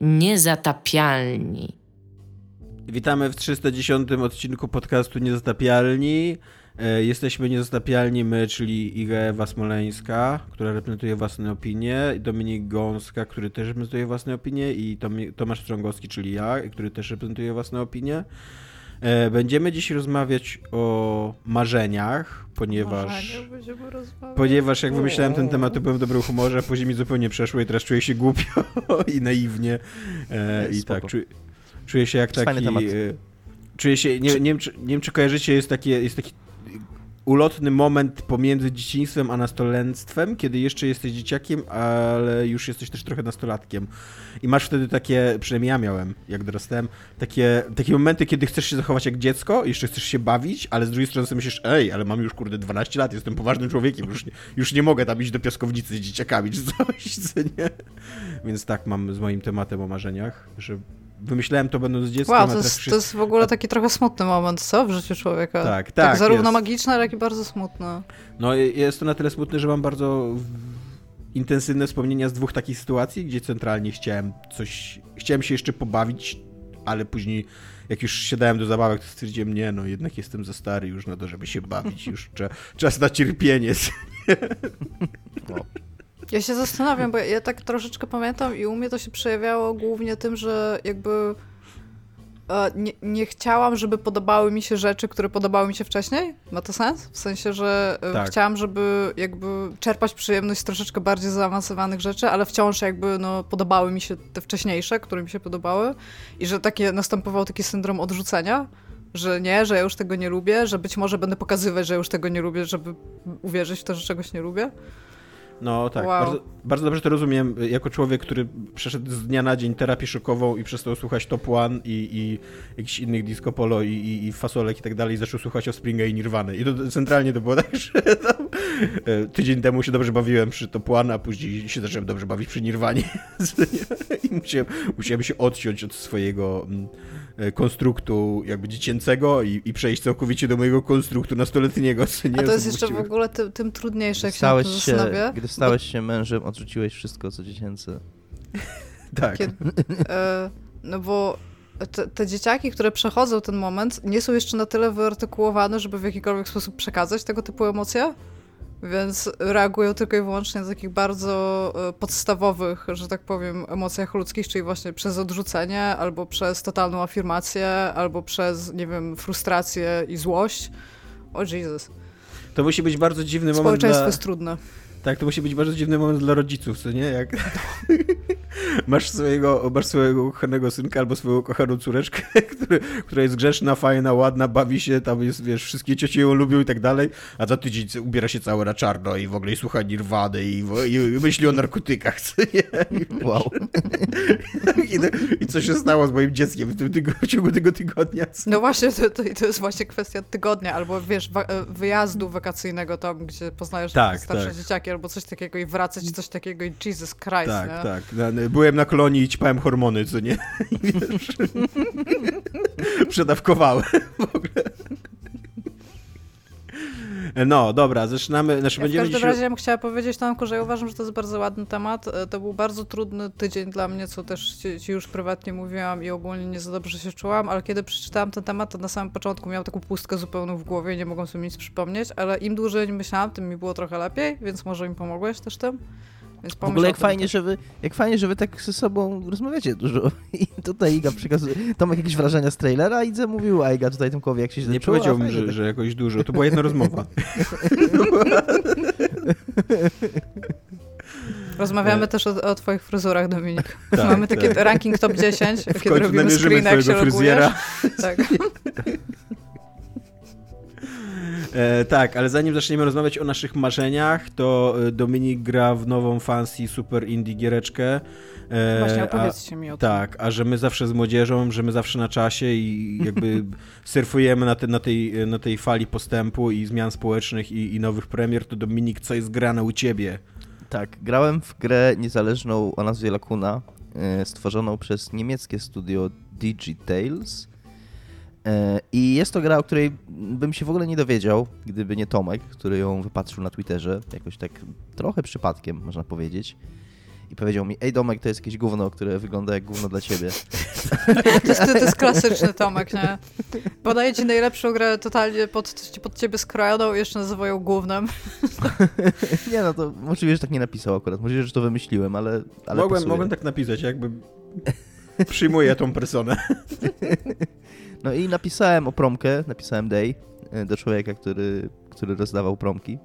Niezatapialni. Witamy w 310 odcinku podcastu Niezatapialni. E, jesteśmy niezatapialni my, czyli Iga Ewa Smoleńska, która reprezentuje własne opinie, Dominik Gąska, który też reprezentuje własne opinie, i Tomasz Strągowski, czyli ja, który też reprezentuje własne opinie. E, będziemy dziś rozmawiać o marzeniach, ponieważ. Ponieważ jak wymyślałem ten temat, to byłem w dobrym humorze, a później mi zupełnie przeszło i teraz czuję się głupio i naiwnie. E, I tak, czuję, czuję się jak taki. Czuję się, nie, nie, wiem, czy, nie wiem, czy kojarzycie, jest, takie, jest taki ulotny moment pomiędzy dzieciństwem a nastolenstwem, kiedy jeszcze jesteś dzieciakiem, ale już jesteś też trochę nastolatkiem. I masz wtedy takie, przynajmniej ja miałem, jak dorastałem, takie, takie momenty, kiedy chcesz się zachować jak dziecko, jeszcze chcesz się bawić, ale z drugiej strony sobie myślisz, ej, ale mam już kurde 12 lat, jestem poważnym człowiekiem, już nie, już nie mogę tam iść do piaskownicy z dzieciakami czy coś, co nie? Więc tak mam z moim tematem o marzeniach, że wymyślałem to będąc dzieckiem. Wow, to jest, to jest w ogóle taki trochę smutny moment, co? W życiu człowieka. Tak, tak. tak zarówno jest. magiczny, jak i bardzo smutny. No jest to na tyle smutne, że mam bardzo intensywne wspomnienia z dwóch takich sytuacji, gdzie centralnie chciałem coś, chciałem się jeszcze pobawić, ale później jak już siadałem do zabawek, to stwierdziłem, nie no, jednak jestem za stary już na to, żeby się bawić, już czas na cierpienie. No. Ja się zastanawiam, bo ja tak troszeczkę pamiętam i u mnie to się przejawiało głównie tym, że jakby e, nie, nie, chciałam, żeby podobały mi się rzeczy, które podobały mi się wcześniej. Ma to sens? W sensie, że e, tak. chciałam, żeby jakby czerpać przyjemność z troszeczkę bardziej zaawansowanych rzeczy, ale wciąż jakby no, podobały mi się te wcześniejsze, które mi się podobały i że takie następował taki syndrom odrzucenia że nie, że ja już tego nie lubię, że być może będę pokazywać, że już tego nie lubię, żeby uwierzyć w to, że czegoś nie lubię. No tak, wow. bardzo, bardzo, dobrze to rozumiem. Jako człowiek, który przeszedł z dnia na dzień terapię szokową i przestał słuchać Top One i, i jakichś innych disco polo i, i, i fasolek i tak dalej, zaczął słuchać o Springa i Nirwany. I to centralnie to było tak, że tam, e, tydzień temu się dobrze bawiłem przy Top One, a później się zacząłem dobrze bawić przy Nirwanie. I musiałem, musiałem się odciąć od swojego mm, konstruktu jakby dziecięcego i, i przejść całkowicie do mojego konstruktu nastoletniego. Co nie A to jest jeszcze w ogóle tym, tym trudniejsze, jak stałeś się, się Gdy stałeś się mężem, odrzuciłeś wszystko, co dziecięce. tak. Kiedy, e, no bo te, te, dzieciaki, które przechodzą ten moment, nie są jeszcze na tyle wyartykułowane, żeby w jakikolwiek sposób przekazać tego typu emocje więc reagują tylko i wyłącznie na takich bardzo e, podstawowych, że tak powiem, emocjach ludzkich, czyli właśnie przez odrzucenie, albo przez totalną afirmację, albo przez, nie wiem, frustrację i złość. O Jesus. To musi być bardzo dziwny moment. Społeczeństwo dla... jest trudne. Tak, to musi być bardzo dziwny moment dla rodziców, co nie? Jak masz swojego, masz swojego kochanego synka albo swoją kochaną córeczkę, który, która jest grzeszna, fajna, ładna, bawi się, tam jest, wiesz, wszystkie ciocie ją lubią i tak dalej, a za tydzień ubiera się całe na czarno i w ogóle słucha Nirwany i, i, i myśli o narkotykach, co nie? I, wow. I, I, co się stało z moim dzieckiem w, tym tygo, w ciągu tego tygodnia? Co? No właśnie, to, to, to, jest właśnie kwestia tygodnia, albo wiesz, wyjazdu wakacyjnego tam, gdzie poznajesz tak, starsze tak. dzieciaki albo coś takiego i wracać coś takiego i Jesus Christ, Tak, nie? tak. Byłem na kolonii i ćpałem hormony, co nie? Przedawkowałem w ogóle. No, dobra, zaczynamy. Znaczy ja będziemy w każdym razie ja bym chciała powiedzieć Tomku, że ja uważam, że to jest bardzo ładny temat. E, to był bardzo trudny tydzień dla mnie, co też ci, ci, już prywatnie mówiłam i ogólnie nie za dobrze się czułam, ale kiedy przeczytałam ten temat, to na samym początku miałam taką pustkę zupełną w głowie nie mogłam sobie nic przypomnieć, ale im dłużej myślałam, tym mi było trochę lepiej, więc może mi pomogłeś też tym. Więc w ogóle jak fajnie, że wy, jak fajnie, że wy tak ze sobą rozmawiacie dużo. I tutaj Iga przekazuje, Tomek jakieś wrażenia z trailera, a Idze mówił, a Iga tutaj Tomkowi jak się źle Nie powiedziałbym, że, tak. że jakoś dużo. To była jedna rozmowa. Rozmawiamy też o, o, twoich fryzurach, Dominik. Tak, Mamy taki tak. ranking top 10, w kiedy robimy screen, jak się fryzjera. Tak. E, tak, ale zanim zaczniemy rozmawiać o naszych marzeniach, to e, Dominik gra w nową fancy super indie giereczkę. E, Właśnie opowiedzcie a, mi o tym. Tak, a że my zawsze z młodzieżą, że my zawsze na czasie i jakby surfujemy na, te, na, tej, na tej fali postępu i zmian społecznych i, i nowych premier, to Dominik, co jest grane u ciebie? Tak, grałem w grę niezależną o nazwie Lakuna, e, stworzoną przez niemieckie studio Digitales I jest to gra, o której bym się w ogóle nie dowiedział, gdyby nie Tomek, który ją wypatrzył na Twitterze, jakoś tak trochę przypadkiem, można powiedzieć. i powiedział mi, ej Domek, to jest jakieś gówno, które wygląda jak gówno dla ciebie. To jest, to jest klasyczny Tomek, nie? Podaje ci najlepszą grę totalnie pod, pod ciebie skrojoną i jeszcze nazywają głównym. nie no, to możliwe, że tak nie napisał akurat, możliwe, że to wymyśliłem, ale, ale mogłem, mogłem tak napisać, jakby przyjmuję tą personę. No i napisałem o promkę, napisałem day e, do człowieka, który, który rozdawał promki.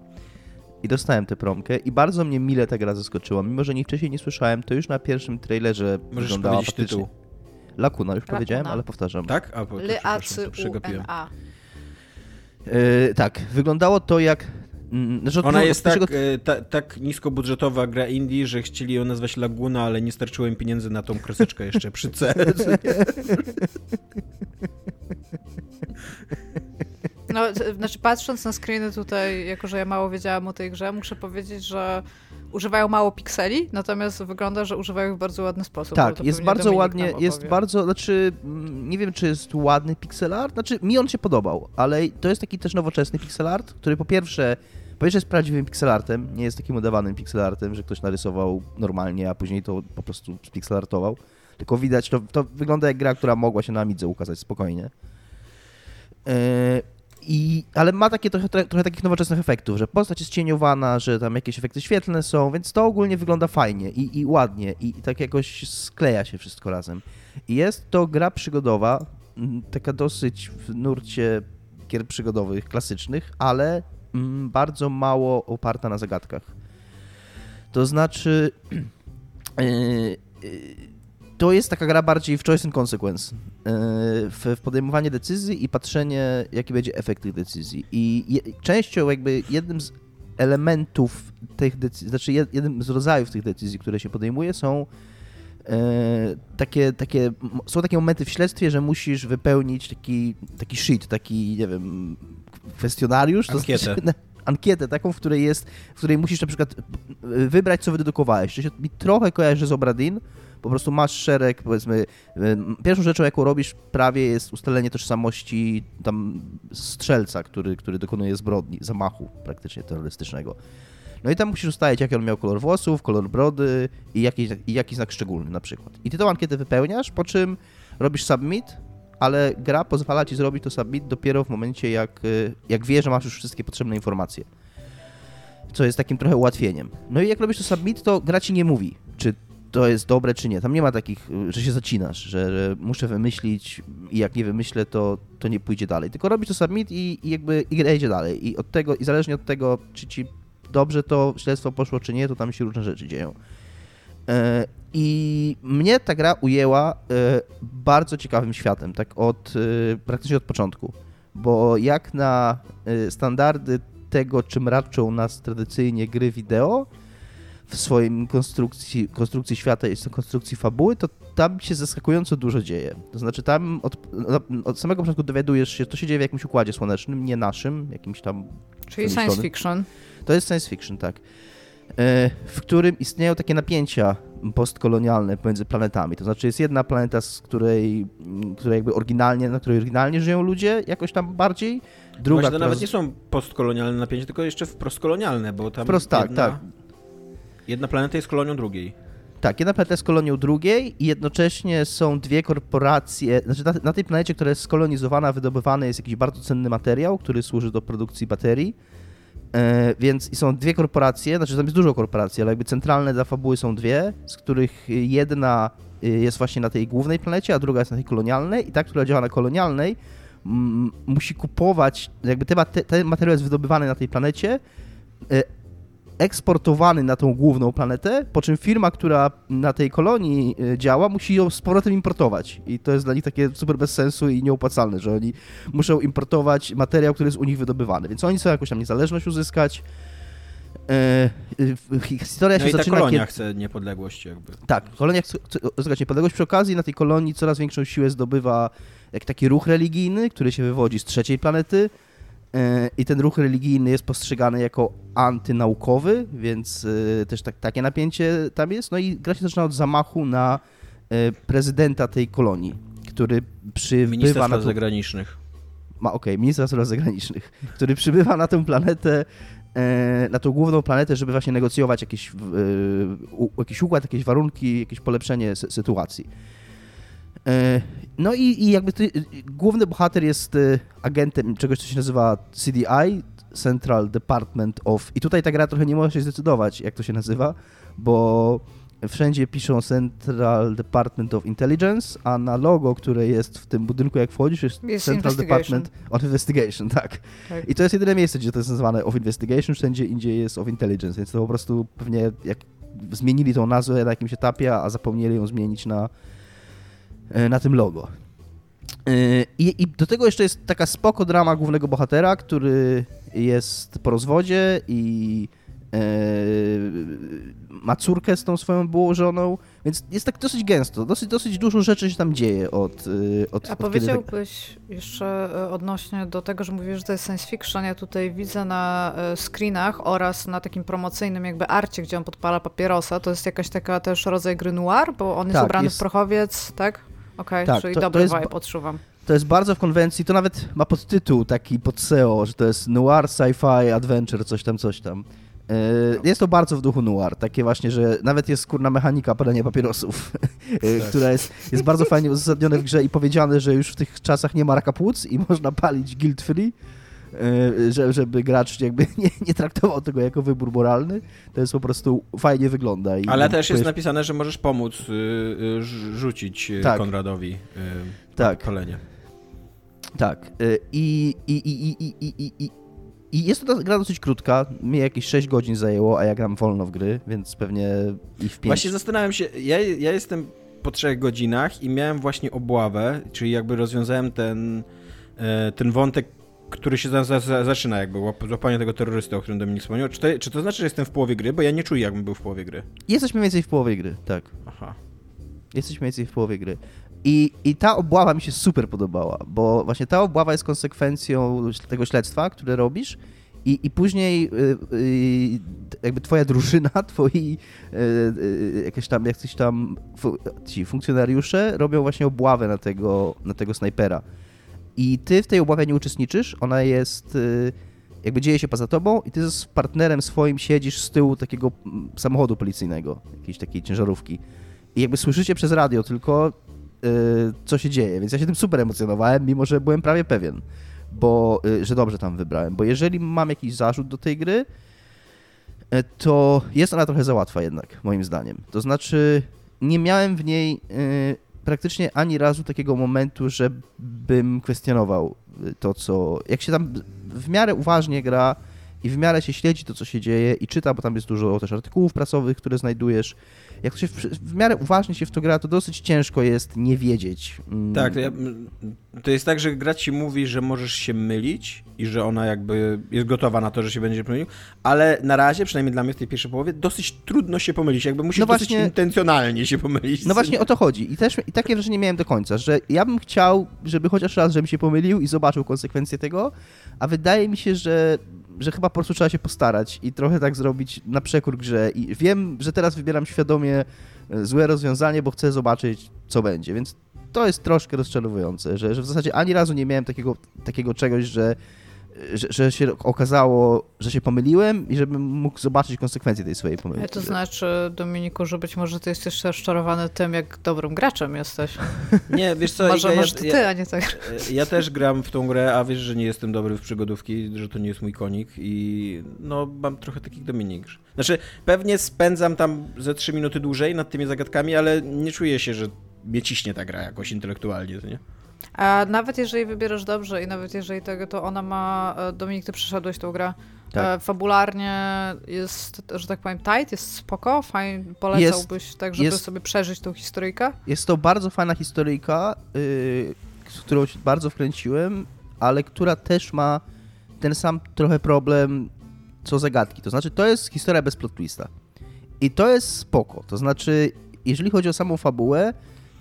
I dostałem tę promkę i bardzo mnie mile ta gra zaskoczyła. Mimo, że nie wcześniej nie słyszałem, to już na pierwszym trailerze Możesz wyglądała powiedzieć faktycznie... tytuł. Lakuna, już Lakuna. powiedziałem, ale powtarzam. Tak? A, bo, to przegapiłem. E, tak, wyglądało to jak... mm, Znaczy Ona jest tak, e, ta, tak niskobudżetowa gra indie, że chcieli ją nazwać Laguna, ale nie starczyło im pieniędzy na tą kreseczkę jeszcze przy C. No, znaczy patrząc na screeny tutaj, jako że ja mało wiedziałam o tej grze, muszę powiedzieć, że używają mało pikseli, natomiast wygląda, że używają ich w bardzo ładny sposób. Tak, jest bardzo Dominik ładnie, jest bardzo, znaczy mm, nie wiem czy jest ładny pixel art, znaczy mi on się podobał, ale to jest taki też nowoczesny pixel art, który po pierwsze, po pierwsze jest prawdziwym pixel artem, nie jest takim udawanym pixel artem, że ktoś narysował normalnie, a później to po prostu pixel artował, tylko widać, to, to wygląda jak gra, która mogła się na Amidze ukazać spokojnie. Yy, i, ale ma takie trochę, trochę, takich nowoczesnych efektów, że postać jest cieniowana, że tam jakieś efekty świetlne są, więc to ogólnie wygląda fajnie i, i ładnie i, i tak jakoś skleja się wszystko razem. I jest to gra przygodowa, taka dosyć w nurcie gier przygodowych, klasycznych, ale bardzo mało oparta na zagadkach. To znaczy, yy, yy, to jest taka gra bardziej w choice and consequence, yy, w, podejmowanie decyzji i patrzenie, jaki będzie efekt tych decyzji. I częścią, jakby jednym z elementów tych decyzji, znaczy jed- jednym z rodzajów tych decyzji, które się podejmuje, są e, takie, takie, m- są takie momenty w śledztwie, że musisz wypełnić taki, taki sheet, taki, nie wiem, kwestionariusz. to Ankietę. znaczy- ankietę taką, w której jest, w której musisz na przykład y, wybrać, co wydedukowałeś. To się mi trochę kojarzy z Obradin, po prostu masz szereg, powiedzmy, y, pierwszą rzeczą, jaką robisz prawie jest ustalenie tożsamości tam strzelca, który, który dokonuje zbrodni, zamachu praktycznie terrorystycznego. No i tam musisz ustalić, jaki on miał kolor włosów, kolor brody i jaki, i jaki znak szczególny na przykład. I ty tą ankietę wypełniasz, po czym robisz submit, ale gra pozwala ci zrobić to submit dopiero w momencie, jak, y, jak wie, że masz już wszystkie potrzebne informacje. Co jest takim trochę ułatwieniem. No i jak robisz to submit, to gra ci nie mówi, czy to jest dobre, czy nie. Tam nie ma takich, y, że się zacinasz, że, że muszę wymyślić i jak nie wymyślę, to, to nie pójdzie dalej. Tylko robisz to submit i, i jakby i gra idzie dalej. I od tego, i zależnie od tego, czy ci dobrze to śledztwo poszło, czy nie, to tam się różne rzeczy dzieją. E, I mnie ta gra ujęła e, bardzo ciekawym światem, tak od e, praktycznie od początku. Bo jak na standardy tego, czym raczą nas tradycyjnie gry wideo, w swoim konstrukcji, konstrukcji świata i konstrukcji fabuły, to tam się zaskakująco dużo dzieje. To znaczy tam od, od samego początku dowiadujesz się, to się dzieje w jakimś układzie słonecznym, nie naszym, jakimś tam Czyli science fiction. To jest science fiction, tak. E, W którym istnieją takie napięcia postkolonialne pomiędzy planetami. To znaczy jest jedna planeta, z której, m, której jakby oryginalnie, na której oryginalnie żyją ludzie, jakoś tam bardziej. Druga, Właśnie to która nawet nie są postkolonialne napięcia, tylko jeszcze wprost kolonialne, bo tam Wprost tak, jedna, tak. jedna planeta jest kolonią drugiej. Tak, jedna planeta jest kolonią drugiej i jednocześnie są dwie korporacje, znaczy na, na tej planecie, która jest skolonizowana, wydobywany jest jakiś bardzo cenny materiał, który służy do produkcji baterii. E, więc są dwie korporacje, znaczy tam jest dużo korporacji, ale jakby centralne dla fabuły są dwie, z których jedna y, jest właśnie na tej głównej planecie, a druga jest na tej kolonialnej. I ta, która działa na kolonialnej, musi kupować, jakby ten materiał jest wydobywany na tej planecie, e, eksportowany na tą główną planetę, po czym firma, która na tej kolonii y, działa, musi ją z powrotem importować. I to jest dla nich takie super bez sensu i nieopłacalne, że oni muszą importować materiał, który jest u nich wydobywany. Więc oni chcą jakąś tam niezależność uzyskać. E, y, historia No się i ta zaczyna, kolonia kiedy... chce niepodległość jakby. Tak, kolonia chce chce uzyskać niepodległość. Przy okazji na tej kolonii coraz większą siłę zdobywa jak taki ruch religijny, który się wywodzi z trzeciej planety. E, I ten ruch religijny jest postrzegany jako antynaukowy, więc e, też tak, takie napięcie tam jest. No i gra się zaczyna od zamachu na e, prezydenta tej kolonii, który przybywa Minister na Spraw. Zagranicznych. Ma, okej, ministra spraw zagranicznych, który przybywa na tę planetę na tą główną planetę, żeby właśnie negocjować jakiś, jakiś układ, jakieś warunki, jakieś polepszenie sy sytuacji. E, no i, i jakby ty, główny bohater jest e, agentem czegoś, co się nazywa CDI, Central Department of... I tutaj ta gra trochę nie może się zdecydować, jak to się nazywa, bo wszędzie piszą Central Department of Intelligence, a na logo, które jest w tym budynku, jak wchodzisz, jest, Jest Central Department of Investigation, tak. Tak. I to jest jedyne miejsce, gdzie to jest nazywane of Investigation, wszędzie indziej jest of Intelligence, więc to po prostu pewnie jak zmienili tą nazwę na jakimś etapie, a zapomnieli ją zmienić na, e, na tym logo. E, I, I do tego jeszcze jest taka spoko drama głównego bohatera, który jest po rozwodzie i e, ma córkę z tą swoją byłą żoną, więc jest tak dosyć gęsto, dosyć, dosyć dużo rzeczy się tam dzieje od, e, od, A tak- powiedziałbyś jeszcze e, odnośnie do tego, że mówisz, że to jest science fiction, ja tutaj widzę na e, screenach oraz na takim promocyjnym jakby arcie, gdzie on podpala papierosa, to jest jakaś taka też rodzaj gry noir, bo on jest Tak, ubrany jest- w prochowiec, tak? Okej, Tak, czyli to- to dobry jest vibe odczuwam. To jest bardzo w konwencji, to nawet ma podtytuł taki pod SEO, że to jest noir, sci-fi, adventure, coś tam, coś tam. E, Jest to bardzo w duchu noir, takie właśnie, że nawet jest kurna mechanika palenia papierosów, e, która jest, jest bardzo fajnie uzasadnione w grze i powiedziane, że już w tych czasach nie ma raka płuc i można palić guilt free, że, żeby gracz jakby nie, nie traktował tego jako wybór moralny. To jest po prostu fajnie wygląda. Ale też jest napisane, że możesz pomóc y, y, rz- rzucić y, Tak. Konradowi Tak. palenie. Tak. y, I, i, i, i, i, i, i, i jest to gra dosyć krótka. Mnie jakieś 6 godzin zajęło, a ja gram wolno w gry, więc pewnie i w 5. Właśnie zastanawiam się, ja, ja jestem po trzech godzinach i miałem właśnie obławę, czyli jakby rozwiązałem ten, e, ten wątek, który się za, za, za, zaczyna, jakby łap- złapanie tego terrorysty, o którym Dominik wspomniał. Czy to, czy to znaczy, że jestem w połowie gry? Bo ja nie czuję, jakbym był w połowie gry. Jesteśmy mniej więcej w połowie gry, tak. Aha. Jesteśmy mniej więcej w połowie gry. I, I ta obława mi się super podobała, bo właśnie ta obława jest konsekwencją tego śledztwa, które robisz. I, I później y, y, jakby twoja drużyna, twoi y, jakieś tam, jacyś tam ci funkcjonariusze robią właśnie obławę na tego, na tego snajpera. I ty w tej obławie nie uczestniczysz, ona jest, y, jakby dzieje się poza tobą i ty z partnerem swoim siedzisz z tyłu takiego mm, samochodu policyjnego, jakiejś takiej ciężarówki. I jakby słyszycie przez radio tylko, y, co się dzieje, więc ja się tym super emocjonowałem, mimo że byłem prawie pewien, bo, y, że dobrze tam wybrałem, bo jeżeli mam jakiś zarzut do tej gry, to jest ona trochę za łatwa jednak, moim zdaniem. To znaczy, nie miałem w niej praktycznie ani razu takiego momentu, żebym kwestionował y, to, co... Jak się tam w miarę uważnie gra i w miarę się śledzi to, co się dzieje i czyta, bo tam jest dużo też artykułów prasowych, które znajdujesz, jak się w, w miarę uważnie się w to gra, to dosyć ciężko jest nie wiedzieć. mm, Tak, to, jest tak, że gra ci mówi, że możesz się mylić i że ona jakby jest gotowa na to, że się będzie pomylił, ale na razie, przynajmniej dla mnie w tej pierwszej połowie, dosyć trudno się pomylić, jakby musisz No dosyć właśnie- intencjonalnie się pomylić. No właśnie o to chodzi. I też i takie wrażenie miałem do końca, że ja bym chciał, żeby chociaż raz, żebym się pomylił i zobaczył konsekwencje tego, a wydaje mi się, że, że chyba po prostu trzeba się postarać i trochę tak zrobić na przekór grze. I wiem, że teraz wybieram świadomie e, złe rozwiązanie, bo chcę zobaczyć, co będzie, więc to jest troszkę rozczarowujące, że, że w zasadzie ani razu nie miałem takiego, takiego czegoś, że, że, że się okazało, że się pomyliłem i żebym mógł zobaczyć konsekwencje tej swojej pomyłki. Ale to znaczy, Dominiku, że być może ty jesteś rozczarowany tym, jak dobrym graczem jesteś. Nie, wiesz co, może Iga, może ty, a nie tak. Ja też gram w tą grę, a wiesz, że nie jestem dobry w przygodówki, że to nie jest mój konik i no mam trochę takich Dominik. Znaczy, pewnie spędzam tam ze 3 minuty dłużej nad tymi zagadkami, ale nie czuję się, że mnie ciśnie ta gra jakoś intelektualnie, to nie? A nawet jeżeli wybierasz dobrze i nawet jeżeli tego, to ona ma... e, Dominik, ty przeszedłeś tą grę. Tak. E, Fabularnie jest, że tak powiem, tight, jest spoko, fajnie, polecałbyś tak, żeby jest- sobie przeżyć tą historyjkę? Jest to bardzo fajna historyjka, yy, z którą się bardzo wkręciłem, ale która też ma ten sam trochę problem co zagadki. To znaczy, to jest historia bez plot twista. I to jest spoko. To znaczy, jeżeli chodzi o samą fabułę,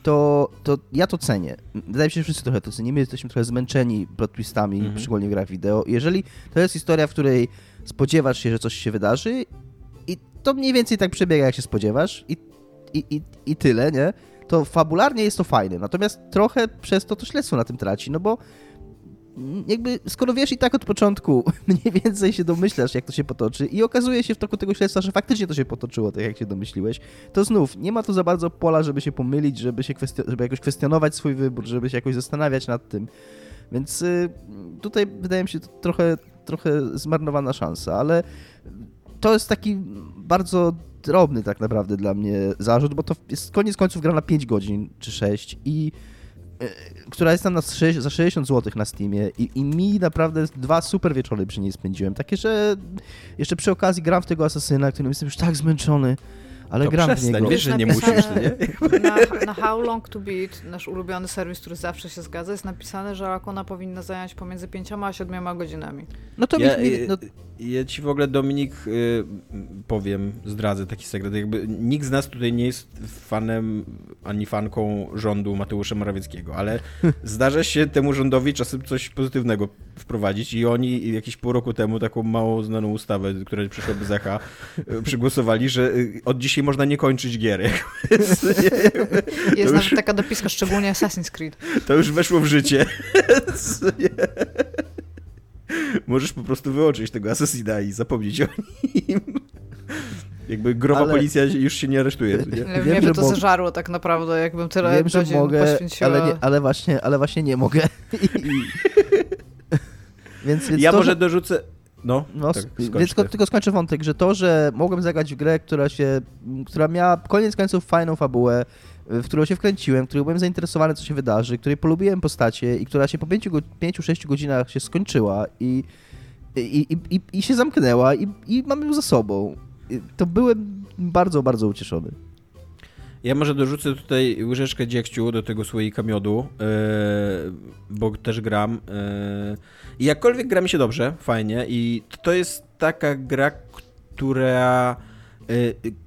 to, to ja to cenię. Wydaje mi się, że wszyscy trochę to cenimy. Jesteśmy trochę zmęczeni plot twistami, Mhm. szczególnie w grach wideo. Jeżeli to jest historia, w której spodziewasz się, że coś się wydarzy i to mniej więcej tak przebiega, jak się spodziewasz i, i, i, i tyle, nie? To fabularnie jest to fajne. Natomiast trochę przez to to śledztwo na tym traci, no bo jakby skoro wiesz i tak od początku mniej więcej się domyślasz, jak to się potoczy i okazuje się w toku tego śledztwa, że faktycznie to się potoczyło tak, jak się domyśliłeś, to znów nie ma tu za bardzo pola, żeby się pomylić, żeby, się kwestio- żeby jakoś kwestionować swój wybór, żeby się jakoś zastanawiać nad tym. Więc y, tutaj wydaje mi się to trochę, trochę zmarnowana szansa, ale to jest taki bardzo drobny tak naprawdę dla mnie zarzut, bo to jest koniec końców gra na 5 godzin czy 6 i która jest tam na 6, za 60 zł na Steamie i, i mi naprawdę dwa super wieczory przy niej spędziłem. Takie, że jeszcze przy okazji gram w tego asasyna, którym jestem już tak zmęczony, ale To gram w przestań, niego. wiesz, że nie musisz, nie? Na, na How Long To Beat, nasz ulubiony serwis, który zawsze się zgadza, jest napisane, że Lakuna powinna zająć pomiędzy 5 a 7 godzinami. No to Ja, mi, mi, y, no, ja ci w ogóle, Dominik, y, powiem, zdradzę taki sekret. Jakby nikt z nas tutaj nie jest fanem ani fanką rządu Mateusza Morawieckiego, ale zdarza się temu rządowi czasem coś pozytywnego wprowadzić i oni jakieś pół roku temu taką mało znaną ustawę, która przyszła bez echa, y, przygłosowali, że y, od dzisiaj można nie kończyć gier. Więc Jest już- nawet taka dopiska, szczególnie Assassin's Creed. To już weszło w życie. Możesz po prostu wyłączyć tego Assassina i zapomnieć o nim. Jakby growa Ale- policja już się nie aresztuje. Nie? Ale Wiem, Wiem, że że to mo- zeżarło tak naprawdę, jakbym tyle wiem, że godzin mogę, poświęciła. ale, nie, ale, właśnie, ale właśnie nie mogę. Więc, więc Ja to, może że- dorzucę... No, No, tak, więc tylko, ty. tylko skończę wątek, że to, że mogłem zagrać w grę, która się, która miała koniec końców fajną fabułę, w którą się wkręciłem, której byłem zainteresowany, co się wydarzy, której polubiłem postacie i która się po 5-6 godzinach się skończyła i, i, i, i, się zamknęła i, i mamy ją za sobą. To byłem bardzo, bardzo ucieszony. Ja może dorzucę tutaj łyżeczkę dziegciu do tego słoika miodu, yy, bo też gram. Yy, I jakkolwiek gra mi się dobrze, fajnie i to jest taka gra, która yy,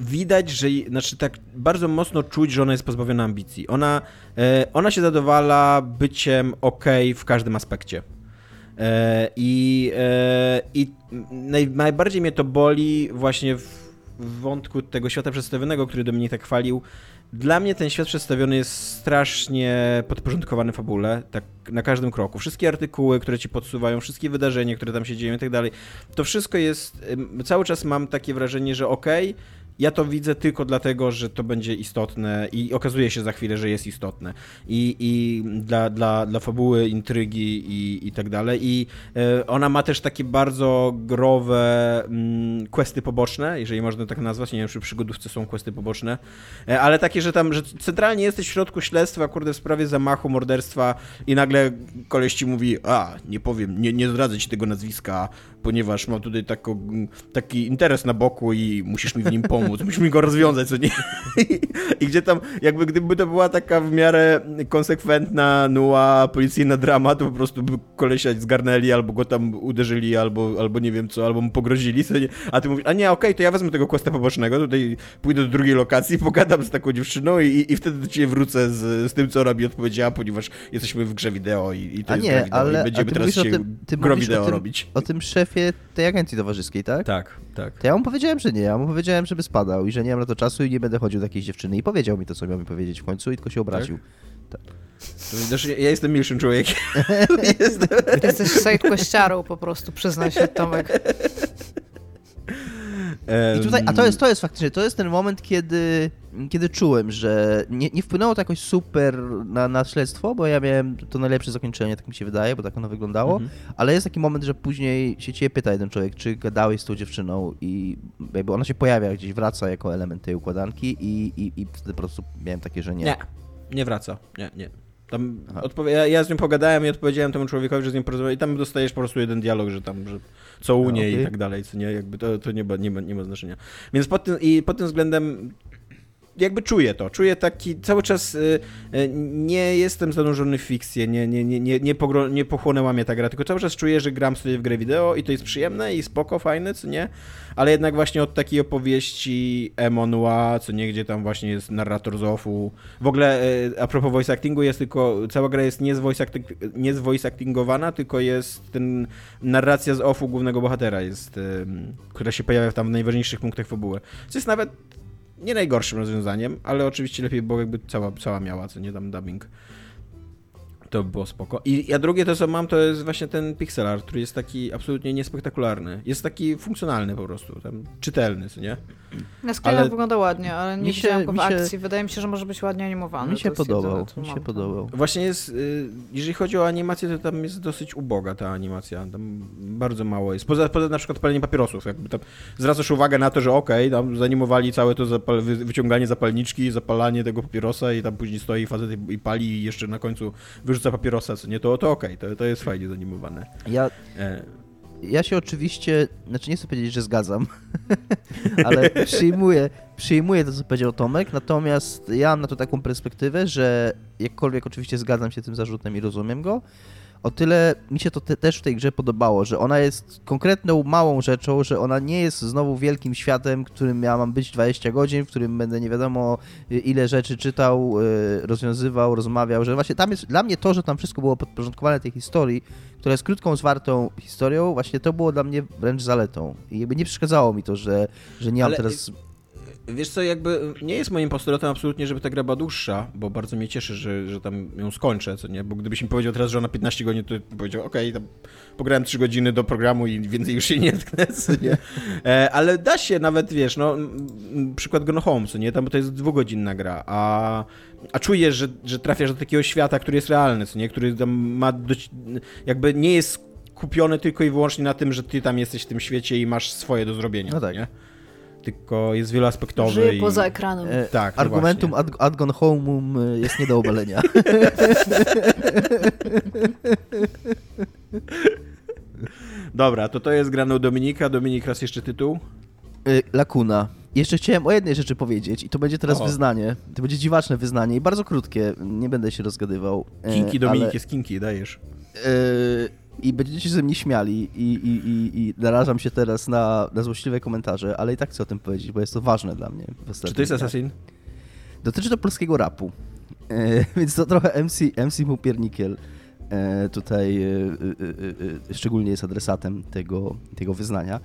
widać, że znaczy tak bardzo mocno czuć, że ona jest pozbawiona ambicji. Ona, yy, ona się zadowala byciem ok w każdym aspekcie. E, I, e, i naj, najbardziej mnie to boli właśnie w, w wątku tego świata przedstawionego, który Dominik tak chwalił. Dla mnie ten świat przedstawiony jest strasznie podporządkowany fabule, tak na każdym kroku. Wszystkie artykuły, które ci podsuwają, wszystkie wydarzenia, które tam się dzieją i tak dalej, to wszystko jest, cały czas mam takie wrażenie, że okej, ja to widzę tylko dlatego, że to będzie istotne i okazuje się za chwilę, że jest istotne. I, i dla, dla, dla fabuły, intrygi i, i tak dalej. I e, ona ma też takie bardzo growe mm, questy poboczne, jeżeli można tak nazwać. Nie wiem, czy przygodówce są questy poboczne, e, ale takie, że tam, że centralnie jesteś w środku śledztwa, kurde, w sprawie zamachu, morderstwa i nagle koleś ci mówi, a, nie powiem, nie, nie zdradzę ci tego nazwiska, ponieważ mam tutaj taką, taki interes na boku i musisz mi w nim pomóc, musisz mi go rozwiązać, co nie? I, gdzie tam, jakby gdyby to była taka w miarę konsekwentna, nuła, policyjna drama, to po prostu by kolesia zgarnęli, albo go tam uderzyli, albo, albo nie wiem co, albo mu pogrozili, co nie? A ty mówisz, a nie, okej, to ja wezmę tego questa pobocznego, tutaj pójdę do drugiej lokacji, pogadam z taką dziewczyną i, i wtedy do ciebie wrócę z, z tym, co mi odpowiedziała, ponieważ jesteśmy w grze wideo i, i to A jest nie, gra wideo ale i będziemy teraz się tym, ty wideo tym, robić. o tym szefie tej agencji towarzyskiej, tak? Tak, tak. To ja mu powiedziałem, że nie. Ja mu powiedziałem, żeby spadał i że nie mam na to czasu i nie będę chodził do jakiejś dziewczyny. I powiedział mi to, co miał mi powiedzieć w końcu i tylko się obraził. To Znaczy, ja jestem milszym człowiekiem. jestem... Ty jesteś sidequestiarą po prostu, przyznaj się, Tomek. I tutaj, a to jest, to jest faktycznie, to jest ten moment, kiedy, kiedy czułem, że nie, nie wpłynęło to jakoś super na, na śledztwo, bo ja miałem to najlepsze zakończenie, tak mi się wydaje, bo tak ono wyglądało, Mhm. ale jest taki moment, że później się ciebie pyta jeden człowiek, czy gadałeś z tą dziewczyną i jakby ona się pojawia gdzieś, wraca jako element tej układanki i, i, i wtedy po prostu miałem takie, że nie. Nie, nie wraca. Nie, nie. Tam odpowie- ja, ja z nią pogadałem i odpowiedziałem temu człowiekowi, że z nim porozmawiałem i tam dostajesz po prostu jeden dialog, że tam, że co u A, niej okej. i tak dalej, co nie, jakby to, to nie, ma, nie, ma, nie ma znaczenia. Więc pod tym, i pod tym względem jakby czuję to, czuję taki, cały czas y, y, nie jestem zanurzony w fikcję, nie, nie, nie, nie, nie, pogro, nie pochłonęła mnie ta gra, tylko cały czas czuję, że gram sobie w grę wideo i to jest przyjemne i spoko, fajne, co nie, ale jednak właśnie od takiej opowieści Emonua, co nie, gdzie tam właśnie jest narrator z OFU, w ogóle y, a propos voice actingu jest tylko, cała gra jest nie z voice, acting, nie z voice actingowana, tylko jest ten, narracja z OFU głównego bohatera jest, która się pojawia tam w najważniejszych punktach fabuły, co jest nawet nie najgorszym rozwiązaniem, ale oczywiście lepiej było jakby cała, cała miała, co nie tam dubbing. To by było spoko. I a drugie to, co mam, to jest właśnie ten pixel art, który jest taki absolutnie niespektakularny. Jest taki funkcjonalny po prostu, tam czytelny, co nie? Na screenach Ale- wygląda ładnie, ale nie Mi się- widziałam go w mi się- akcji. Wydaje mi się, że może być ładnie animowany. Mi się podobał, mi się podobał. Właśnie jest, y, jeżeli chodzi o animację, to tam jest dosyć uboga ta animacja. Tam bardzo mało jest. Poza, poza na przykład paleniem papierosów. Jakby tam zwracasz uwagę na to, że okej, tam zanimowali całe to zapal, wy, wyciąganie zapalniczki, zapalanie tego papierosa i tam później stoi facet i- i pali i jeszcze na końcu wyrzuca papierosa, co nie? To, to okej, to, to jest fajnie zanimowane. Ja, E, ja się oczywiście, znaczy nie chcę powiedzieć, że zgadzam, ale przyjmuję, przyjmuję to, co powiedział Tomek, natomiast ja mam na to taką perspektywę, że jakkolwiek oczywiście zgadzam się z tym zarzutem i rozumiem go, o tyle mi się to te, też w tej grze podobało, że ona jest konkretną małą rzeczą, że ona nie jest znowu wielkim światem, którym ja mam być 20 godzin, w którym będę nie wiadomo y, ile rzeczy czytał, y, rozwiązywał, rozmawiał, że właśnie tam jest, dla mnie to, że tam wszystko było podporządkowane tej historii, która jest krótką, zwartą historią, właśnie to było dla mnie wręcz zaletą. I jakby nie przeszkadzało mi to, że, że nie mam Ale- teraz... Wiesz co, jakby nie jest moim postulatem absolutnie, żeby ta gra była dłuższa, bo bardzo mnie cieszy, że, że tam ją skończę, co nie? Bo gdybyś mi powiedział teraz, że ona 15 godzin, to bym powiedział, okej, tam pograłem 3 godziny do programu i więcej już się nie tknę, co nie? E, ale da się nawet, wiesz, no, przykład Gone Home, co nie? Tam to jest dwugodzinna gra, a, a czujesz, że, że trafiasz do takiego świata, który jest realny, co nie? Który tam ma dość, jakby nie jest kupiony tylko i wyłącznie na tym, że ty tam jesteś w tym świecie i masz swoje do zrobienia, No tak. nie? Tylko jest wieloaspektowy Żyje i... poza ekranem. E, Tak, no argumentum właśnie. ad, ad gone homeum y, jest nie do obalenia. Dobra, to to jest grane u Dominika. Dominik, raz jeszcze tytuł. Y, Lakuna. Jeszcze chciałem o jednej rzeczy powiedzieć i to będzie teraz O. wyznanie. To będzie dziwaczne wyznanie i bardzo krótkie, nie będę się rozgadywał. E, Kinki, Dominik ale, jest kinki, dajesz. e, I będziecie się ze mnie śmiali i, i, i, i narażam się teraz na, na złośliwe komentarze, ale i tak chcę o tym powiedzieć, bo jest to ważne dla mnie. Czy to jest. Assassin? Dotyczy to polskiego rapu, e, więc to trochę MC, MC Mupiernikiel e, tutaj e, e, e, e, szczególnie jest adresatem tego, tego wyznania.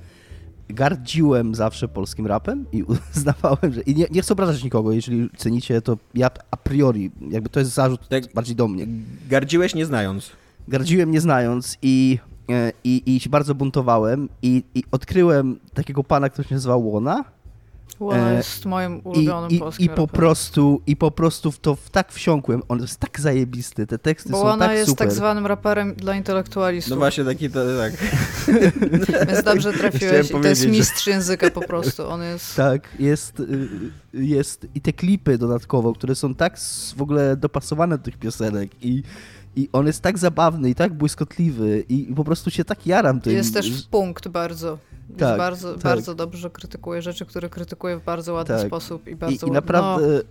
Gardziłem zawsze polskim rapem i uznawałem, że... I nie, nie chcę obrażać nikogo, jeżeli cenicie, to ja a priori, jakby to jest zarzut Tak. bardziej do mnie. Gardziłeś nie znając. Gardziłem nie znając i, e, i, i się bardzo buntowałem i, i odkryłem takiego pana, który się nazywał Łona, Łona e, jest moim i, ulubionym i, polskim i po raperem. prostu i po prostu w to w tak wsiąkłem. On jest tak zajebisty, te teksty Bo są Łona tak jest super. tak zwanym raperem dla intelektualistów. No właśnie taki to, tak. Więc dobrze trafiłeś. I to jest mistrz języka po prostu. On jest... Tak, jest, y, jest i te klipy dodatkowo, które są tak w ogóle dopasowane do tych piosenek i, i on jest tak zabawny i tak błyskotliwy i, i po prostu się tak jaram tym. Jest też w punkt bardzo. Jest Tak, bardzo, tak. bardzo dobrze krytykuje rzeczy, które krytykuje w bardzo ładny Tak. sposób i I, bardzo i ładny- naprawdę,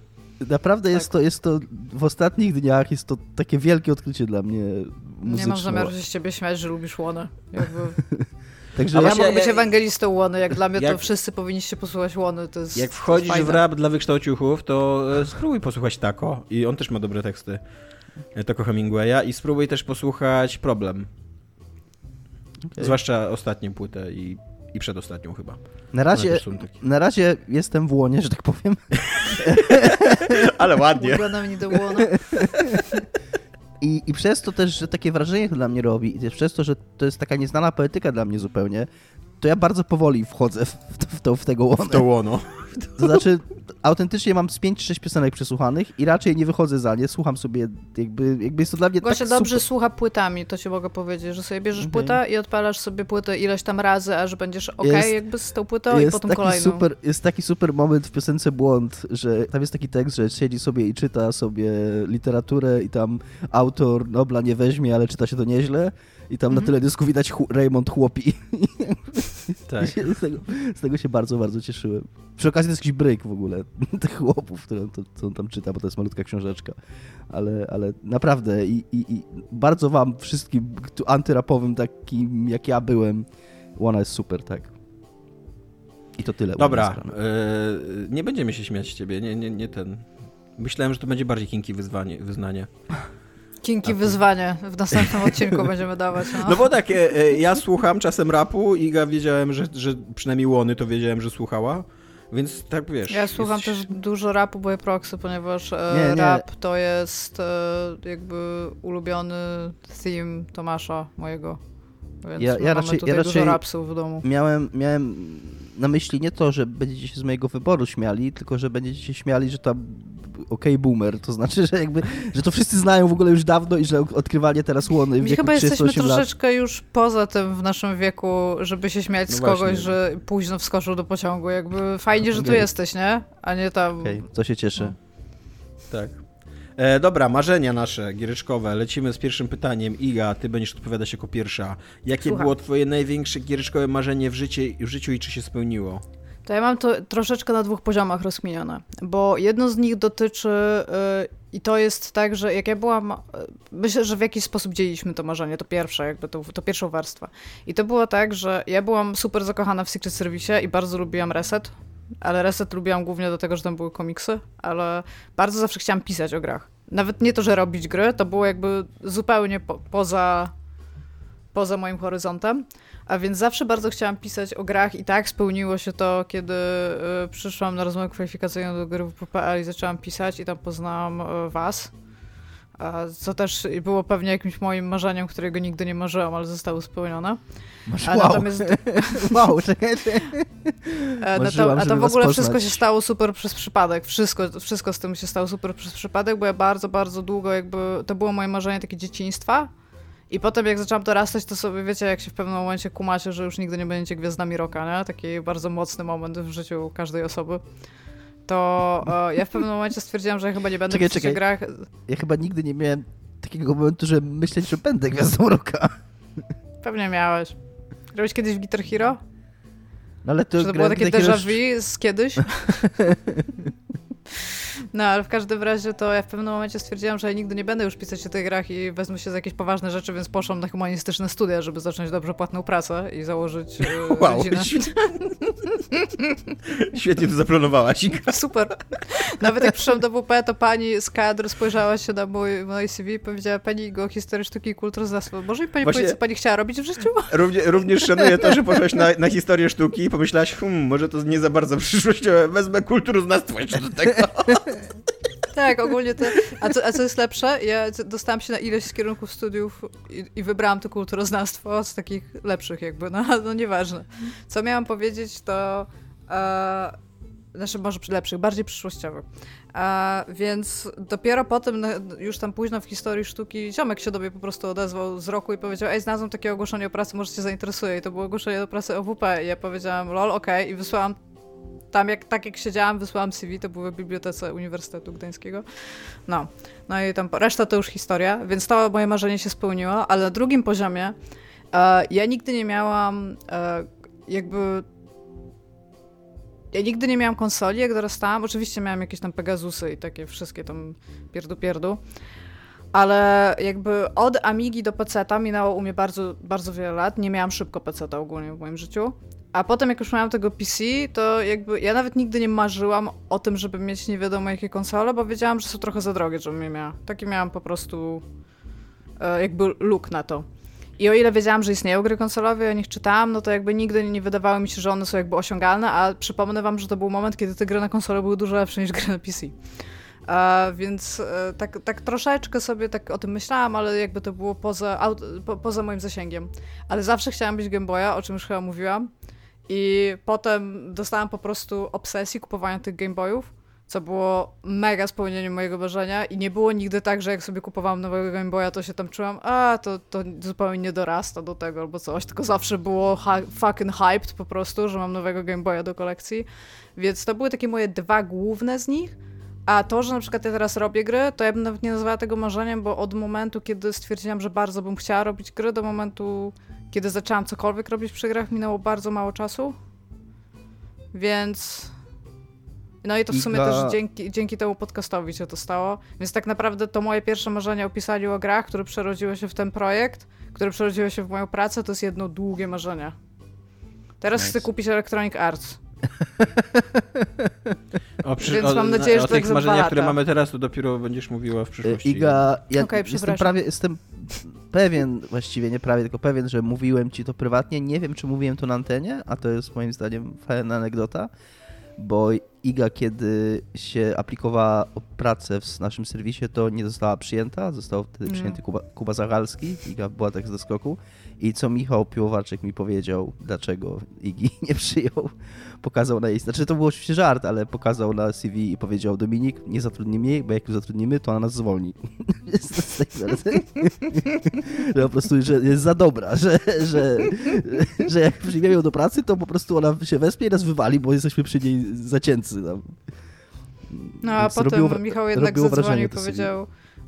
naprawdę tak. jest, to, jest to w ostatnich dniach jest to takie wielkie odkrycie dla mnie No, muzyczne. nie mam zamiaru się z ciebie śmiać, że lubisz Łonę. Jakby... Także A Ja właśnie, mogę być ja- ewangelistą Łony. Jak dla mnie to jak- wszyscy powinniście posłuchać Łony. To jest Jak wchodzisz w rap dla wykształciuchów, to e, spróbuj posłuchać Tako. I on też ma dobre teksty. E, Tako Hemingwaya. I spróbuj też posłuchać Problem. Okej. Zwłaszcza ostatnią płutę i, i przedostatnią chyba. na razie, na razie jestem w łonie, że tak powiem. Ale ładnie. Ulubiona mnie do Łona. I, I przez to też, że takie wrażenie to dla mnie robi, i przez to, że to jest taka nieznana poetyka dla mnie zupełnie, to ja bardzo powoli wchodzę w, w, w, to, w tego łonę. W to łono. To znaczy, autentycznie mam z 5-6 piosenek przesłuchanych i raczej nie wychodzę za nie, słucham sobie, jakby, jakby jest to dla mnie Gosia tak dobrze super. słucha płytami, to ci mogę powiedzieć, że sobie bierzesz Okej. płytę i odpalasz sobie płytę ileś tam razy, aż będziesz ok Jest- jakby z tą płytą i jest potem taki kolejną. super, Jest taki super moment w piosence Błąd, że tam jest taki tekst, że siedzi sobie i czyta sobie literaturę i tam autor Nobla nie weźmie, ale czyta się to nieźle. I tam na Mhm. tyle dysku widać hu- Raymond chłopi. Tak. Z, tego, z tego się bardzo, bardzo cieszyłem. Przy okazji to jest jakiś break w ogóle tych chłopów, które on, to, co on tam czyta, bo to jest malutka książeczka. Ale, ale naprawdę i, i, i bardzo wam wszystkim tu antyrapowym takim jak ja byłem, Łona jest super, tak. I to tyle. Dobra, e, nie będziemy się śmiać z ciebie, nie, nie, nie ten. Myślałem, że to będzie bardziej kinki wyzwanie, wyznanie. Kinki wyzwanie w następnym odcinku będziemy dawać. No. No bo tak, e, e, ja słucham czasem rapu i ja wiedziałem, że, że przynajmniej Łony to wiedziałem, że słuchała. Więc tak wiesz. Ja słucham jest... też dużo rapu Boy Proxy, ponieważ e, nie, nie. rap to jest jakby ulubiony theme Tomasza mojego. Więc ja, ja raczej, ja raczej rapsów w domu. Miałem, miałem na myśli nie to, że będziecie się z mojego wyboru śmiali, tylko że będziecie się śmiali, że to OK boomer, to znaczy, że jakby, że to wszyscy znają w ogóle już dawno i że odkrywanie teraz łony w wieku chyba jesteśmy lat. troszeczkę już poza tym w naszym wieku, żeby się śmiać no z kogoś, właśnie. że późno wskoczył do pociągu. Jakby fajnie, że okay. tu jesteś, nie? A nie tam... Okej, okay. to się cieszę. No. Tak. E, dobra, marzenia nasze, giereczkowe. Lecimy z pierwszym pytaniem. Iga, ty będziesz odpowiadać jako pierwsza. Jakie Słucham. było twoje największe giereczkowe marzenie w, życie, w życiu i czy się spełniło? To ja mam to troszeczkę na dwóch poziomach rozkminione, bo jedno z nich dotyczy yy, i to jest tak, że jak ja byłam, myślę, że w jakiś sposób dzieliliśmy to marzenie, to pierwsze, jakby to, to pierwszą warstwę. I to było tak, że ja byłam super zakochana w Secret Service i bardzo lubiłam Reset, ale Reset lubiłam głównie dlatego, że tam były komiksy, ale bardzo zawsze chciałam pisać o grach. Nawet nie to, że robić gry, to było jakby zupełnie po, poza, poza moim horyzontem. A więc zawsze bardzo chciałam pisać o grach i tak spełniło się to, kiedy y, przyszłam na rozmowę kwalifikacyjną do gry WPL i zaczęłam pisać i tam poznałam y, was. Co też było pewnie jakimś moim marzeniem, którego nigdy nie marzyłam, ale zostało spełnione. Masz, wow. Natomiast... wow, czekaj, e, no to, a to w ogóle wszystko się stało super przez przypadek. Wszystko, wszystko z tym się stało super przez przypadek, bo ja bardzo, bardzo długo jakby... To było moje marzenie takie dzieciństwa i potem jak zaczęłam dorastać, to sobie wiecie, jak się w pewnym momencie kumacie, że już nigdy nie będziecie gwiazdami roka, nie? Taki bardzo mocny moment w życiu każdej osoby. To e, ja w pewnym momencie stwierdziłam, że ja chyba nie będę czekaj, czekaj. grach. Ja chyba nigdy nie miałem takiego momentu, że myśleć, że będę gwiazdą roka. Pewnie miałeś. Grałeś kiedyś w Guitar Hero? No ale to, Czy to było takie déjà vu z kiedyś? No, ale w każdym razie to ja w pewnym momencie stwierdziłam, że ja nigdy nie będę już pisać o tych grach i wezmę się za jakieś poważne rzeczy, więc poszłam na humanistyczne studia, żeby zacząć dobrze płatną pracę i założyć e, wow, rodzinę. Świetnie to zaplanowałaś. Super. Nawet jak przyszłam do WP, to pani z kadr spojrzała się na mój, mój CV i powiedziała, pani go historii sztuki i kulturoznawstwa. Może mi pani Właśnie powiedzieć, co pani chciała robić w życiu? Równie, również szanuję to, że poszłaś na, na historię sztuki i pomyślałaś, hmm, może to nie za bardzo przyszłościowe, wezmę kulturoznawstwo jeszcze do tego. Tak, ogólnie to. A co, a co jest lepsze? Ja dostałam się na ileś z kierunków studiów i, i wybrałam to kulturoznawstwo z takich lepszych, jakby, no, no nieważne. Co miałam powiedzieć, to. E, znaczy, może lepszych, bardziej przyszłościowych. A, więc dopiero potem, już tam późno w historii sztuki, ziomek się do mnie po prostu odezwał z roku i powiedział: Ej, znalazłem takie ogłoszenie o pracy, może cię zainteresuje. I to było ogłoszenie do pracy OWP. I ja powiedziałam: Lol, okej, okay. i wysłałam tam jak, tak jak siedziałam, wysłałam CV, to było w bibliotece Uniwersytetu Gdańskiego. No, no i tam reszta to już historia, więc to moje marzenie się spełniło, ale na drugim poziomie e, ja nigdy nie miałam e, jakby ja nigdy nie miałam konsoli, jak dorastałam. Oczywiście miałam jakieś tam Pegasusy i takie wszystkie tam pierdu pierdu. Ale jakby od Amigi do PC-ta minęło u mnie bardzo, bardzo wiele lat. Nie miałam szybko PC-ta ogólnie w moim życiu. A potem, jak już miałam tego PC, to jakby ja nawet nigdy nie marzyłam o tym, żeby mieć nie wiadomo jakie konsole, bo wiedziałam, że są trochę za drogie, żebym je miała. Taki miałam po prostu e, jakby look na to. I o ile wiedziałam, że istnieją gry konsolowe, o nich czytałam, no to jakby nigdy nie wydawało mi się, że one są jakby osiągalne, a przypomnę wam, że to był moment, kiedy te gry na konsole były dużo lepsze niż gry na PC. A, więc e, tak, tak troszeczkę sobie tak o tym myślałam, ale jakby to było poza, po, poza moim zasięgiem. Ale zawsze chciałam być Game Boya, o czym już chyba mówiłam. I potem dostałam po prostu obsesji kupowania tych Game Boyów, co było mega spełnieniem mojego marzenia i nie było nigdy tak, że jak sobie kupowałam nowego Game Boya, to się tam czułam, a to, to zupełnie nie dorasta do tego albo coś, tylko zawsze było fucking hyped po prostu, że mam nowego Game Boya do kolekcji. Więc to były takie moje dwa główne z nich. A to, że na przykład ja teraz robię gry, to ja bym nawet nie nazwała tego marzeniem, bo od momentu, kiedy stwierdziłam, że bardzo bym chciała robić gry, do momentu, kiedy zaczęłam cokolwiek robić przy grach, minęło bardzo mało czasu. Więc. No i to w sumie też dzięki, dzięki temu podcastowi się to stało. Więc tak naprawdę to moje pierwsze marzenie o pisaniu o grach, które przerodziło się w ten projekt, które przerodziło się w moją pracę, to jest jedno długie marzenie. Teraz nice. chcę kupić Electronic Arts. O, przy, Więc o, mam nadzieję, że o tych marzeniach, które mamy teraz, to dopiero będziesz mówiła w przyszłości. Iga, ja okay, jestem prawie, jestem pewien, właściwie nie prawie, tylko pewien, że mówiłem ci to prywatnie. Nie wiem, czy mówiłem to na antenie, a to jest moim zdaniem fajna anegdota, bo Iga, kiedy się aplikowała o pracę w naszym serwisie, to nie została przyjęta. Został wtedy przyjęty Kuba, Kuba Zachalski. Iga była tak z doskoku. I co Michał Piłowarczyk mi powiedział, dlaczego Igi nie przyjął, pokazał na jej... Znaczy to był oczywiście żart, ale pokazał na CV i powiedział Dominik, nie zatrudnimy jej, bo jak ją zatrudnimy, to ona nas zwolni. Że po prostu, że jest za dobra, że, że, że jak przyjmiemy ją do pracy, to po prostu ona się wespnie i nas wywali, bo jesteśmy przy niej zacięcy. Tam. No a Więc potem robiło Michał jednak zadzwonił i to CV.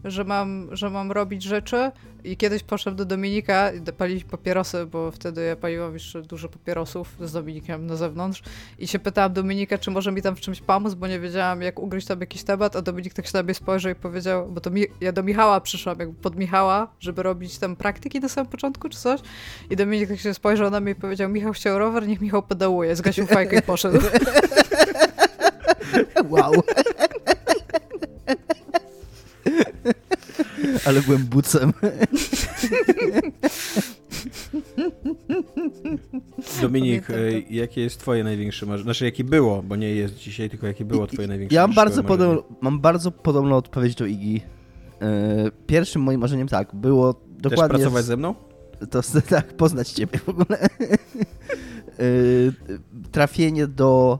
Że mam, że mam robić rzeczy. I kiedyś poszedł do Dominika i palić papierosy, bo wtedy ja paliłam jeszcze dużo papierosów z Dominikiem na zewnątrz. I się pytałam Dominika, czy może mi tam w czymś pomóc, bo nie wiedziałam jak ugryźć tam jakiś temat, a Dominik tak się na mnie spojrzał i powiedział, bo to mi, ja do Michała przyszłam, jakby pod Michała, żeby robić tam praktyki na samym początku czy coś. I Dominik tak się spojrzał na mnie i powiedział, Michał chciał rower, niech Michał pedałuje, zgasił fajkę i poszedł. Wow. Ale byłem bucem. Dominik, Pamiętam e, jakie jest twoje największe marzenie? Znaczy, jakie było, bo nie jest dzisiaj, tylko jakie było twoje największe Ja mam bardzo, marzenie? podobną, mam bardzo podobną odpowiedź do Igi. E, Pierwszym moim marzeniem tak, było Też dokładnie... pracować z- ze mną? To tak, poznać ciebie w ogóle. Y, Trafienie do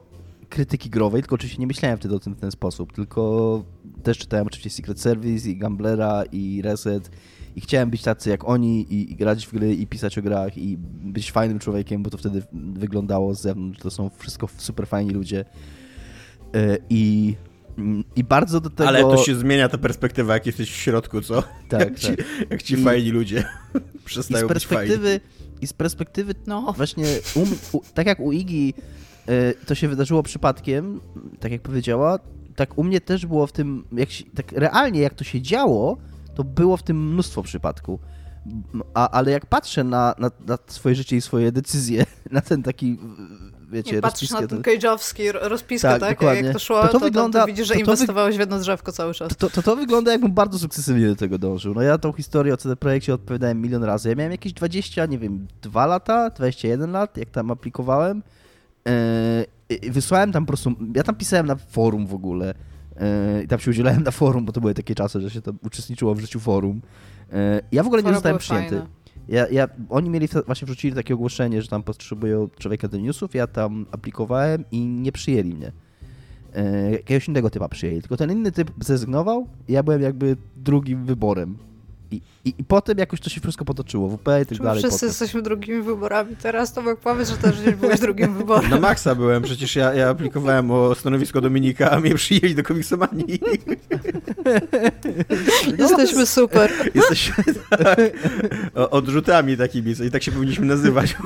krytyki growej, tylko oczywiście nie myślałem wtedy o tym w ten sposób, tylko też czytałem oczywiście Secret Service i Gamblera i Reset i chciałem być tacy jak oni i, i grać w gry i pisać o grach i być fajnym człowiekiem, bo to wtedy wyglądało z zewnątrz, to są wszystko super fajni ludzie. Y, I, i bardzo do tego... Ale to się zmienia ta perspektywa, jak jesteś w środku, co? Tak, jak, ci, tak. jak ci I- fajni ludzie I przestają z być fajni. perspektywy, I z perspektywy No. właśnie, u, m- u, tak jak u Igi to się wydarzyło przypadkiem, tak jak powiedziała, tak u mnie też było w tym, jak się, tak realnie jak to się działo, to było w tym mnóstwo przypadków. A, ale jak patrzę na, na, na swoje życie i swoje decyzje, na ten taki, wiecie, Jak patrzysz na ten cage'owski ro- rozpiskę, Tak, tak? dokładnie. Jak to szło, To to, to wygląda- to widzisz, że to inwestowałeś w jedno drzewko cały czas. to, to, to wygląda jakbym bardzo sukcesywnie do tego dążył. No ja tą historię o CD Projekcie odpowiadałem milion razy. Ja miałem jakieś 20, nie wiem, 2 lata, 21 lat, jak tam aplikowałem. Yy, wysłałem tam po prostu, ja tam pisałem na forum w ogóle. Yy, I tam się udzielałem na forum, bo to były takie czasy, że się tam uczestniczyło w życiu forum. Yy, ja w ogóle nie Fora zostałem były przyjęty. fajne. Ja, ja, oni mieli właśnie wrzucili takie ogłoszenie, że tam potrzebują człowieka do newsów, ja tam aplikowałem i nie przyjęli mnie. E, jakiegoś innego typa przyjęli, tylko ten inny typ zrezygnował i ja byłem jakby drugim wyborem. I, i, i potem jakoś to się wszystko potoczyło, WP i tak dalej. wszyscy potem. jesteśmy drugimi wyborami? Teraz Tomek powiedz, że też nie byłeś drugim wyborem. Na maksa byłem, przecież ja, ja aplikowałem o stanowisko Dominika, a mnie przyjęli do komiksomanii. Jesteśmy super. Jesteśmy tak, odrzutami takimi, co i tak się powinniśmy nazywać.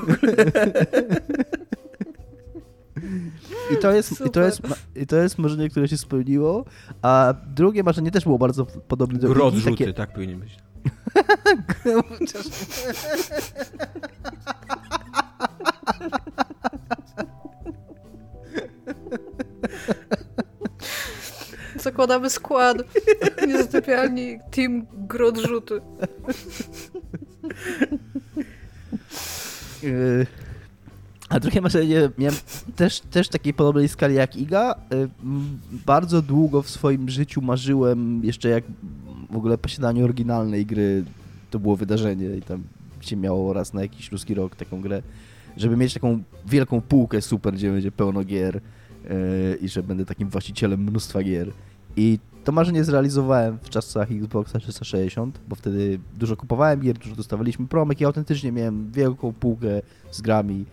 I to, jest, i, to jest, I to jest marzenie, które się spełniło, a drugie marzenie też było bardzo podobne do Gro Wiki, odrzuty, tak powinien być. Zakładamy skład. Niezasypialni team. Yy, A drugie marzenie miałem też, też takiej podobnej skali jak Iga. M, Bardzo długo w swoim życiu marzyłem, jeszcze jak w ogóle posiadanie oryginalnej gry to było wydarzenie i tam się miało raz na jakiś ruski rok taką grę, żeby mieć taką wielką półkę super, gdzie będzie pełno gier yy, i że będę takim właścicielem mnóstwa gier. I to marzenie zrealizowałem w czasach Xboxa 360, bo wtedy dużo kupowałem gier, dużo dostawaliśmy promek i autentycznie miałem wielką półkę z grami,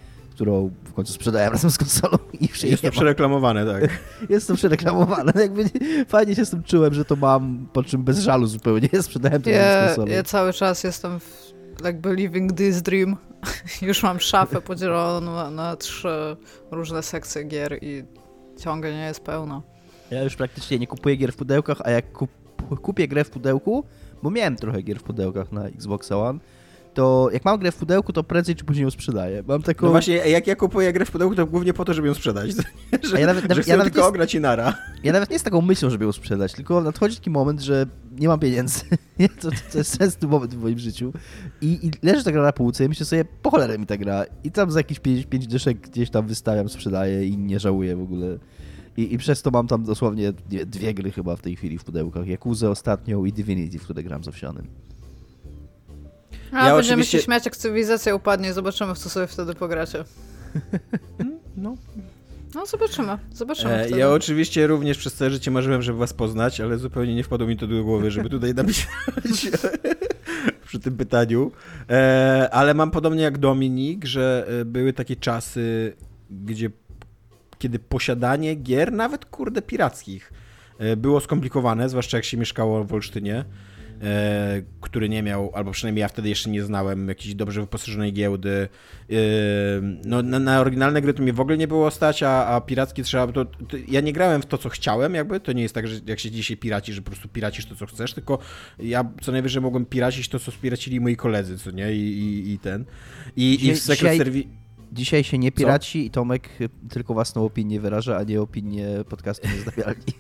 którą w końcu sprzedałem razem z konsolą i już jej Jest to ma. przereklamowane, tak. Jest to przereklamowane. Jakby nie- fajnie się z tym czułem, że to mam, po czym bez żalu zupełnie sprzedałem to razem z Ja, konsolą. ja cały czas jestem w, jakby living this dream. Już mam szafę podzieloną na, na trzy różne sekcje gier i ciągle nie jest pełno. Ja już praktycznie nie kupuję gier w pudełkach, a jak kup, kupię grę w pudełku, bo miałem trochę gier w pudełkach na Xbox One, to jak mam grę w pudełku, to prędzej czy później ją sprzedaję. Mam taką... No właśnie, jak ja kupuję grę w pudełku, to głównie po to, żeby ją sprzedać. Że, A ja nawet- że ja nawet tylko ograć i nara. Ja nawet nie z taką myślą, żeby ją sprzedać, tylko nadchodzi taki moment, że nie mam pieniędzy. to, to jest częsty moment w moim życiu. I, I leży ta gra na półce i myślę sobie, po cholerę mi ta gra. I tam za jakieś 5, 5 dyszek gdzieś tam wystawiam, sprzedaję i nie żałuję w ogóle. I, I przez to mam tam dosłownie nie, dwie gry chyba w tej chwili w pudełkach. Jakuzę ostatnią i Divinity, w które gram z Owsianym. A ja będziemy oczywiście... się śmiać, jak cywilizacja upadnie zobaczymy, w co sobie wtedy pogracie. No, No zobaczymy, zobaczymy E, ja oczywiście również przez całe życie marzyłem, żeby was poznać, ale zupełnie nie wpadło mi to do głowy, żeby tutaj napisać przy tym pytaniu. E, ale mam podobnie jak Dominik, że e, były takie czasy, gdzie kiedy posiadanie gier, nawet kurde pirackich, e, było skomplikowane, zwłaszcza jak się mieszkało w Olsztynie, który nie miał, albo przynajmniej ja wtedy jeszcze nie znałem jakiejś dobrze wyposażonej giełdy. E, no, na, na oryginalne gry to mnie w ogóle nie było stać, a, a pirackie trzeba... To, to, ja nie grałem w to, co chciałem, jakby. To nie jest tak, że jak się dzisiaj piraci, że po prostu piracisz to, co chcesz, tylko ja co najwyżej mogłem piracić to, co spiracili moi koledzy, co nie? I, i, i ten. I, Dzisiaj- i w Secret dzisiaj- Service... Dzisiaj się nie piraci i Tomek tylko własną opinię wyraża, a nie opinię podcastu Niezdawialni.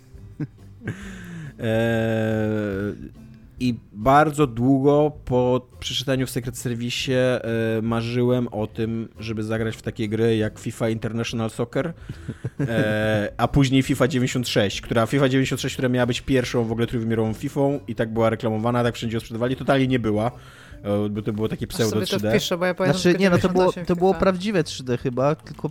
Eee, I bardzo długo po przeczytaniu w Secret Service e, marzyłem o tym, żeby zagrać w takie gry jak FIFA International Soccer, e, a później FIFA 96, która FIFA 96, która miała być pierwszą w ogóle trójwymiarową FIFA i tak była reklamowana, tak wszędzie ją sprzedawali, totalnie nie była, e, bo to było takie pseudo sobie to 3D. wpiszę, bo ja pamiętam Znaczy, nie no, to było, 98 to było prawdziwe 3D chyba, tylko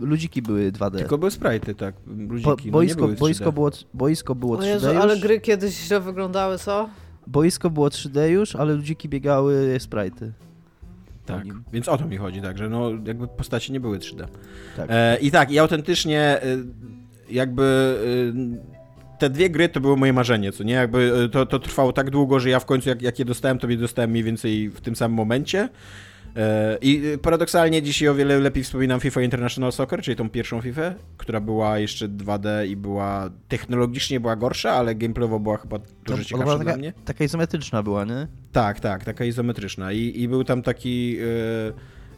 ludziki były 2D. Tylko były sprite'y, tak, Bo, ludziki, no nie boisko, były 3D. boisko, było, boisko było O 3D Jezu, już, ale gry kiedyś źle wyglądały, co? Boisko było 3D już, ale ludziki biegały sprite'y. Tak, więc o to mi chodzi, tak, że no jakby postacie nie były 3D. Tak. E, I tak, i autentycznie e, jakby e, te dwie gry to było moje marzenie, co nie? Jakby e, to, to trwało tak długo, że ja w końcu jak, jak je dostałem, to je dostałem mniej więcej w tym samym momencie. E, I paradoksalnie dzisiaj o wiele lepiej wspominam FIFA International Soccer, czyli tą pierwszą FIFA, która była jeszcze 2D i była technologicznie była gorsza, ale gameplayowo była chyba dużo ona ciekawsza była dla taka, mnie. taka izometryczna była, nie? Tak, tak, taka izometryczna. I, i był tam taki,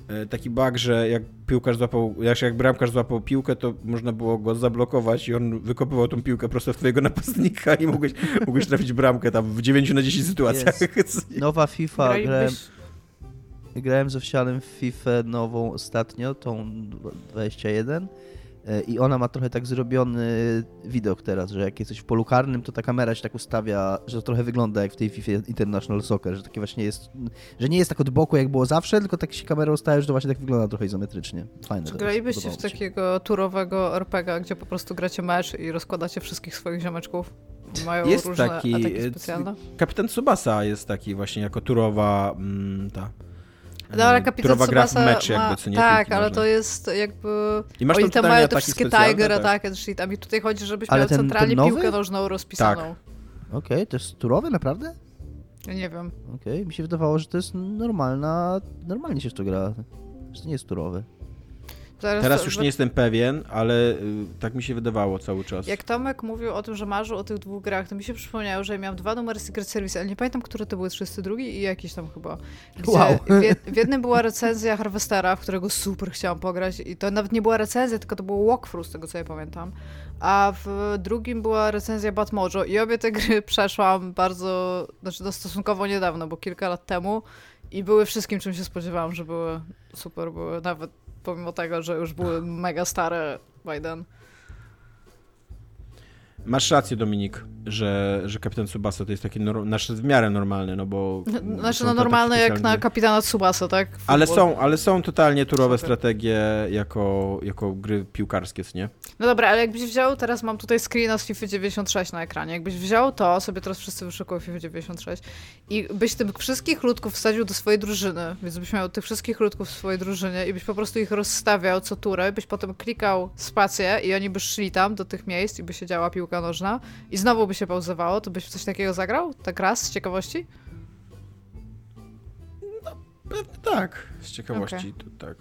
e, taki bug, że jak piłkarz złapał, jak, jak bramkarz złapał piłkę, to można było go zablokować i on wykopywał tą piłkę prosto w twojego napastnika i mogłeś, mogłeś trafić bramkę tam w 9 na 10 sytuacjach. Nowa FIFA, Gralibyś... grałem z Owsianym w FIFA nową ostatnio, tą 21 e, i ona ma trochę tak zrobiony widok teraz, że jak jesteś w polu karnym, to ta kamera się tak ustawia, że to trochę wygląda jak w tej FIFA International Soccer, że takie właśnie jest, że nie jest tak od boku jak było zawsze, tylko tak się kamera ustawia, że to właśnie tak wygląda trochę izometrycznie. Fajne. Czy gralibyście w takiego turowego RPG, gdzie po prostu gracie mecz i rozkładacie wszystkich swoich ziomeczków? Mają Jest różne taki, ataki e, specjalne? Kapitan Tsubasa jest taki właśnie jako turowa mm, ta. No, ale kapitan turowa gra w Tsubasa mecz jakby, ma... co nie Tak, ale nożnej. to jest jakby... I masz Oni tam mają te wszystkie Tiger tak. Attack and shit, a mi tutaj chodzi, żebyś Ale miał ten- ten centralnie nowy? piłkę nożną rozpisaną. Tak. Okej, to jest turowe naprawdę? Ja nie wiem. Okej, mi się wydawało, że to jest normalna, normalnie się w to gra, że to nie jest turowe. Teraz to- już nie jestem pewien, ale y, tak mi się wydawało cały czas. Jak Tomek mówił o tym, że marzył o tych dwóch grach, to mi się przypomniało, że ja miałam dwa numery Secret Service, ale nie pamiętam, które to były, 32 i jakiś tam chyba. Gdzie Wow. w, w jednym była recenzja Harvestera, w którego super chciałam pograć i to nawet nie była recenzja, tylko to było walkthrough, z tego co ja pamiętam. A w drugim była recenzja Batmojo i obie te gry przeszłam bardzo, znaczy no stosunkowo niedawno, bo kilka lat temu i były wszystkim, czym się spodziewałam, że były super, były nawet pomimo tego, że już były mega stare Biden. Masz rację, Dominik, że, że Kapitan Tsubasa to jest taki nasz w miarę normalny, no bo... Znaczy, no to normalne takie jak na kapitana Tsubasa, tak? Ale są, ale są totalnie turowe Super. strategie jako, jako gry piłkarskie, nie? No dobra, ale jakbyś wziął, teraz mam tutaj screena z FIFA 96 na ekranie, jakbyś wziął to, sobie teraz wszyscy wyszukują FIFA 96 i byś tych wszystkich ludków wsadził do swojej drużyny, więc byś miał tych wszystkich ludków w swojej drużynie i byś po prostu ich rozstawiał co turę, byś potem klikał spację i oni by szli tam do tych miejsc i by się działa piłka nożna i znowu by się pauzowało, to byś w coś takiego zagrał? Tak raz, z ciekawości? Pewnie tak, z ciekawości, to tak.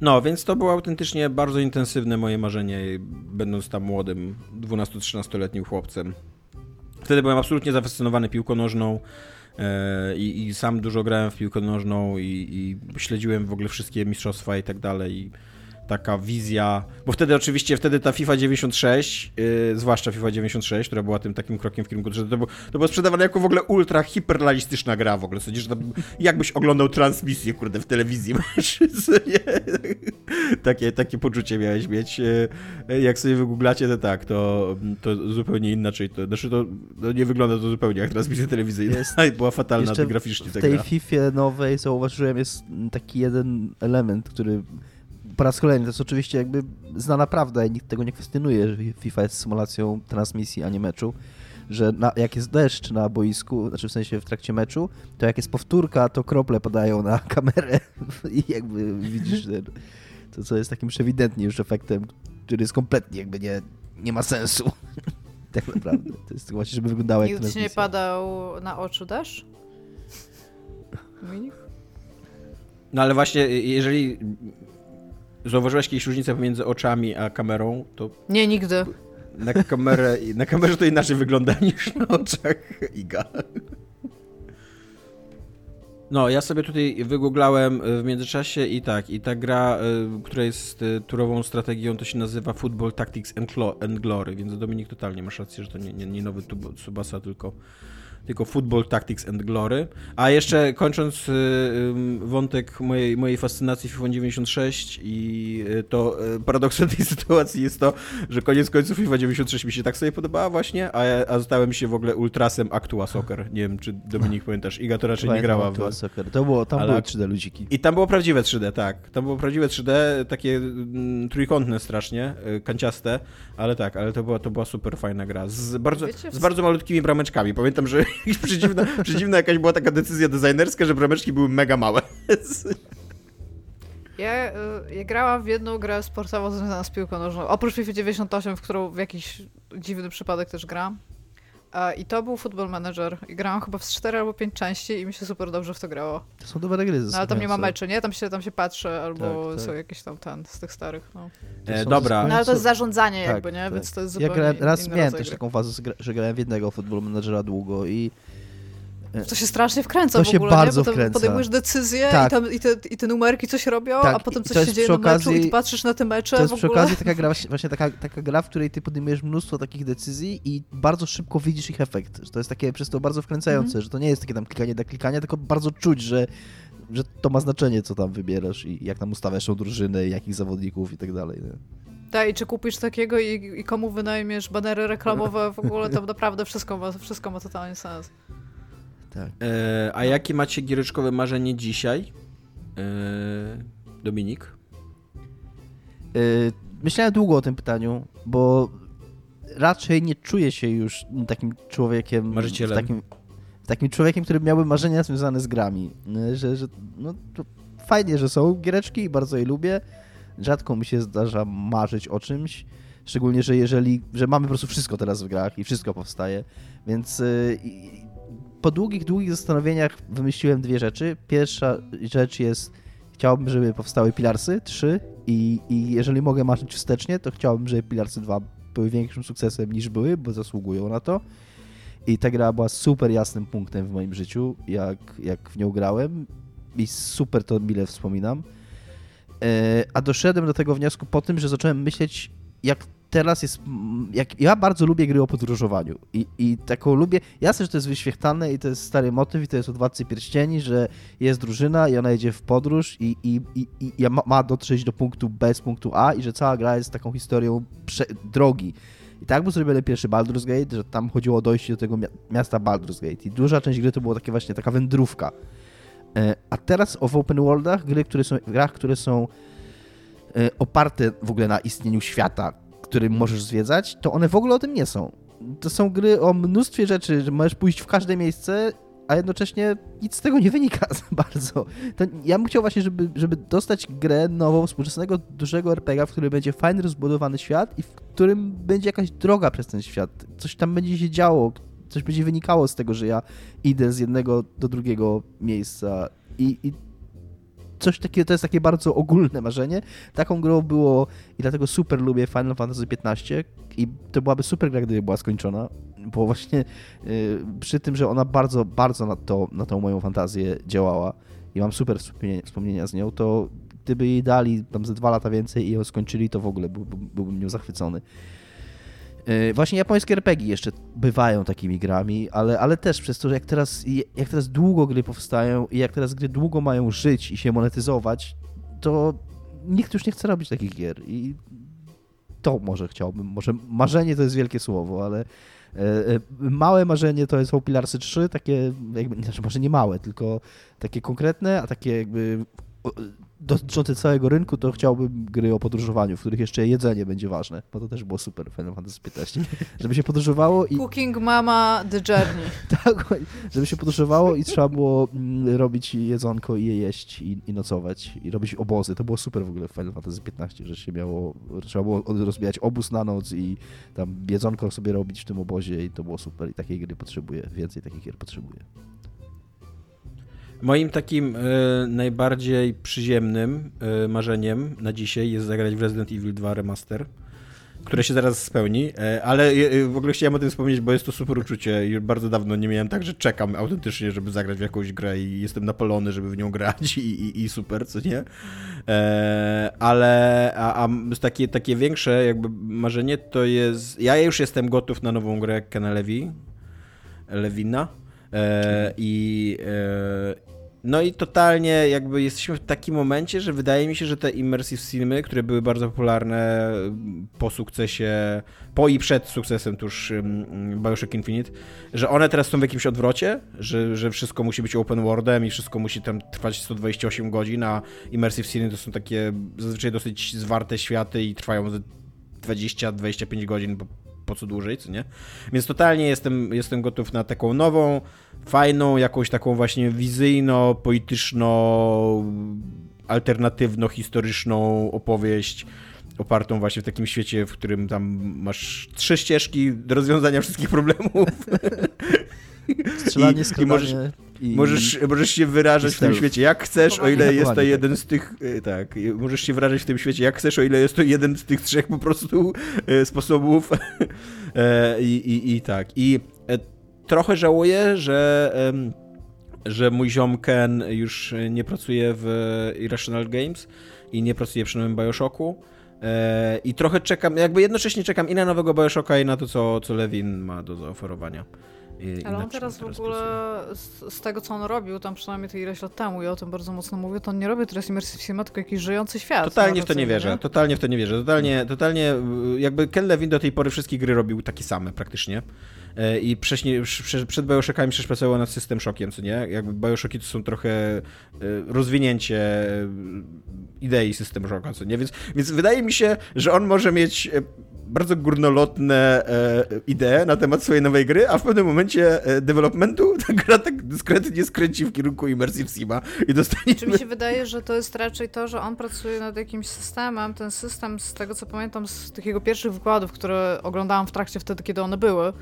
No, więc to było autentycznie bardzo intensywne moje marzenie, będąc tam młodym, 12-13-letnim chłopcem. Wtedy byłem absolutnie zafascynowany piłką nożną e, i, i sam dużo grałem w piłkę nożną i, i śledziłem w ogóle wszystkie mistrzostwa i tak dalej. Taka wizja, bo wtedy oczywiście, wtedy ta FIFA 96, yy, zwłaszcza FIFA 96, która była tym takim krokiem w kierunku, że to, było, to było sprzedawane jako w ogóle ultra hiperrealistyczna gra w ogóle, sądzisz, że tam, jakbyś oglądał transmisję, kurde, w telewizji, masz, takie, takie poczucie miałeś mieć, yy, jak sobie wygooglacie, to tak, to, to zupełnie inaczej, to, znaczy to, to nie wygląda to zupełnie jak transmisja telewizyjna, jest, była fatalna graficznie w tej FIFA nowej zauważyłem, jest taki jeden element, który po raz kolejny, to jest oczywiście jakby znana prawda i nikt tego nie kwestionuje, że FIFA jest symulacją transmisji, a nie meczu, że na, jak jest deszcz na boisku, znaczy w sensie w trakcie meczu, to jak jest powtórka, to krople padają na kamerę i jakby widzisz to, co jest takim ewidentnie już efektem, który jest kompletnie jakby nie, nie ma sensu. tak naprawdę. To jest właśnie, żeby wyglądało jak ci nie padał na oczu deszcz? No ale właśnie, jeżeli Zauważyłeś jakieś różnicę pomiędzy oczami a kamerą? To nie, nigdy. Na, kamerę, na kamerze to inaczej wygląda niż na oczach Iga. No, ja sobie tutaj wygooglałem w międzyczasie i tak, i ta gra, y, która jest y, turową strategią, to się nazywa Football Tactics and Glory, więc Dominik totalnie masz rację, że to nie, nie, nie nowy Subasa, tylko tylko Football Tactics and Glory. A jeszcze kończąc y, wątek mojej, mojej fascynacji FIFA 96 i y, to y, paradoksem tej sytuacji jest to, że koniec końców FIFA 96 mi się tak sobie podobała właśnie, a, a zostałem się w ogóle ultrasem Actua Soccer. Nie wiem, czy Dominik pamiętasz, Iga to raczej nie grała w... Soccer. To było, tam ale... były 3D ludziki. I tam było prawdziwe 3D, tak. Tam było prawdziwe 3D, takie mm, trójkątne strasznie, kanciaste, ale tak, ale to była, to była super fajna gra. Z bardzo, Wiecie, z bardzo malutkimi brameczkami. Pamiętam, że przedziwna, przedziwna jakaś była taka decyzja designerska, że brameczki były mega małe. Ja, y, ja grałam w jedną grę sportową związaną z piłką nożną. Oprócz FIFA 98, w którą w jakiś dziwny przypadek też gram. I to był Football Manager. I grałam chyba w 4 albo 5 części i mi się super dobrze w to grało. To są dobre gry. No ale tam nie ma meczy, nie? Tam się, tam się patrzy albo tak, tak. są jakieś tam ten z tych starych. No. E, dobra. No ale to jest zarządzanie tak, jakby, nie? Tak. Więc to jest zupełnie Ja grałem, raz miałem też taką fazę, że grałem w jednego Football Managera długo i to się strasznie wkręca to w ogóle, się bardzo nie? Bo wkręca. podejmujesz decyzje tak. i, tam, i, te, i te numerki coś robią, tak. a potem coś się dzieje okazji, na meczu i patrzysz na te mecze To jest przy okazji taka gra, właśnie taka, taka gra, w której ty podejmujesz mnóstwo takich decyzji i bardzo szybko widzisz ich efekt. To jest takie przez to bardzo wkręcające, mm. że to nie jest takie tam klikanie dla klikania, tylko bardzo czuć, że że to ma znaczenie, co tam wybierasz i jak tam ustawiasz tą drużynę, jakich zawodników i tak dalej. Tak, i czy kupisz takiego i, i komu wynajmiesz banery reklamowe, w ogóle to naprawdę wszystko ma, wszystko ma totalnie sens. Tak. E, a jakie macie giereczkowe marzenie dzisiaj? E, Dominik? E, myślałem długo o tym pytaniu, bo raczej nie czuję się już takim człowiekiem. Marzycielem. Takim, takim człowiekiem, który miałby marzenia związane z grami. E, że, że no, fajnie, że są giereczki i bardzo je lubię. Rzadko mi się zdarza marzyć o czymś. Szczególnie, że jeżeli, że mamy po prostu wszystko teraz w grach i wszystko powstaje, więc y, po długich, długich zastanowieniach wymyśliłem dwie rzeczy. Pierwsza rzecz jest, chciałbym, żeby powstały Pilarsy 3 i, i jeżeli mogę marzyć wstecznie, to chciałbym, żeby Pilarsy 2 były większym sukcesem niż były, bo zasługują na to. I ta gra była super jasnym punktem w moim życiu, jak, jak w nią grałem i super to mile wspominam. E, a doszedłem do tego wniosku po tym, że zacząłem myśleć, jak teraz jest. Jak, ja bardzo lubię gry o podróżowaniu. I, I taką lubię. Jasne, że to jest wyświechtane i to jest stary motyw, i to jest od Władcy Pierścieni, że jest drużyna i ona jedzie w podróż i, i, i, i ma, dotrzeć do punktu B z punktu A, i że cała gra jest taką historią drogi. I tak był zrobiony pierwszy Baldur's Gate, że tam chodziło o dojście do tego miasta Baldur's Gate. I duża część gry to była takie właśnie taka wędrówka. E, a teraz o open worldach, gry, które są, grach, które są e, oparte w ogóle na istnieniu świata, który możesz zwiedzać, to one w ogóle o tym nie są. To są gry o mnóstwie rzeczy, że możesz pójść w każde miejsce, a jednocześnie nic z tego nie wynika za bardzo. To ja bym chciał właśnie, żeby, żeby dostać grę nową, współczesnego, dużego RPG, w którym będzie fajny, rozbudowany świat i w którym będzie jakaś droga przez ten świat. Coś tam będzie się działo, coś będzie wynikało z tego, że ja idę z jednego do drugiego miejsca i, i coś takiego, to jest takie bardzo ogólne marzenie. Taką grą było i dlatego super lubię Final Fantasy XV i to byłaby super gra, gdyby była skończona, bo właśnie yy, przy tym, że ona bardzo, bardzo na, to, na tą moją fantazję działała i mam super wspomnienia, wspomnienia z nią, to gdyby jej dali tam ze dwa lata więcej i ją skończyli, to w ogóle byłbym, byłbym nią zachwycony. Yy, Właśnie japońskie RPG jeszcze bywają takimi grami, ale, ale też przez to, że jak teraz, jak teraz długo gry powstają i jak teraz gry długo mają żyć i się monetyzować, to nikt już nie chce robić takich gier. I to może chciałbym, może marzenie to jest wielkie słowo, ale e, e, małe marzenie to jest Pilarsy 3, takie, jakby, znaczy może nie małe, tylko takie konkretne, a takie jakby dotyczące całego rynku, to chciałbym gry o podróżowaniu, w których jeszcze jedzenie będzie ważne, bo to też było super w Final Fantasy 15. Żeby się podróżowało i... Cooking Mama The Journey. tak, żeby się podróżowało i trzeba było mm, robić jedzonko i je jeść i, i, nocować i robić obozy. To było super w ogóle w Final Fantasy 15, że się miało, trzeba było rozbijać obóz na noc i tam jedzonko sobie robić w tym obozie i to było super i takiej gry potrzebuję, więcej takich gier potrzebuję. Moim takim y, najbardziej przyziemnym y, marzeniem na dzisiaj jest zagrać w Resident Evil 2 Remaster, które się zaraz spełni, y, ale w ogóle chciałem o tym wspomnieć, bo jest to super uczucie i bardzo dawno nie miałem tak, że czekam autentycznie, żeby zagrać w jakąś grę i jestem napalony, żeby w nią grać i, i, i super, co nie? ale a, a takie, takie większe jakby marzenie to jest, ja już jestem gotów na nową grę Kena Levy, Lewina, I, e, no i totalnie jakby jesteśmy w takim momencie, że wydaje mi się, że te immersive filmy, które były bardzo popularne po sukcesie, po i przed sukcesem tuż Bioshock Infinite, że one teraz są w jakimś odwrocie, że, że wszystko musi być open worldem i wszystko musi tam trwać 128 godzin, a immersive filmy to są takie zazwyczaj dosyć zwarte światy i trwają 20-25 godzin, bo po co dłużej, co nie? Więc totalnie jestem, jestem gotów na taką nową, fajną, jakąś taką właśnie wizyjno, poetyczno, alternatywno-historyczną opowieść opartą właśnie w takim świecie, w którym tam masz trzy ścieżki do rozwiązania wszystkich problemów. Strzelanie, I, i możesz, i... Możesz, możesz się wyrażać w tym świecie jak chcesz, o ile jest to jeden z tych, e, tak, możesz się wyrażać w tym świecie jak chcesz, o ile jest to jeden z tych trzech po prostu e, sposobów e, i, i, i tak. I trochę żałuję, że że mój ziom Ken już nie pracuje w Irrational Games i nie pracuje przy nowym Bioshocku. I trochę czekam, jakby jednocześnie czekam i na nowego Bioshocka i na to, co, co Levin ma do zaoferowania. Ale on teraz w ogóle, z, z, tego co on robił, tam przynajmniej to ileś lat temu i o tym bardzo mocno mówię, to on nie robi teraz Immersive Cinema, tylko jakiś żyjący świat. Totalnie w to nie wierzę, nie? totalnie w to nie wierzę. Totalnie, totalnie, jakby Ken Levin do tej pory wszystkie gry robił takie same praktycznie. E, I wcześniej, przed Bioshockami przecież pracował nad System Shockiem, co nie? Jakby Bioshocki to są trochę e, rozwinięcie e, idei System Shocka, co nie? Więc, więc wydaje mi się, że on może mieć bardzo górnolotne e, idee na temat swojej nowej gry, a w pewnym momencie e, developmentu ta gra tak dyskretnie skręci w kierunku Immersive Sima i dostaniemy... Czy mi się wydaje, że to jest raczej to, że on pracuje nad jakimś systemem, ten system z tego co pamiętam z tych jego pierwszych wykładów, które oglądałam w trakcie wtedy, kiedy one były,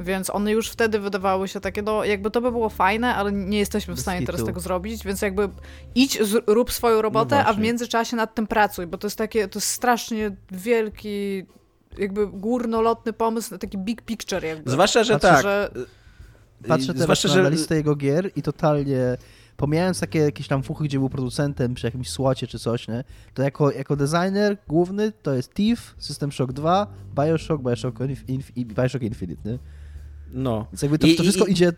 więc one już wtedy wydawały się takie, no jakby to by było fajne, ale nie jesteśmy w stanie teraz tego zrobić, więc jakby idź, rób swoją robotę, no a w międzyczasie nad tym pracuj, bo to jest takie, to jest strasznie wielki jakby górnolotny pomysł, taki big picture jakby. Zwłaszcza, że Patrzę, tak. Że... Patrzę teraz Zwłaszcza, na że... listę jego gier i totalnie pomijając takie jakieś tam fuchy, gdzie był producentem przy jakimś słocie czy coś, nie? to jako, jako designer główny to jest Thief, System Shock 2, Bioshock, Bioshock, Inf Bioshock Infinite, nie? No. Więc jakby to, to wszystko i, idzie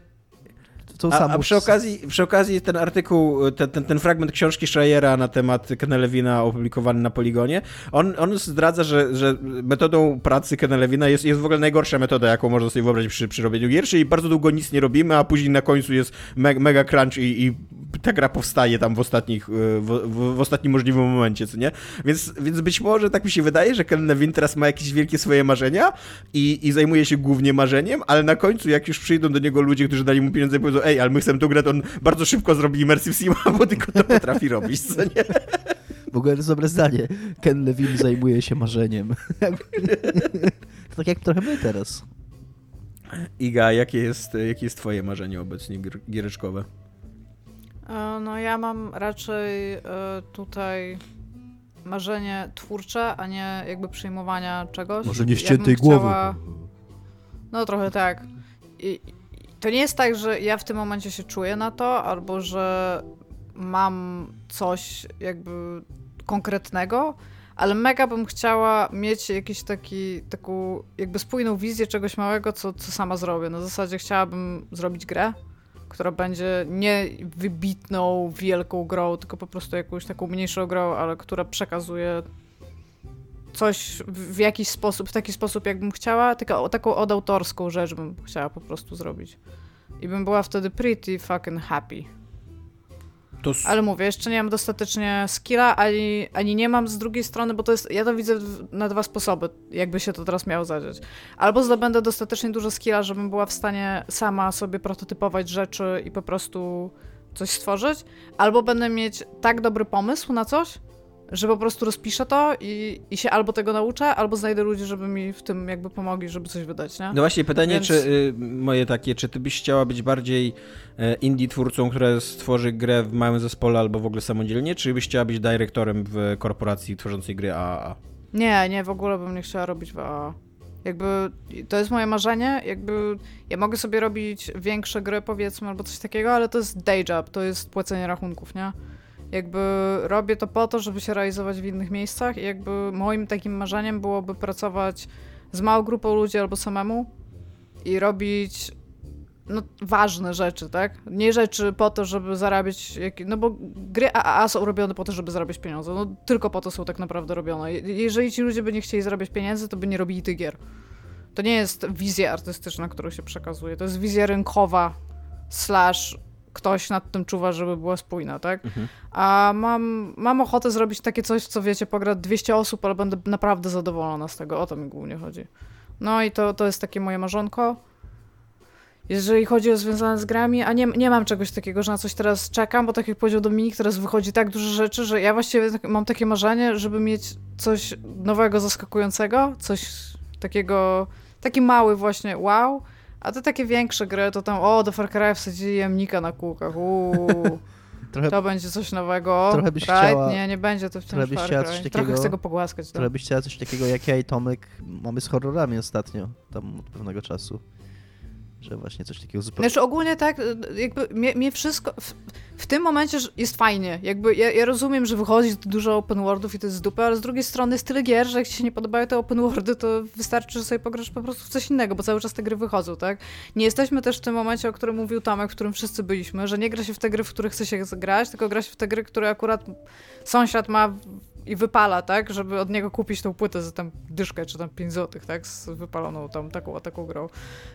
a, a, przy, okazji, przy okazji ten artykuł, ten, ten, ten fragment książki Schreiera na temat Kenelewina opublikowany na Poligonie, on, on zdradza, że, że metodą pracy Kenelewina jest, jest w ogóle najgorsza metoda, jaką można sobie wyobrazić przy, przy robieniu gier, czyli bardzo długo nic nie robimy, a później na końcu jest me, mega crunch i, i ta gra powstaje tam w, ostatnich, w, w, w, ostatnim możliwym momencie, co nie? Więc, więc być może tak mi się wydaje, że Ken Levin teraz ma jakieś wielkie swoje marzenia i, i zajmuje się głównie marzeniem, ale na końcu jak już przyjdą do niego ludzie, którzy dali mu pieniądze i powiedzą, ej, ale my chcemy tą grę, to on bardzo szybko zrobi Immersive Sim, bo tylko to potrafi robić, co nie? W ogóle to jest dobre zdanie. Ken Levin zajmuje się marzeniem. tak jak trochę my teraz. Iga, jakie jest, jakie jest twoje marzenie obecnie giereczkowe? E, no ja mam raczej e, tutaj marzenie twórcze, a nie jakby przyjmowania czegoś. Może nie ściętej głowy. Chciała... No trochę tak. I, to nie jest tak, że ja w tym momencie się czuję na to, albo że mam coś jakby konkretnego, ale mega bym chciała mieć jakiś taki, taką jakby spójną wizję czegoś małego, co, co sama zrobię. Na zasadzie chciałabym zrobić grę, która będzie nie wybitną, wielką grą, tylko po prostu jakąś taką mniejszą grą, ale która przekazuje coś w jakiś sposób, w taki sposób, jakbym chciała, taka, taką odautorską rzecz bym chciała po prostu zrobić. I bym była wtedy pretty fucking happy. To... Ale mówię, jeszcze nie mam dostatecznie skilla, ani, ani nie mam z drugiej strony, bo to jest, ja to widzę na dwa sposoby, jakby się to teraz miało zadziać. Albo zdobędę dostatecznie dużo skilla, żebym była w stanie sama sobie prototypować rzeczy i po prostu coś stworzyć, albo będę mieć tak dobry pomysł na coś, że po prostu rozpiszę to i, i się albo tego nauczę, albo znajdę ludzi, żeby mi w tym jakby pomogli, żeby coś wydać, nie? No właśnie pytanie, Więc... czy y, moje takie, czy ty byś chciała być bardziej y, indie twórcą, która stworzy grę w małym zespole albo w ogóle samodzielnie, czy byś chciała być dyrektorem w korporacji tworzącej gry AAA? Nie, nie, w ogóle bym nie chciała robić w AAA. Jakby to jest moje marzenie, jakby ja mogę sobie robić większe gry powiedzmy albo coś takiego, ale to jest day job, to jest płacenie rachunków, nie? Jakby robię to po to, żeby się realizować w innych miejscach i jakby moim takim marzeniem byłoby pracować z małą grupą ludzi albo samemu i robić no, ważne rzeczy, tak? Nie rzeczy po to, żeby zarabiać, no bo gry AAA są robione po to, żeby zarabiać pieniądze. No tylko po to są tak naprawdę robione. Jeżeli ci ludzie by nie chcieli zarabiać pieniędzy, to by nie robili tych gier. To nie jest wizja artystyczna, którą się przekazuje. To jest wizja rynkowa slash ktoś nad tym czuwa, żeby była spójna, tak? Mhm. A mam, mam ochotę zrobić takie coś, co wiecie, pogra 200 osób, ale będę naprawdę zadowolona z tego. O to mi głównie chodzi. No i to, to jest takie moje marzonko. Jeżeli chodzi o związane z grami, a nie, nie mam czegoś takiego, że na coś teraz czekam, bo tak jak powiedział Dominik, teraz wychodzi tak dużo rzeczy, że ja właściwie tak, mam takie marzenie, żeby mieć coś nowego, zaskakującego, coś takiego, taki mały właśnie wow, a te takie większe gry, to tam, o, do Far Cry wsadzili jamnika na kółkach, uuu. Trochę, to będzie coś nowego. Trochę byś chciała... Nie, nie będzie to wciąż trochę Far Cry. Coś takiego, trochę chcę go pogłaskać. Trochę byś chciała coś takiego, jak ja i Tomek mamy z horrorami ostatnio, tam od pewnego czasu że właśnie coś takiego zupełnie... Znaczy ogólnie tak, jakby mnie, mnie wszystko... W, w, tym momencie jest fajnie, jakby ja, ja, rozumiem, że wychodzi dużo open worldów i to jest dupy, ale z drugiej strony jest tyle gier, że jak ci się nie podobają te open worldy, to wystarczy, że sobie pograsz po prostu w coś innego, bo cały czas te gry wychodzą, tak? Nie jesteśmy też w tym momencie, o którym mówił Tomek, w którym wszyscy byliśmy, że nie gra się w te gry, w których chce się grać, tylko gra się w te gry, które akurat sąsiad ma i wypala, tak, żeby od niego kupić tą płytę za tam dyszkę, czy tam 5 złotych, tak, z wypaloną tam taką, taką grą.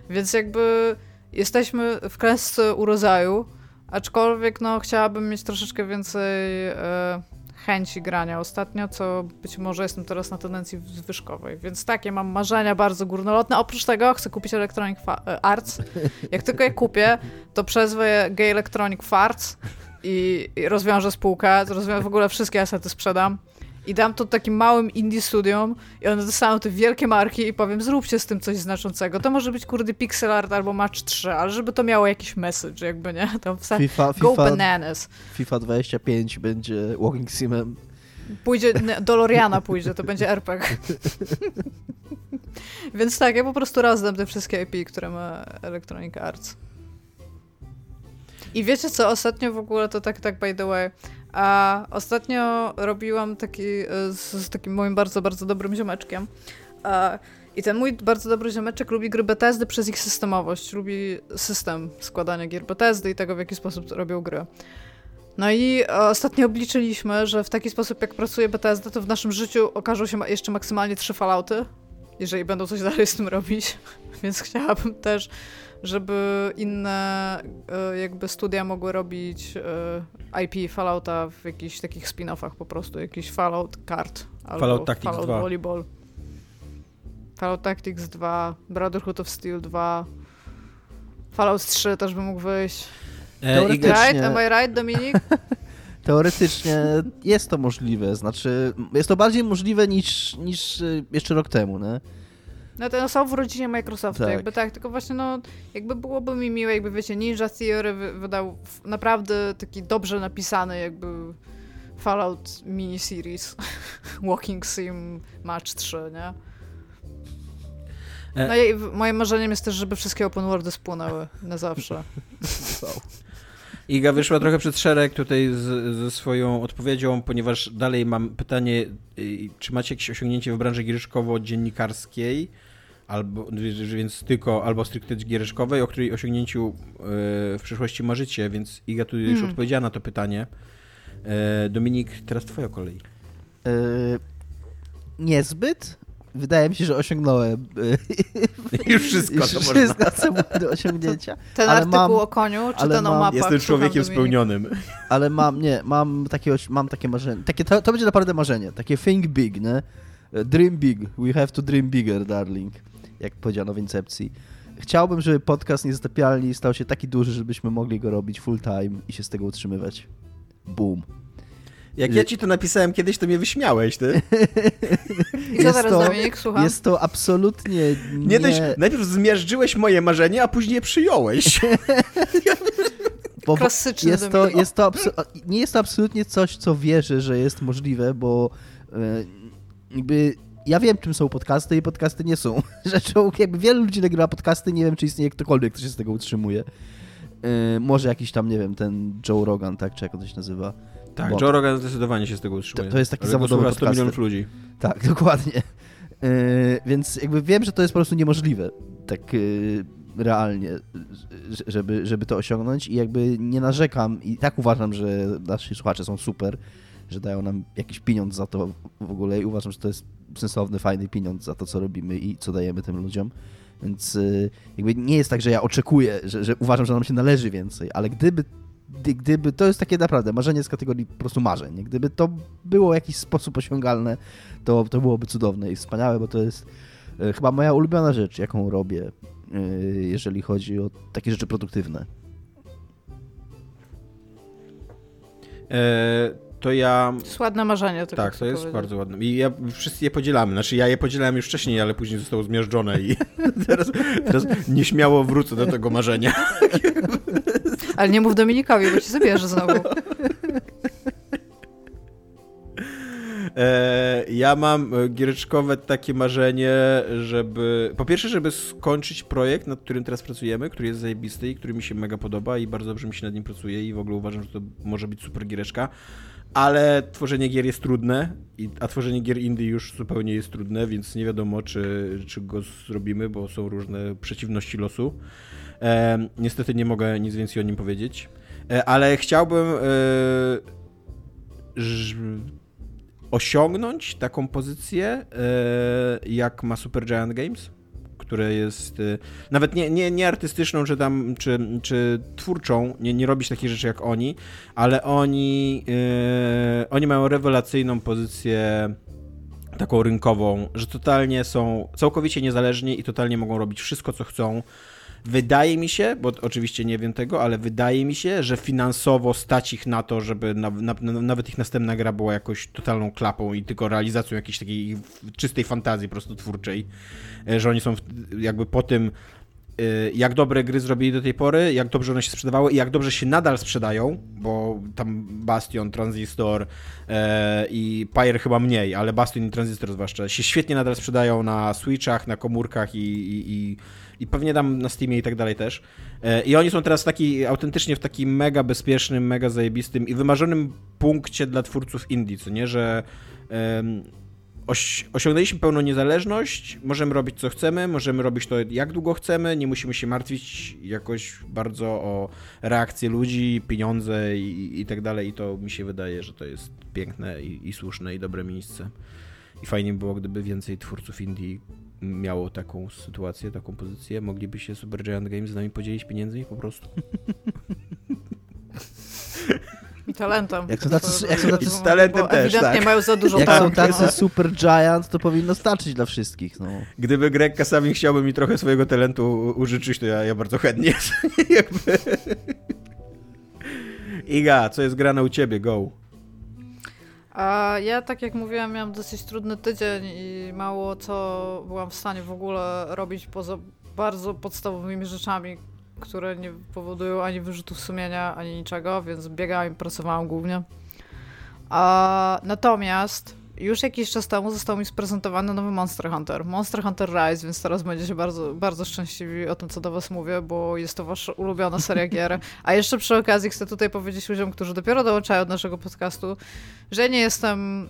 Więc jakby jesteśmy w klęsce urodzaju, aczkolwiek no chciałabym mieć troszeczkę więcej e, chęci grania ostatnio, co być może jestem teraz na tendencji zwyżkowej. Więc takie mam marzenia bardzo górnolotne. Oprócz tego chcę kupić Electronic e, Arts. Jak tylko je kupię, to przezwę Gay Electronic Farts i, i rozwiążę spółkę, rozwiążę w ogóle wszystkie asety sprzedam i dam to takim małym indie studiom i one dostaną te wielkie marki i powiem, zróbcie z tym coś znaczącego. To może być kurde pixel art albo match 3, ale żeby to miało jakiś message, jakby nie? Tam FIFA, go FIFA, bananas. FIFA 25 będzie walking simem. Pójdzie, do Loriana pójdzie, to będzie RPG. Więc tak, ja po prostu rozdam te wszystkie IP, które ma Electronic Arts. I wiecie co, ostatnio w ogóle to tak, tak by the way, a ostatnio robiłam taki e, z, z takim moim bardzo, bardzo dobrym ziomeczkiem. A, I ten mój bardzo dobry ziomeczek lubi gry Bethesdy przez ich systemowość. Lubi system składania gier Bethesdy i tego, w jaki sposób robią gry. No i ostatnio obliczyliśmy, że w taki sposób, jak pracuje Bethesda, to w naszym życiu okażą się jeszcze maksymalnie trzy falauty, jeżeli będą coś dalej z tym robić. Więc chciałabym też żeby inne e, jakby studia mogły robić e, IP Fallouta w jakichś takich spin-offach po prostu, jakiś Fallout Kart albo Fallout Tactics Fallout 2. Volleyball. Fallout Tactics 2, Brotherhood of Steel 2, Fallout 3 też by mógł wyjść. E, right? Am I right, Dominik? Teoretycznie jest to możliwe, znaczy jest to bardziej możliwe niż, niż jeszcze rok temu, nie? No to są w rodzinie Microsoftu, tak. jakby tak, tylko właśnie no, jakby byłoby mi miłe, jakby wiecie, Ninja Theory wydał naprawdę taki dobrze napisany jakby Fallout miniseries Walking Sim Match 3, nie? E- no i moim marzeniem jest też, żeby wszystkie open worldy spłonęły na zawsze. Iga wyszła trochę przed szereg tutaj z, ze swoją odpowiedzią, ponieważ dalej mam pytanie, y, czy macie jakieś osiągnięcie w branży giereszkowo-dziennikarskiej, albo, więc tylko albo stricte giereszkowej, o której osiągnięciu y, w przyszłości marzycie, więc Iga tu już hmm. odpowiedziała na to pytanie. E, Dominik, teraz twoja kolej. Yy, niezbyt. Wydaje mi się, że osiągnąłem już wszystko, już to wszystko można. co do osiągnięcia. Ten ale artykuł mam, o koniu, czy ten o mapach? Jestem człowiekiem spełnionym. Ale mam, nie, mam takie, mam takie marzenie. Takie, to, to będzie naprawdę marzenie. Takie think big, nie? Dream big. We have to dream bigger, darling. Jak powiedziano w Incepcji. Chciałbym, żeby podcast Niezatapialni stał się taki duży, żebyśmy mogli go robić full time i się z tego utrzymywać. Boom. Jak ja ci to napisałem kiedyś, to mnie wyśmiałeś, ty. I co teraz, to, Dominik, słucham? Jest to absolutnie nie... nie dość, najpierw zmierzyłeś moje marzenie, a później je przyjąłeś. Bo Klasyczny jest to, jest to Nie jest to absolutnie coś, co wierzę, że jest możliwe, bo e, jakby ja wiem, czym są podcasty i podcasty nie są rzeczą, jakby wielu ludzi nagrywa podcasty, nie wiem, czy istnieje ktokolwiek, kto się z tego utrzymuje. Yy, może jakiś tam, nie wiem, ten Joe Rogan, tak, czy jak on to się nazywa. Tak, Bo... Joe Rogan zdecydowanie się z tego utrzymuje. To, to jest taki zawodowy 100 milionów ludzi. Tak, dokładnie. Yy, więc jakby wiem, że to jest po prostu niemożliwe, tak yy, realnie, żeby, żeby to osiągnąć i jakby nie narzekam i tak uważam, że nasi słuchacze są super, że dają nam jakiś pieniądz za to w ogóle i uważam, że to jest sensowny, fajny pieniądz za to, co robimy i co dajemy tym ludziom. Więc y, jakby nie jest tak, że ja oczekuję, że, że uważam, że nam się należy więcej, ale gdyby gdyby to jest takie naprawdę marzenie z kategorii po prostu marzeń. Gdyby to było w jakiś sposób osiągalne, to, to byłoby cudowne i wspaniałe, bo to jest y, chyba moja ulubiona rzecz, jaką robię, y, jeżeli chodzi o takie rzeczy produktywne. E to ja... To jest ładne marzenie. Tak, to jest powiedzieć. bardzo ładne. I ja, wszyscy je podzielamy. Znaczy ja je podzielałem już wcześniej, ale później zostało zmiażdżone i teraz, teraz nieśmiało wrócę do tego marzenia. Ale nie mów Dominikowi, bo ci zabierze znowu. E, ja mam e, giereczkowe takie marzenie, żeby. Po pierwsze, żeby skończyć projekt, nad którym teraz pracujemy, który jest zajebisty i który mi się mega podoba i bardzo dobrze mi się nad nim pracuje i w ogóle uważam, że to może być super giereczka ale tworzenie gier jest trudne, a tworzenie gier indie już zupełnie jest trudne, więc nie wiadomo, czy, czy go zrobimy, bo są różne przeciwności losu. E, niestety nie mogę nic więcej o nim powiedzieć, e, ale chciałbym e, osiągnąć taką pozycję, e, jak ma Super Giant Games które jest y, nawet nie, nie, nie artystyczną, czy tam, czy, czy twórczą, nie, nie robić takich rzeczy jak oni, ale oni, yy, oni mają rewelacyjną pozycję taką rynkową, że totalnie są całkowicie niezależni i totalnie mogą robić wszystko, co chcą. Wydaje mi się, bo oczywiście nie wiem tego, ale wydaje mi się, że finansowo stać ich na to, żeby na, na, nawet ich następna gra była jakoś totalną klapą i tylko realizacją jakiejś takiej czystej fantazji po prostu twórczej, e, że oni są jakby po tym, e, jak dobre gry zrobili do tej pory, jak dobrze one się sprzedawały i jak dobrze się nadal sprzedają, bo tam Bastion, Transistor e, i Pyre chyba mniej, ale Bastion i Transistor zwłaszcza się świetnie nadal sprzedają na Switchach, na komórkach i, i, i i pewnie tam na Steamie i tak dalej też. E, I oni są teraz taki, autentycznie w takim mega bezpiecznym, mega zajebistym i wymarzonym punkcie dla twórców indie, co nie, że um, osiągnęliśmy pełną niezależność, możemy robić co chcemy, możemy robić to jak długo chcemy, nie musimy się martwić jakoś bardzo o reakcję ludzi, pieniądze i, i tak dalej i to mi się wydaje, że to jest piękne i, i słuszne i dobre miejsce. I fajnie było, gdyby więcej twórców indie miało taką sytuację, taką pozycję, mogliby się Super Giant Games z nami podzielić pieniędzmi po prostu. I talentem. Jak są tacy, jak są tacy z talentem też, ewidentnie tak. mają za dużo Jak talentu. są tacy Super Giant, to powinno starczyć dla wszystkich. No. Gdyby Greg Kasami chciałby mi trochę swojego talentu użyczyć, to ja, ja bardzo chętnie. Iga, co jest grane u ciebie? Go. A ja, tak jak mówiłam, miałam dosyć trudny tydzień i mało co byłam w stanie w ogóle robić poza bardzo podstawowymi rzeczami, które nie powodują ani wyrzutów sumienia, ani niczego, więc biegałam i pracowałam głównie. A, natomiast już jakiś czas temu został mi sprezentowany nowy Monster Hunter. Monster Hunter Rise, więc teraz będziecie bardzo, bardzo szczęśliwi o tym, co do was mówię, bo jest to wasza ulubiona seria gier. A jeszcze przy okazji chcę tutaj powiedzieć ludziom, którzy dopiero dołączają do naszego podcastu, że nie jestem,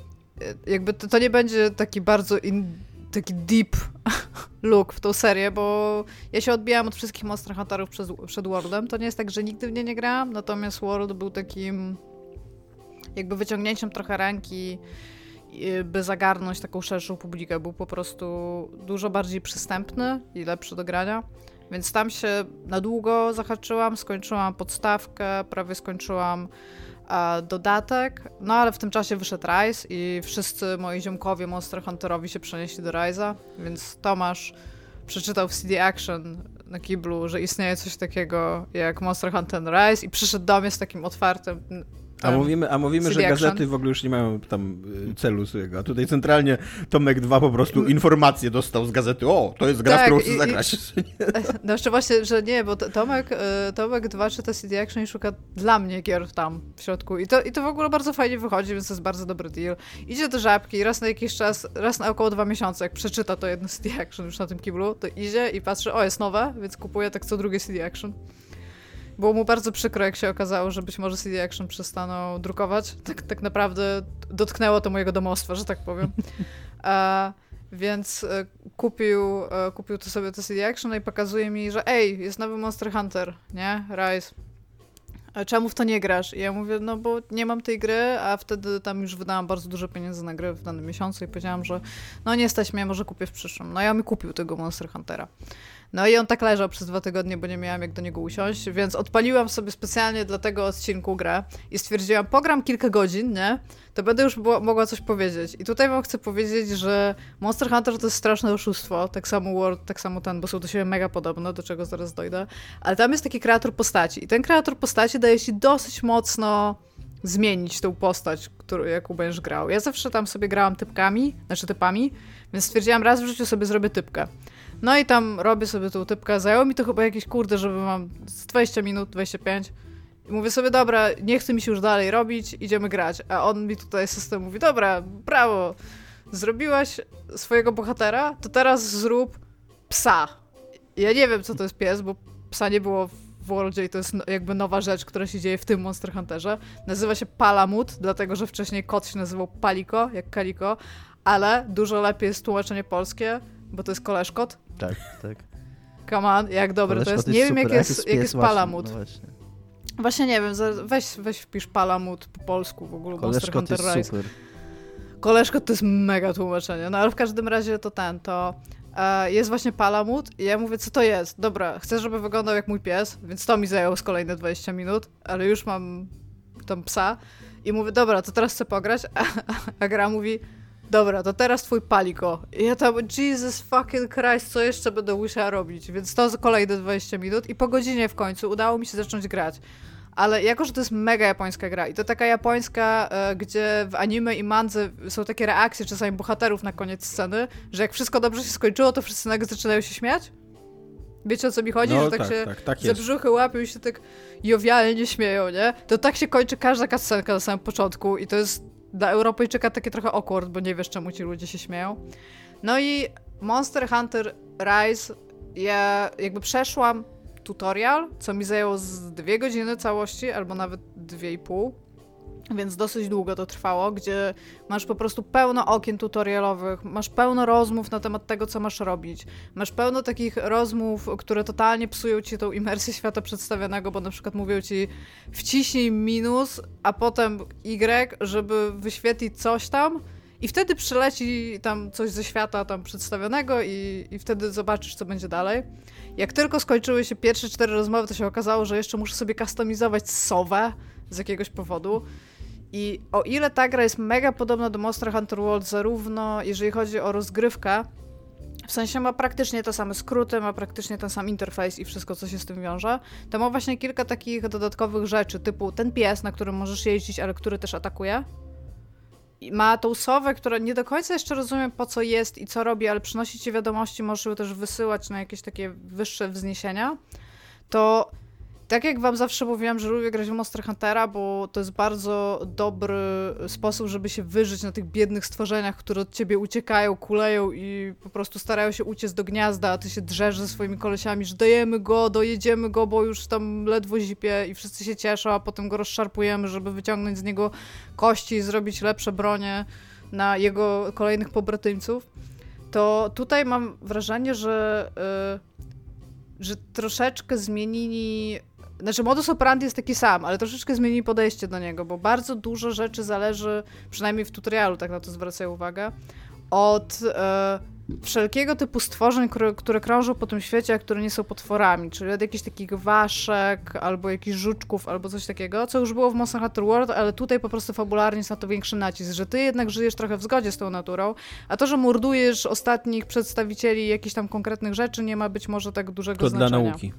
jakby to, to nie będzie taki bardzo in, taki deep look w tą serię, bo ja się odbijałam od wszystkich Monster Hunterów przed, przed Worldem. To nie jest tak, że nigdy w nie nie grałam, natomiast World był takim jakby wyciągnięciem trochę ręki, by zagarnąć taką szerszą publikę. Był po prostu dużo bardziej przystępny i lepszy do grania. Więc tam się na długo zahaczyłam, skończyłam podstawkę, prawie skończyłam e, dodatek, no ale w tym czasie wyszedł Rise i wszyscy moi ziomkowie Monster Hunterowi się przenieśli do Rise'a, więc Tomasz przeczytał w CD Action na kiblu, że istnieje coś takiego jak Monster Hunter Rise i przyszedł do mnie z takim otwartym a mówimy, a mówimy że gazety w ogóle już nie mają tam y, celu swojego. A tutaj centralnie Tomek 2 po prostu informację dostał z gazety. O, to jest gra, tak, którą chcę zagrać. No jeszcze właśnie, że nie, bo Tomek, y, Tomek 2 czyta CD Action i szuka dla mnie gier tam w środku. I to, I to w ogóle bardzo fajnie wychodzi, więc to jest bardzo dobry deal. Idzie do żabki raz na jakiś czas, raz na około dwa miesiące, jak przeczyta to jedno CD Action już na tym kiblu, to idzie i patrzy, o jest nowe, więc kupuje tak co drugie CD Action. Było mu bardzo przykro, jak się okazało, że być może CD Action przestaną drukować. Tak, tak naprawdę dotknęło to mojego domostwa, że tak powiem. A, więc e, kupił, e, kupił to sobie to CD Action i pokazuje mi, że ej, jest nowy Monster Hunter, nie? Rise. A czemu w to nie grasz? I ja mówię, no bo nie mam tej gry, a wtedy tam już wydałam bardzo dużo pieniędzy na grę w danym miesiącu i powiedziałam, że no nie stać mnie, może kupię w przyszłym. No ja mi kupił tego Monster Huntera. No i on tak leżał przez dwa tygodnie, bo nie miałam jak do niego usiąść, więc odpaliłam sobie specjalnie dla tego odcinku grę i stwierdziłam, pogram kilka godzin, nie? To będę już mogła coś powiedzieć. I tutaj wam chcę powiedzieć, że Monster Hunter to jest straszne oszustwo, tak samo World, tak samo ten, bo są do siebie mega podobne, do czego zaraz dojdę, ale tam jest taki kreator postaci i ten kreator postaci daje ci dosyć mocno zmienić tą postać, którą, jaką będziesz grał. Ja zawsze tam sobie grałam typkami, znaczy typami, więc stwierdziłam, raz w życiu sobie zrobię typkę. No i tam robię sobie tą typkę. Zajęło mi to chyba jakieś kurde, żeby mam 20 minut, 25. I mówię sobie, dobra, nie chce mi się już dalej robić, idziemy grać. A on mi tutaj system mówi, dobra, brawo, zrobiłaś swojego bohatera, to teraz zrób psa. Ja nie wiem, co to jest pies, bo psa nie było w Worldzie i to jest no, jakby nowa rzecz, która się dzieje w tym Monster Hunterze. Nazywa się Palamut, dlatego że wcześniej kot się nazywał Paliko, jak Kaliko, ale dużo lepiej jest tłumaczenie polskie, bo to jest koleżkot. Tak, tak. Come on, jak dobry to jest. Nie wiem, jak jest, jak jest palamut. No właśnie. właśnie. nie wiem, weź, weź wpisz palamut po polsku w ogóle. Koleżkot Monster Hunter Rise. Super. Koleżkot to jest mega tłumaczenie, no ale w każdym razie to ten, to e, jest właśnie palamut i ja mówię, co to jest? Dobra, chcę, żeby wyglądał jak mój pies, więc to mi zajęło z kolejne 20 minut, ale już mam tam psa i mówię, dobra, to teraz chcę pograć, a, a gra mówi, Dobra, to teraz twój paliko. I ja tam, Jesus fucking Christ, co jeszcze będę musiała robić? Więc to kolejne 20 minut i po godzinie w końcu udało mi się zacząć grać. Ale jako, że to jest mega japońska gra i to taka japońska, e, gdzie w anime i mandze są takie reakcje czasami bohaterów na koniec sceny, że jak wszystko dobrze się skończyło, to wszyscy nagle zaczynają się śmiać? Wiecie o co mi chodzi? No, że tak, tak się tak, tak za brzuchy łapią i się tak jowialnie śmieją, nie? To tak się kończy każda kascenka na samym początku i to jest dla Europejczyka takie trochę awkward, bo nie wiesz czemu ci ludzie się śmieją. No i Monster Hunter Rise ja jakby przeszłam tutorial, co mi zajęło z dwie godziny całości, albo nawet dwie i pół więc dosyć długo to trwało, gdzie masz po prostu pełno okien tutorialowych, masz pełno rozmów na temat tego, co masz robić. Masz pełno takich rozmów, które totalnie psują ci tą imersję świata przedstawionego, bo na przykład mówią ci wciśnij minus, a potem Y, żeby wyświetlić coś tam i wtedy przyleci tam coś ze świata tam przedstawionego i, i wtedy zobaczysz, co będzie dalej. Jak tylko skończyły się pierwsze cztery rozmowy, to się okazało, że jeszcze muszę sobie kustomizować sowę z jakiegoś powodu. I o ile ta gra jest mega podobna do Monster Hunter World, zarówno jeżeli chodzi o rozgrywkę, w sensie ma praktycznie te same skróty, ma praktycznie ten sam interfejs i wszystko, co się z tym wiąże, to ma właśnie kilka takich dodatkowych rzeczy, typu ten pies, na którym możesz jeździć, ale który też atakuje. I ma tą sowę, która nie do końca jeszcze rozumiem po co jest i co robi, ale przynosi ci wiadomości, możesz ją też wysyłać na jakieś takie wyższe wzniesienia. To tak jak wam zawsze mówiłam, że lubię grać w Monster Huntera, bo to jest bardzo dobry sposób, żeby się wyżyć na tych biednych stworzeniach, które od ciebie uciekają, kuleją i po prostu starają się uciec do gniazda, a ty się drzesz ze swoimi kolesiami, że dajemy go, dojedziemy go, bo już tam ledwo zipie i wszyscy się cieszą, a potem go rozszarpujemy, żeby wyciągnąć z niego kości i zrobić lepsze bronie na jego kolejnych pobratymców. To tutaj mam wrażenie, że, yy, że troszeczkę zmienili znaczy, modus operandi jest taki sam, ale troszeczkę zmienili podejście do niego, bo bardzo dużo rzeczy zależy, przynajmniej w tutorialu tak na to zwracają uwagę, od e, wszelkiego typu stworzeń, które, które krążą po tym świecie, a które nie są potworami, czyli od jakichś takich waszek, albo jakichś żuczków, albo coś takiego, co już było w Monster Hunter World, ale tutaj po prostu fabularnie jest na to większy nacisk, że ty jednak żyjesz trochę w zgodzie z tą naturą, a to, że mordujesz ostatnich przedstawicieli jakichś tam konkretnych rzeczy, nie ma być może tak dużego to znaczenia. To dla nauki.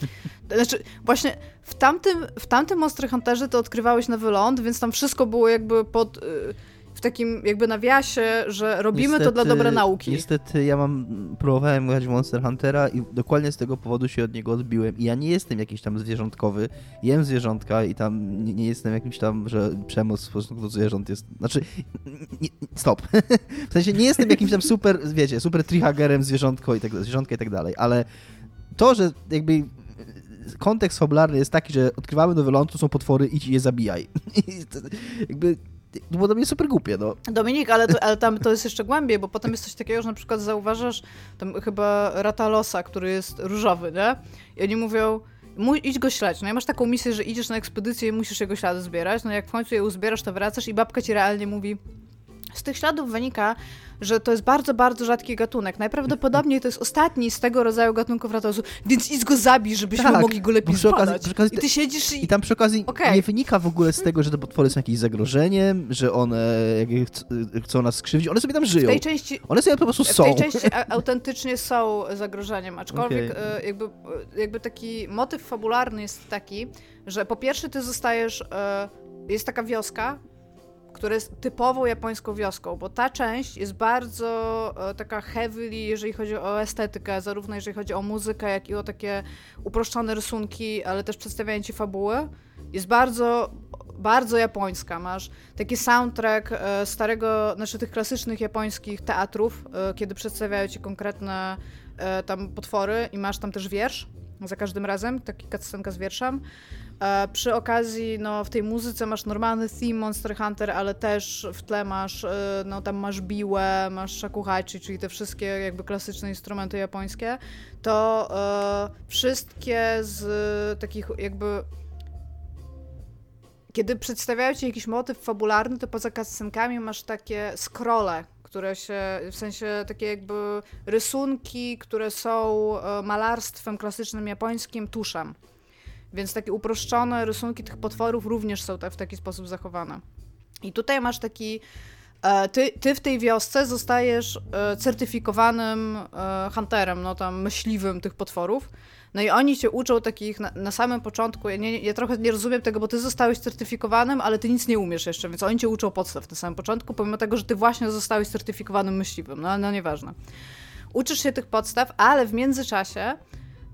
Znaczy, właśnie w tamtym, w tamtym Monster Hunterze to odkrywałeś nowy ląd, więc tam wszystko było jakby pod... Y, w takim jakby nawiasie, że robimy niestety, to dla dobra nauki. Niestety ja mam, próbowałem grać w Monster Huntera i dokładnie z tego powodu się od niego odbiłem i ja nie jestem jakiś tam zwierzątkowy, jem zwierzątka i tam nie, nie jestem jakimś tam, że przemoc w stosunku do zwierząt jest, znaczy, nie, stop. w sensie nie jestem jakimś tam super, wiecie, super trihagerem zwierzątko i tak, zwierzątka i tak dalej, ale to, że jakby kontekst fabularny jest taki, że odkrywamy nowy ląd, tu są potwory, idź i je zabijaj. jakby no było to mnie super głupie, no. Dominik, ale, to, ale tam to jest jeszcze głębiej, bo potem jest coś takiego, że na przykład zauważasz tam chyba Ratalosa, który jest różowy, nie? I oni mówią, idź go śledź. No i masz taką misję, że idziesz na ekspedycję i musisz jego ślady zbierać. No jak w końcu je uzbierasz, to wracasz i babka ci realnie mówi, z tych śladów wynika, że to jest bardzo, bardzo rzadki gatunek. Najprawdopodobniej to jest ostatni z tego rodzaju gatunków ratosu, więc idź go zabij, żebyśmy tak, mogli go lepiej przy okazji, przy okazji, I ty siedzisz i... I tam przy okazji okay. nie wynika w ogóle z tego, że te potwory są jakimś zagrożeniem, że one chcą nas skrzywdzić. One sobie tam żyją. W tej części, one sobie po prostu są. W tej części autentycznie są zagrożeniem, aczkolwiek okay. jakby, jakby taki motyw fabularny jest taki, że po pierwsze ty zostajesz... E, jest taka wioska, która jest typową japońską wioską, bo ta część jest bardzo e, taka heavily, jeżeli chodzi o estetykę, zarówno jeżeli chodzi o muzykę, jak i o takie uproszczone rysunki, ale też przedstawianie ci fabuły. Jest bardzo, bardzo japońska. Masz taki soundtrack e, starego, znaczy tych klasycznych japońskich teatrów, e, kiedy przedstawiają ci konkretne tam potwory i masz tam też wiersz za każdym razem, taki cutscenka z wierszem. E, przy okazji, no, w tej muzyce masz normalny theme Monster Hunter, ale też w tle masz, e, no, tam masz biłę, masz shakuhachi, czyli te wszystkie jakby klasyczne instrumenty japońskie, to e, wszystkie z takich jakby kiedy przedstawiają ci jakiś motyw fabularny, to poza cutscenkami masz takie scrolle, które się, w sensie takie jakby rysunki, które są e, malarstwem klasycznym japońskim, tuszem. Więc takie uproszczone rysunki tych potworów również są w taki sposób zachowane. I tutaj masz taki. E, ty, ty w tej wiosce zostajesz e, certyfikowanym hunterem, no tam myśliwym tych potworów. No i oni cię uczą takich na, na samym początku. Ja, nie, ja trochę nie rozumiem tego, bo ty zostałeś certyfikowanym, ale ty nic nie umiesz jeszcze, więc oni cię uczą podstaw na samym początku, pomimo tego, że ty właśnie zostałeś certyfikowanym myśliwym. No, no nieważne. Uczysz się tych podstaw, ale w międzyczasie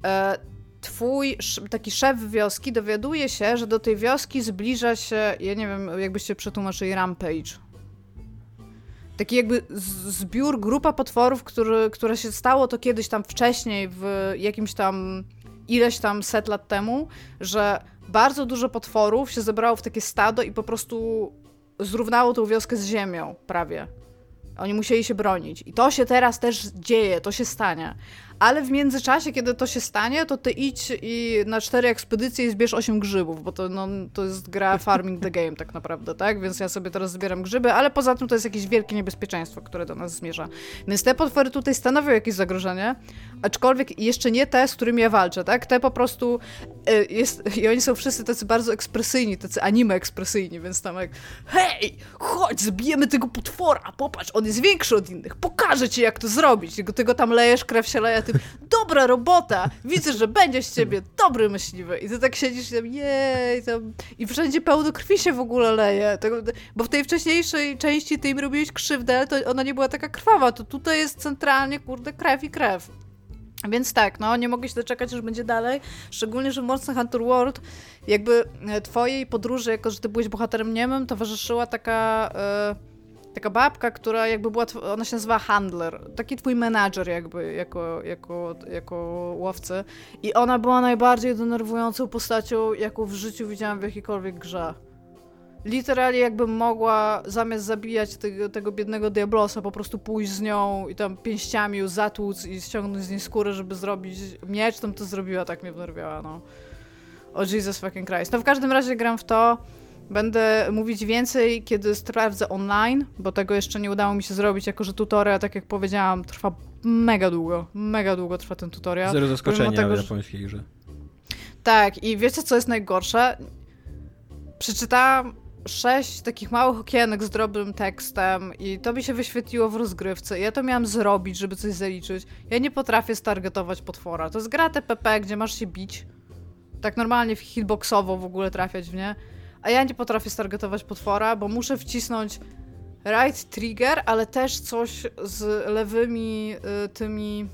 e, twój taki szef wioski dowiaduje się, że do tej wioski zbliża się, ja nie wiem, jakbyście przetłumaczyli rampage. Taki jakby zbiór, grupa potworów, który, które się stało to kiedyś tam wcześniej, w jakimś tam ileś tam set lat temu, że bardzo dużo potworów się zebrało w takie stado i po prostu zrównało tą wioskę z ziemią prawie. Oni musieli się bronić. I to się teraz też dzieje, to się stanie ale w międzyczasie, kiedy to się stanie, to ty idź i na cztery ekspedycje i zbierz osiem grzybów, bo to, no, to jest gra farming the game tak naprawdę, tak? Więc ja sobie teraz zbieram grzyby, ale poza tym to jest jakieś wielkie niebezpieczeństwo, które do nas zmierza. Więc te potwory tutaj stanowią jakieś zagrożenie, aczkolwiek jeszcze nie te, z którymi ja walczę, tak? Te po prostu y, jest, i oni są wszyscy tacy bardzo ekspresyjni, tacy anime ekspresyjni, więc tam jak hej, chodź, zbijemy tego potwora, popatrz, on jest większy od innych, pokażę ci jak to zrobić, tylko tego tam lejesz, krew się leje, ty dobra robota, widzę, że będzie z ciebie dobry myśliwy. I ty tak siedzisz i tam, jej, tam... i wszędzie pełno krwi się w ogóle leje. bo w tej wcześniejszej części ty im robiłeś krzywdę, to ona nie była taka krwawa, to tutaj jest centralnie, kurde, krew i krew. Więc tak, no nie mogę się doczekać, że będzie dalej. Szczególnie, że w Monster Hunter World jakby e, twojej podróży, jako że ty byłeś bohaterem niemym, towarzyszyła taka... E, taka babka, która jakby była, ona się nazywa handler, taki twój menadżer jakby, jako, jako, jako łowcy i ona była najbardziej denerwującą postacią, jaką w życiu widziałam w jakiejkolwiek grze. Literalnie jakbym mogła zamiast zabijać tego, tego biednego Diablosa, po prostu pójść z nią i tam pięściami ją zatłuc i ściągnąć z niej skórę, żeby zrobić miecz, tam to zrobiła, tak mnie wnerwiała, no. O Jesus fucking Christ. No w każdym razie gram w to. Będę mówić więcej, kiedy sprawdzę online, bo tego jeszcze nie udało mi się zrobić, jako że tutorial, tak jak powiedziałam, trwa mega długo. Mega długo trwa ten tutorial. Zero zaskoczenia tego, w japońskiej grze. Tak, i wiecie co jest najgorsze? Przeczytałam sześć takich małych okienek z drobnym tekstem i to mi się wyświetliło w rozgrywce. Ja to miałam zrobić, żeby coś zaliczyć. Ja nie potrafię stargetować potwora. To jest gra TPP, gdzie masz się bić. Tak normalnie hitboxowo w ogóle trafiać w nie. A ja nie potrafię stargetować potwora, bo muszę wcisnąć right trigger, ale też coś z lewymi y, tymi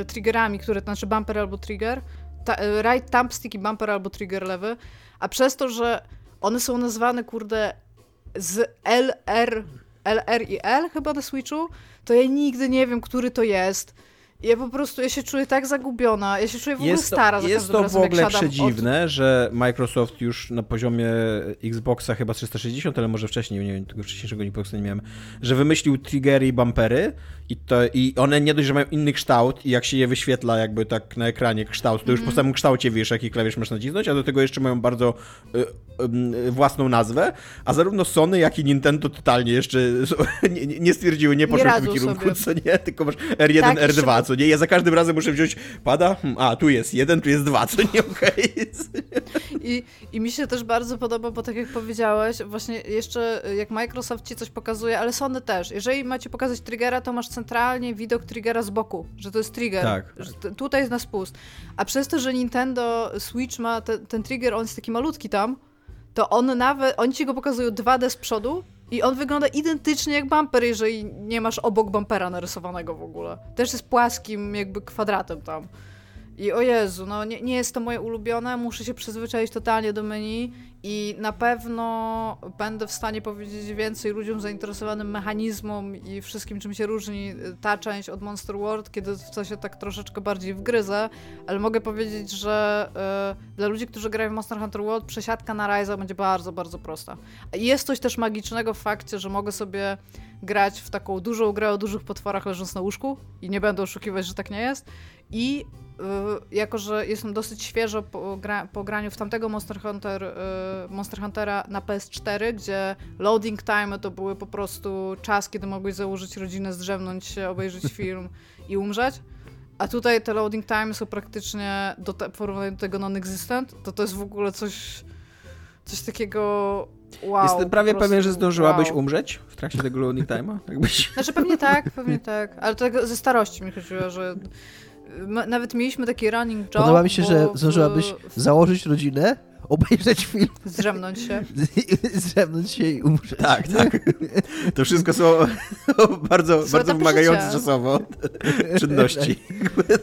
y, triggerami, które to znaczy bumper albo trigger. Ta, y, right thumbstick i bumper albo trigger lewy. A przez to, że one są nazwane, kurde, z LR, LR i L chyba na Switchu, to ja nigdy nie wiem, który to jest. Ja po prostu, ja się czuję tak zagubiona, ja się czuję w ogóle jest stara to, Jest to razem, w ogóle przedziwne, od... że Microsoft już na poziomie Xboxa chyba 360, ale może wcześniej, nie wiem, tego wcześniejszego Xboxa nie miałem, że wymyślił triggery i bumpery i, to, i one nie dość, że mają inny kształt i jak się je wyświetla jakby tak na ekranie kształt, to już po mhm. samym kształcie wiesz, jaki klawisz masz nacisnąć, a do tego jeszcze mają bardzo y, y, własną nazwę, a zarówno Sony, jak i Nintendo totalnie jeszcze nie, nie stwierdziły, nie poszły w tym kierunku, sobie. co nie, tylko masz R1, tak, R2, co nie? Ja za każdym razem muszę wziąć, pada, hmm, a tu jest jeden, tu jest dwa, co nie, okej. Okay. I, I mi się też bardzo podoba, bo tak jak powiedziałeś, właśnie jeszcze jak Microsoft ci coś pokazuje, ale Sony też. Jeżeli macie pokazać triggera, to masz centralnie widok triggera z boku, że to jest trigger. Tak. tutaj jest na spust. A przez to, że Nintendo Switch ma te, ten trigger, on jest taki malutki tam, to on nawet, oni ci go pokazują 2D z przodu, i on wygląda identycznie jak bumper, jeżeli nie masz obok bumpera narysowanego w ogóle. Też jest płaskim jakby kwadratem tam. I o Jezu, no nie, nie jest to moje ulubione, muszę się przyzwyczaić totalnie do menu i na pewno będę w stanie powiedzieć więcej ludziom zainteresowanym mechanizmom i wszystkim, czym się różni ta część od Monster World, kiedy w co się tak troszeczkę bardziej wgryzę, ale mogę powiedzieć, że y, dla ludzi, którzy grają w Monster Hunter World, przesiadka na Ryza będzie bardzo, bardzo prosta. Jest coś też magicznego w fakcie, że mogę sobie grać w taką dużą grę o dużych potworach leżąc na łóżku i nie będę oszukiwać, że tak nie jest. I Y, jako że jestem dosyć świeżo po, gra, po graniu w tamtego Monster, Hunter, y, Monster Huntera na PS4, gdzie loading time to były po prostu czas, kiedy mogłeś założyć rodzinę, zdrzemnąć się, obejrzeć film i umrzeć. A tutaj te loading time są praktycznie do te, porównaniu do tego non-existent, to to jest w ogóle coś, coś takiego wow. Jestem prawie pewien, że zdążyłabyś wow. umrzeć w trakcie tego loading time'a? Jakbyś... Znaczy pewnie tak, pewnie tak, ale to ze starości mi chodziło, że nawet mieliśmy taki running joke. Podoba mi się, że zdążyłabyś w... założyć rodzinę, obejrzeć film. Zrzemnąć się. Zrzemnąć się i umrzeć. Tak, tak. To wszystko są bardzo, bardzo wymagające czasowo czynności.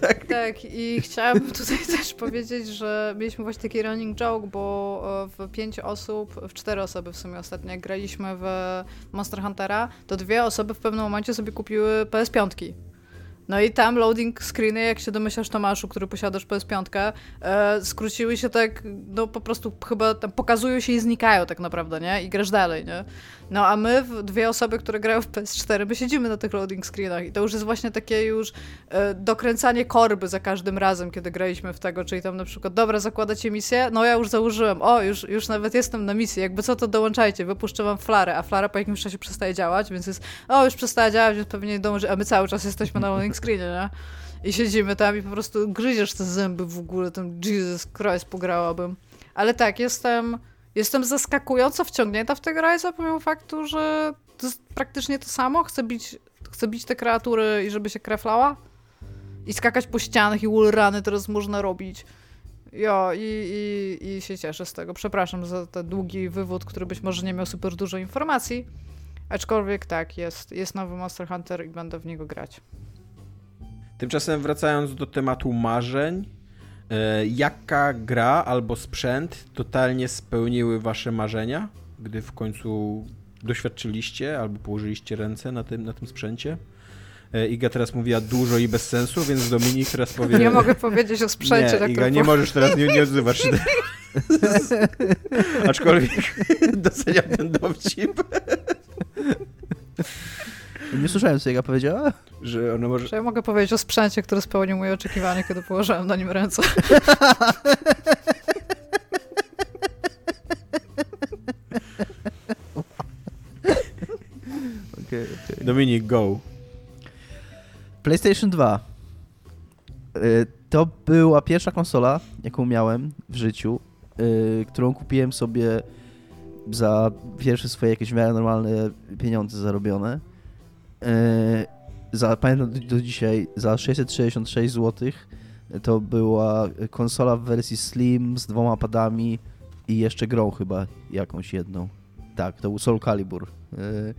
tak. tak, i chciałabym tutaj też powiedzieć, że mieliśmy właśnie taki running joke, bo e, w pięć osób, w cztery osoby w sumie ostatnio, jak graliśmy w Monster Huntera, to dwie osoby w pewnym momencie sobie kupiły PS5. No i tam loading screeny, jak się domyślasz Tomaszu, który posiadasz PS5, e, skróciły się tak, no po prostu chyba tam pokazują się i znikają tak naprawdę, nie? I grasz dalej, nie? No a my, dwie osoby, które grają w PS4, my siedzimy na tych loading screenach i to już jest właśnie takie już e, dokręcanie korby za każdym razem, kiedy graliśmy w tego, czyli tam na przykład, dobra, zakładacie misję? No ja już założyłem, o, już, już nawet jestem na misji, jakby co to dołączajcie, wypuszczę wam flarę, a flara po jakimś czasie przestaje działać, więc jest, o, już przestaje działać, więc pewnie dąży, a my cały czas jesteśmy na loading screenie, nie? I siedzimy tam i po prostu gryziesz te zęby w ogóle, tam Jesus Christ pograłabym. Ale tak, jestem Jestem zaskakująco wciągnięta w tego Rise'a, pomimo faktu, że to jest praktycznie to samo. Chcę bić, chcę bić te kreatury i żeby się kreflała. I skakać po ścianach i wallrany teraz można robić. Jo, i, i, i się cieszę z tego. Przepraszam za ten długi wywód, który być może nie miał super dużo informacji. Aczkolwiek tak, jest, jest nowy Monster Hunter i będę w niego grać. Tymczasem wracając do tematu marzeń, jaka gra albo sprzęt totalnie spełniły wasze marzenia, gdy w końcu doświadczyliście albo położyliście ręce na tym, na tym sprzęcie? E, Iga teraz mówiła dużo i bez sensu, więc Dominik teraz powie... Nie mogę powiedzieć o sprzęcie. Nie, tak Iga, nie możesz teraz, nie, nie odzywasz się. Aczkolwiek doceniam ten dowcip. Nie słyszałem, co Iga powiedziała? Że ona może... Że ja mogę powiedzieć o sprzęcie, który spełnił moje oczekiwania, kiedy położyłem na nim ręce. Okay, okay. Dominik, go. PlayStation 2. Y, To była pierwsza konsola, jaką miałem w życiu, y, którą kupiłem sobie za pierwsze swoje jakieś w miarę normalne pieniądze zarobione. Y, Za, pamiętam do, do dzisiaj, za 666 zł to była konsola w wersji Slim z dwoma padami i jeszcze grą chyba jakąś jedną. Tak, to był Soul Calibur. Y,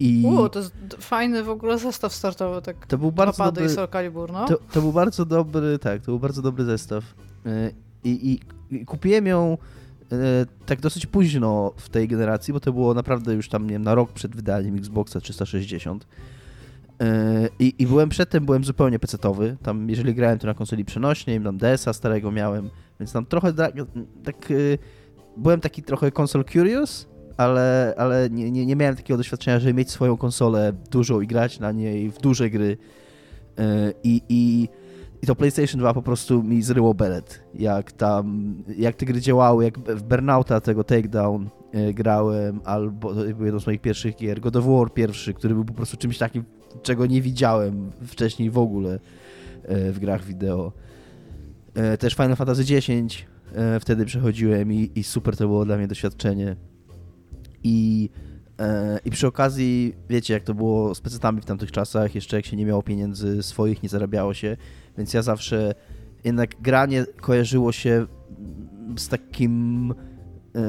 I Uuu, to jest fajny w ogóle zestaw startowy, tak. to był bardzo dobry... Soul Calibur, no. To, to był bardzo dobry, tak, to był bardzo dobry zestaw. Yy, I, i, i kupiłem ją tak dosyć późno w tej generacji, bo to było naprawdę już tam, nie wiem, na rok przed wydaniem Xboxa 360. Yy, I, I byłem przedtem, byłem zupełnie pecetowy. Tam, jeżeli grałem, to na konsoli przenośnej, tam DS-a starego miałem, więc tam trochę tak, tak byłem taki trochę console curious, ale, ale nie, nie, nie miałem takiego doświadczenia, żeby mieć swoją konsolę dużą i grać na niej w duże gry. I, i, I to PlayStation 2 po prostu mi zryło belet. Jak tam, jak te gry działały, jak w Burnouta tego Takedown yy, grałem, albo to był jedną z moich pierwszych gier, God of War pierwszy, który był po prostu czymś takim, czego nie widziałem wcześniej w ogóle yy, w grach wideo. Yy, Też Final Fantasy X wtedy przechodziłem i, i super to było dla mnie doświadczenie. I E, I przy okazji, wiecie, jak to było z pecetami w tamtych czasach, jeszcze jak się nie miało pieniędzy swoich, nie zarabiało się, więc ja zawsze jednak granie kojarzyło się z takim, e,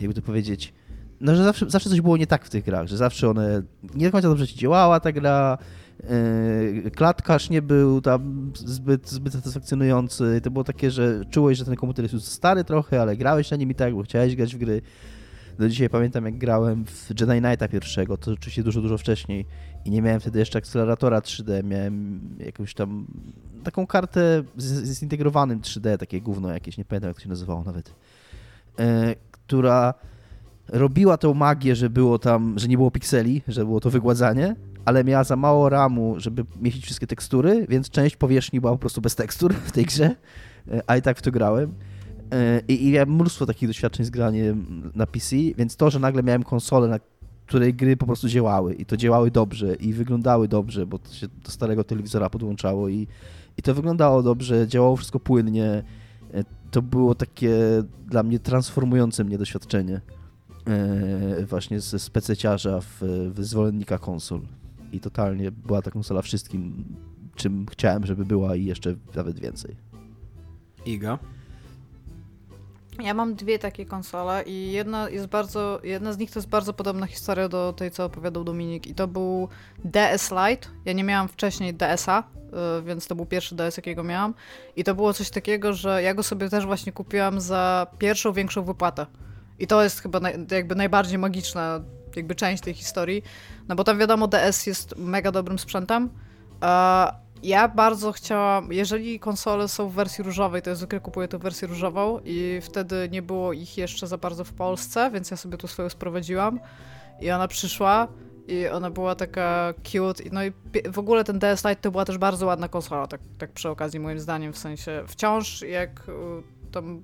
jakby to powiedzieć, no, że zawsze, zawsze coś było nie tak w tych grach, że zawsze one, nie do końca dobrze ci działała ta gra, e, klatkarz nie był tam zbyt, zbyt satysfakcjonujący, to było takie, że czułeś, że ten komputer jest już stary trochę, ale grałeś na nim i tak, bo chciałeś grać w gry. Do dzisiaj pamiętam, jak grałem w Jedi Knighta pierwszego, to oczywiście dużo, dużo wcześniej i nie miałem wtedy jeszcze akceleratora 3D, miałem jakąś tam taką kartę z, z zintegrowanym 3D, takie gówno jakieś, nie pamiętam jak to się nazywało nawet, e, która robiła tą magię, że było tam, że nie było pikseli, że było to wygładzanie, ale miała za mało ramu, żeby mieścić wszystkie tekstury, więc część powierzchni była po prostu bez tekstur w tej grze, e, a i tak w to grałem. E, I, I miałem mnóstwo takich doświadczeń z graniem na PC, więc to, że nagle miałem konsolę, na której gry po prostu działały i to działały dobrze i wyglądały dobrze, bo to się do starego telewizora podłączało i, i to wyglądało dobrze, działało wszystko płynnie, e, to było takie dla mnie transformujące mnie doświadczenie e, właśnie ze spececiarza w, w zwolennika konsol. I totalnie była ta konsola wszystkim, czym chciałem, żeby była i jeszcze nawet więcej. Iga. Ja mam dwie takie konsole i jedna jest bardzo, jedna z nich to jest bardzo podobna historia do tej, co opowiadał Dominik i to był DS Lite. Ja nie miałam wcześniej DS-a, y, więc to był pierwszy DS, jakiego miałam i to było coś takiego, że ja go sobie też właśnie kupiłam za pierwszą większą wypłatę. I to jest chyba naj, jakby najbardziej magiczna jakby część tej historii, no bo tam wiadomo DS jest mega dobrym sprzętem, ja bardzo chciałam, jeżeli konsole są w wersji różowej, to ja zwykle kupuję tę wersję różową i wtedy nie było ich jeszcze za bardzo w Polsce, więc ja sobie tu swoją sprowadziłam i ona przyszła i ona była taka cute. No i w ogóle ten DS Lite to była też bardzo ładna konsola, tak, tak przy okazji moim zdaniem, w sensie wciąż jak y, tam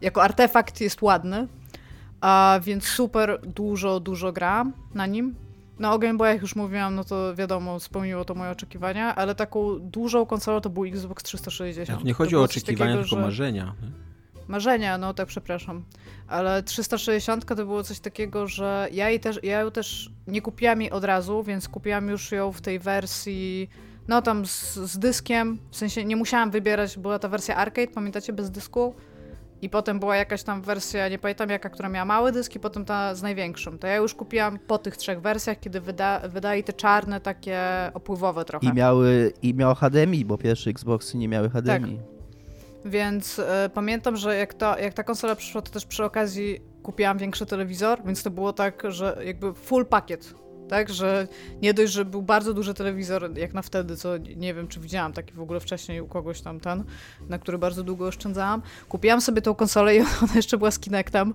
jako artefakt jest ładny, a więc super dużo, dużo gram na nim. No o Game Boy, jak już mówiłam, no to wiadomo, spełniło to moje oczekiwania, ale taką dużą konsolą to był Xbox 360. Tu nie chodzi o oczekiwania, takiego, tylko marzenia. Marzenia, no tak, przepraszam. Ale 360 to było coś takiego, że ja, jej też, ja ją też nie kupiłam jej od razu, więc kupiłam już ją w tej wersji, no tam z, z dyskiem, w sensie nie musiałam wybierać, była ta wersja arcade, pamiętacie, bez dysku? I potem była jakaś tam wersja, nie pamiętam jaka, która miała mały dysk i potem ta z największą. To ja już kupiłam po tych trzech wersjach, kiedy wyda, wydali te czarne, takie opływowe trochę. I miały, i miał HDMI, bo pierwsze Xboxy nie miały HDMI. Tak. Więc y, pamiętam, że jak, to, jak ta konsola przyszła, to też przy okazji kupiłam większy telewizor, więc to było tak, że jakby full pakiet tak, że nie dość, że był bardzo duży telewizor, jak na wtedy, co nie wiem, czy widziałam taki w ogóle wcześniej u kogoś tam ten, na który bardzo długo oszczędzałam. Kupiłam sobie tą konsolę i ona jeszcze była z Kinectem,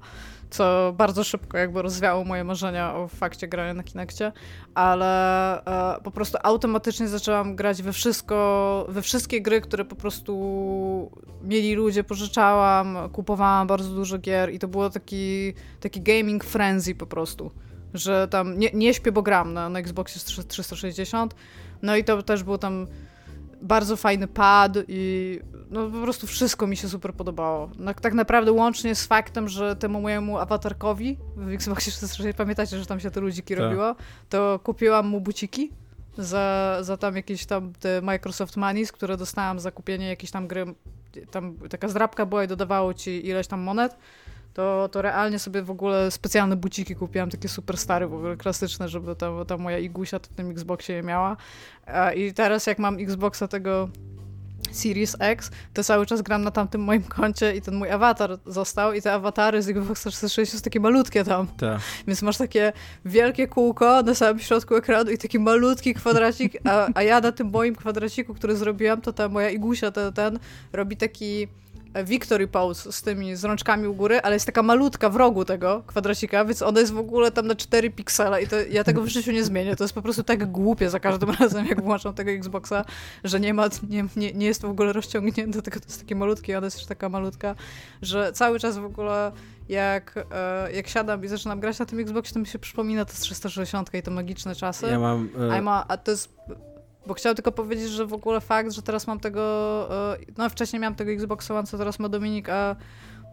co bardzo szybko jakby rozwiało moje marzenia o fakcie grania na Kinectie, ale e, po prostu automatycznie zaczęłam grać we wszystko, we wszystkie gry, które po prostu mieli ludzie, pożyczałam, kupowałam bardzo dużo gier i to było taki, taki gaming frenzy po prostu że tam nie, nie śpię, bo gram na, na Xboxie 360. No i to też był tam bardzo fajny pad i no po prostu wszystko mi się super podobało. No, tak naprawdę łącznie z faktem, że temu mojemu awatarkowi w Xboxie 360, pamiętacie, że tam się te ludziki tak. robiło, to kupiłam mu buciki za, za tam jakieś tam te Microsoft Moneys, które dostałam za kupienie jakiejś tam gry, tam taka zdrabka była i dodawało ci ileś tam monet to, to realnie sobie w ogóle specjalne buciki kupiłam, takie super stare, w ogóle klasyczne, żeby ta, ta moja Igusia w tym Xboxie je miała. I teraz jak mam Xboxa tego Series X, to cały czas gram na tamtym moim koncie i ten mój awatar został i te awatary z Xboxa 360 są takie malutkie tam. Ta. Więc masz takie wielkie kółko na samym środku ekranu i taki malutki kwadracik, a, a ja na tym moim kwadraciku, który zrobiłam, to ta moja Igusia, ten, ten robi taki Victory Pose z tymi z rączkami u góry, ale jest taka malutka w rogu tego kwadracika, więc ona jest w ogóle tam na 4 piksele i to, ja tego w życiu nie zmienię. To jest po prostu tak głupie za każdym razem, jak włączam tego Xboxa, że nie ma, nie, nie, nie jest w ogóle rozciągnięte, tylko to jest takie malutkie, ona jest już taka malutka, że cały czas w ogóle jak, e, jak siadam i zaczynam grać na tym Xboxie, to mi się przypomina to 360 i te magiczne czasy. Ja mam... E... A, ma, a to jest bo chciałam tylko powiedzieć, że w ogóle fakt, że teraz mam tego, e, no wcześniej miałam tego Xboxa One, co teraz ma Dominik, a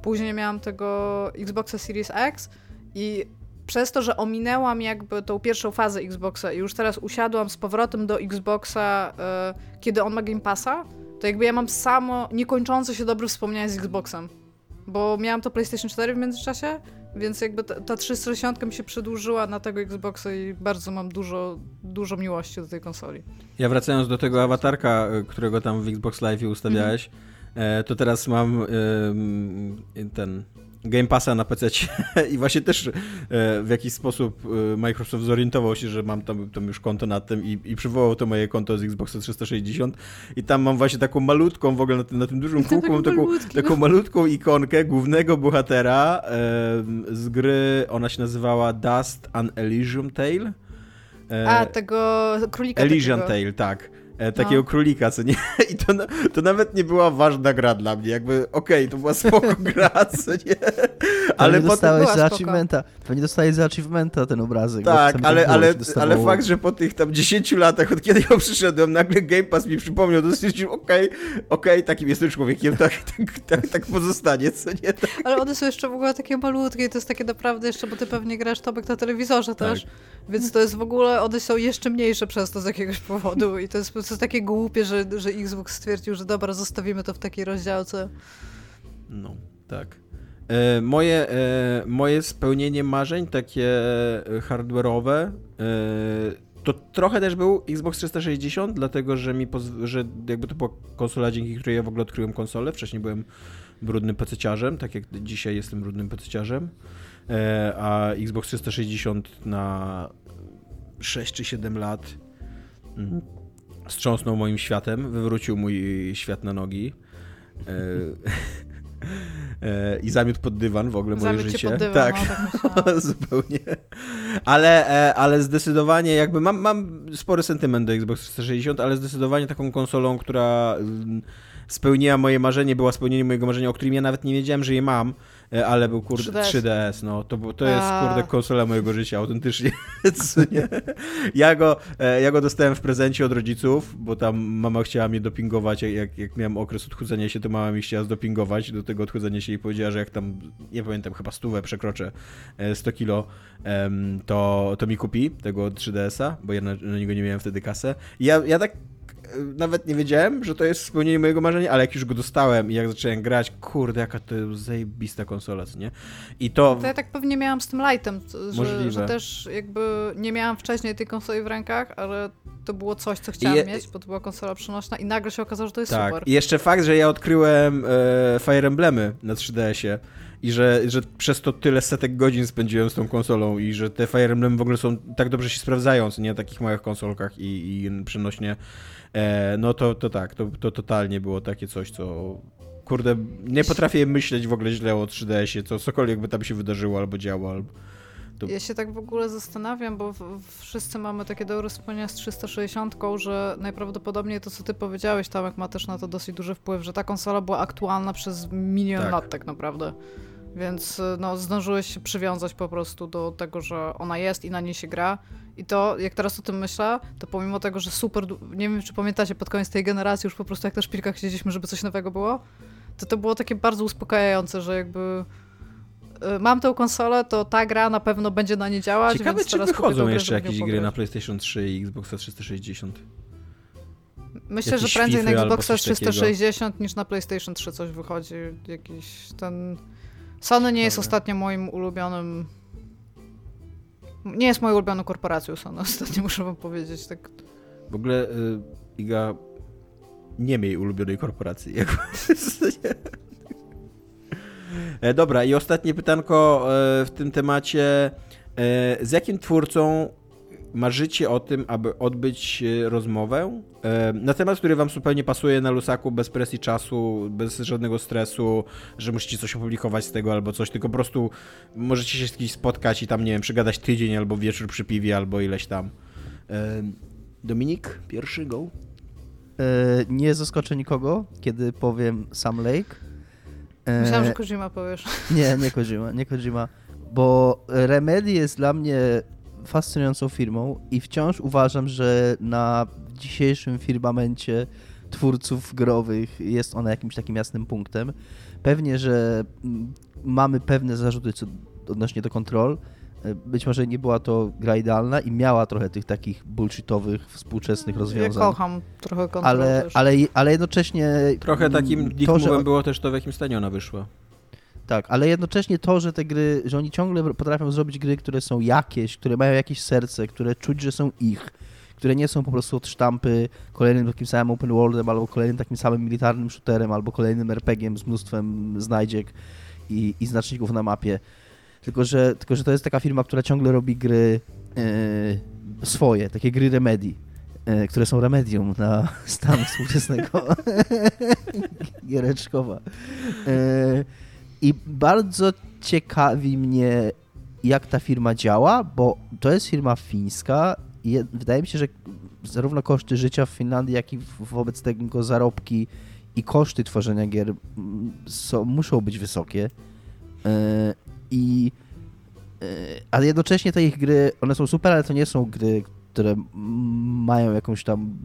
później miałam tego Xboxa Series X i przez to, że ominęłam jakby tą pierwszą fazę Xboxa i już teraz usiadłam z powrotem do Xboxa, e, kiedy on ma Game Passa, to jakby ja mam samo niekończące się dobre wspomnienia z Xboxem. Bo miałam to PlayStation 4 w międzyczasie, więc jakby ta, ta 360 mi się przedłużyła na tego Xboxa i bardzo mam dużo, dużo miłości do tej konsoli. Ja wracając do tego awatarka, y, którego tam w Xbox Live ustawiałeś, mm -hmm. to teraz mam ten Game Passa na PC i właśnie też e, w jakiś sposób e, Microsoft zorientował się, że mam tam, tam już konto na tym i, i przywołał to moje konto z Xboxa 360 i tam mam właśnie taką malutką w ogóle na tym, na tym dużym kółku, mam taką, taką malutką ikonkę głównego bohatera e, z gry, ona się nazywała Dust an Elysium Tale. A, tego królika Elysian Tale, tak. E, takiego no. królika, co nie? I to, to nawet nie była ważna gra dla mnie, jakby okej, okay, to była spoko gra, co nie? Ale potem dostałeś za achievementa, pewnie dostałeś za achievementa ten obrazek. Tak, ale, ale, ale fakt, że po tych tam 10 latach, od kiedy ja przyszedłem, nagle Game Pass mi przypomniał, to stwierdziłem, okej, okay, okej, okay, takim jestem człowiekiem, tak, tak, tak, tak pozostanie, co nie? Tak. Ale one są jeszcze w ogóle takie malutkie to jest takie naprawdę jeszcze, bo ty pewnie grasz Tobek na telewizorze tak. też, więc to jest w ogóle, one są jeszcze mniejsze przez to z jakiegoś powodu i to jest to takie głupie, że, że Xbox stwierdził, że dobra, zostawimy to w takiej rozdziałce. No, tak. E, moje, e, moje spełnienie marzeń, takie e, hardware'owe, e, to trochę też był Xbox 360, dlatego że mi że jakby to była konsola, dzięki której ja w ogóle odkryłem konsolę. Wcześniej byłem brudnym pececiarzem, tak jak dzisiaj jestem brudnym pececiarzem. E, a Xbox 360 na 6 czy 7 lat mm, wstrząsnął moim światem, wywrócił mój świat na nogi. E, e, I zamiótł pod dywan w ogóle moje życie. Pod dywan, tak, no, tak zupełnie. Ale, e, ale zdecydowanie jakby mam, mam spory sentyment do Xbox 360, ale zdecydowanie taką konsolą, która mm, spełniła moje marzenie, była spełnieniem mojego marzenia, o którym ja nawet nie wiedziałem, że je mam, ale był kurde 3DS, 3DS no to, to jest kurde konsola mojego życia, autentycznie. nie? Ja, go, e, ja go dostałem w prezencie od rodziców, bo tam mama chciała mnie dopingować, jak, jak miałem okres odchudzania się, to mama mi chciała zdopingować do tego odchudzania się i powiedziała, że jak tam, nie pamiętam, chyba stówę przekroczę 100 e, kilo, to, to mi kupi tego 3DS-a, bo ja na, na niego nie miałem wtedy kasę. I ja, ja tak nawet nie wiedziałem, że to jest spełnienie mojego marzenia, ale jak już go dostałem i jak zacząłem grać, kurde, jaka to jest zajebista konsola, co nie? I to... To ja tak pewnie miałam z tym lightem, że, że też jakby nie miałam wcześniej tej konsoli w rękach, ale to było coś, co chciałam mieć, bo to była konsola przenośna i nagle się okazało, że to jest tak. super. I jeszcze fakt, że ja odkryłem e, Fire Emblemy na 3DS-ie i że, że przez to tyle setek godzin spędziłem z tą konsolą i że te Fire Emblem w ogóle są tak dobrze się sprawdzają, nie na takich małych konsolkach i, i przenośnie, no to, to tak, to, to totalnie było takie coś, co kurde, nie potrafię myśleć w ogóle źle o 3DS-ie, co cokolwiek by tam się wydarzyło albo działo, albo... To... Ja się tak w ogóle zastanawiam, bo wszyscy mamy takie dobre wspomnienia z 360, że najprawdopodobniej to, co ty powiedziałeś, Tomek, ma też na to dosyć duży wpływ, że ta konsola była aktualna przez milion tak. lat tak naprawdę. Więc no, zdążyłeś się przywiązać po prostu do tego, że ona jest i na niej się gra. I to, jak teraz o tym myślę, to pomimo tego, że super, nie wiem czy pamiętacie, pod koniec tej generacji już po prostu jak na szpilkach siedzieliśmy, żeby coś nowego było, to to było takie bardzo uspokajające, że jakby y, mam tę konsolę, to ta gra na pewno będzie na nie działać. Ciekawe, więc czy wychodzą jeszcze jakieś gry na PlayStation 3 i Xboxa 360. Myślę, że prędzej na Xboxa 360 takiego. niż na PlayStation 3 coś wychodzi. Jakiś ten Sony nie jest ostatnio moim ulubionym. Nie jest moją ulubioną korporacją Sony, ostatnio muszę wam powiedzieć. Tak. W ogóle y, Iga nie miej ulubionej korporacji. e, dobra, i ostatnie pytanko e, w tym temacie. E, z jakim twórcą marzycie o tym, aby odbyć e, rozmowę e, na temat, który wam zupełnie pasuje na lusaku, bez presji czasu, bez żadnego stresu, że musicie coś opublikować z tego albo coś, tylko po prostu możecie się z kimś spotkać i tam, nie wiem, przegadać tydzień albo wieczór przy piwie albo ileś tam. E, Dominik, pierwszy, go? Nie zaskoczę nikogo, kiedy powiem Sam Lake. Myślałam, że Kojima powiesz. Nie, nie Kojima, nie Kojima, bo Remedy jest dla mnie fascynującą firmą i wciąż uważam, że na dzisiejszym firmamencie twórców growych jest ona jakimś takim jasnym punktem. Pewnie, że mm, mamy pewne zarzuty co odnośnie do kontrol. Być może nie była to gra idealna i miała trochę tych takich bullshitowych, współczesnych rozwiązań. Ja kocham trochę kontrol ale, ale, ale jednocześnie... Trochę takim to, że... było też to, w jakim stanie ona wyszła. Tak, ale jednocześnie to, że te gry, że oni ciągle potrafią zrobić gry, które są jakieś, które mają jakieś serce, które czuć, że są ich, które nie są po prostu od sztampy kolejnym takim samym open worldem, albo kolejnym takim samym militarnym shooterem, albo kolejnym RPGiem z mnóstwem znajdziek i, i znaczników na mapie. Tylko że, tylko, że to jest taka firma, która ciągle robi gry yy, swoje, takie gry Remedy, yy, które są remedium na stan współczesnego giereczkowa. Yy, i bardzo ciekawi mnie, jak ta firma działa, bo to jest firma fińska i wydaje mi się, że zarówno koszty życia w Finlandii, jak i wobec tego zarobki i koszty tworzenia gier mm, są, muszą być wysokie. E, I e, ale jednocześnie te ich gry, one są super, ale to nie są gry, które mają jakąś tam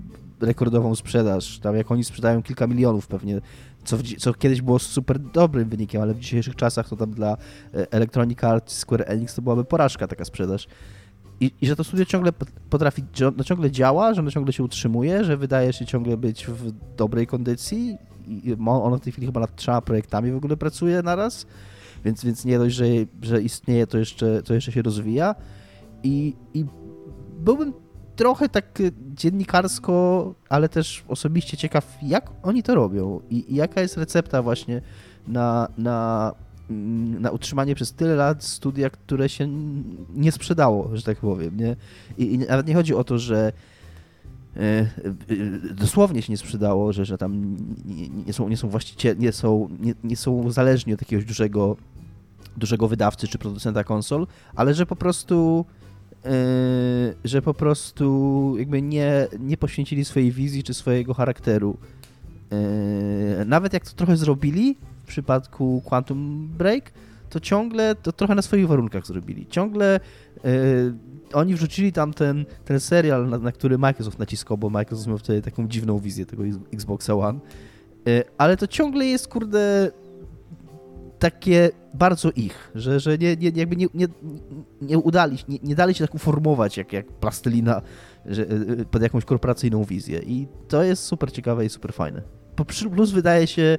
rekordową sprzedaż. Tam jak oni sprzedają kilka milionów pewnie co, co kiedyś było super dobrym wynikiem, ale w dzisiejszych czasach to tam dla e, Electronic Arts, Square Enix to byłaby porażka taka sprzedaż. I, I, że to studio ciągle potrafi, że ono ciągle działa, że ono ciągle się utrzymuje, że wydaje się ciągle być w dobrej kondycji i ono w tej chwili chyba nad trzema projektami w ogóle pracuje naraz, więc, więc nie dość, że, że istnieje, to jeszcze, to jeszcze się rozwija i, i byłbym trochę tak y, dziennikarsko, ale też osobiście ciekaw, jak oni to robią i, i jaka jest recepta właśnie na, na, mm, na utrzymanie przez tyle lat studia, które się nie sprzedało, że tak powiem. Nie? I, i nawet nie chodzi o to, że e, dosłownie się nie sprzedało, że, że tam nie, nie są, nie są właściciele, nie są, nie, nie są zależni od jakiegoś dużego, dużego wydawcy czy producenta konsol, ale że po prostu że po prostu jakby nie, nie poświęcili swojej wizji czy swojego charakteru. Yy, nawet jak to trochę zrobili w przypadku Quantum Break, to ciągle to trochę na swoich warunkach zrobili. Ciągle yy, oni wrzucili tam ten, ten serial, na, na, który Microsoft naciskał, bo Microsoft miał wtedy taką dziwną wizję tego Xboxa One, ale to ciągle jest, kurde, takie bardzo ich, że, że nie, nie, jakby nie, nie, nie udali, nie, nie dali się tak uformować jak, jak plastelina że, y, y, pod jakąś korporacyjną wizję. I to jest super ciekawe i super fajne. Plus wydaje się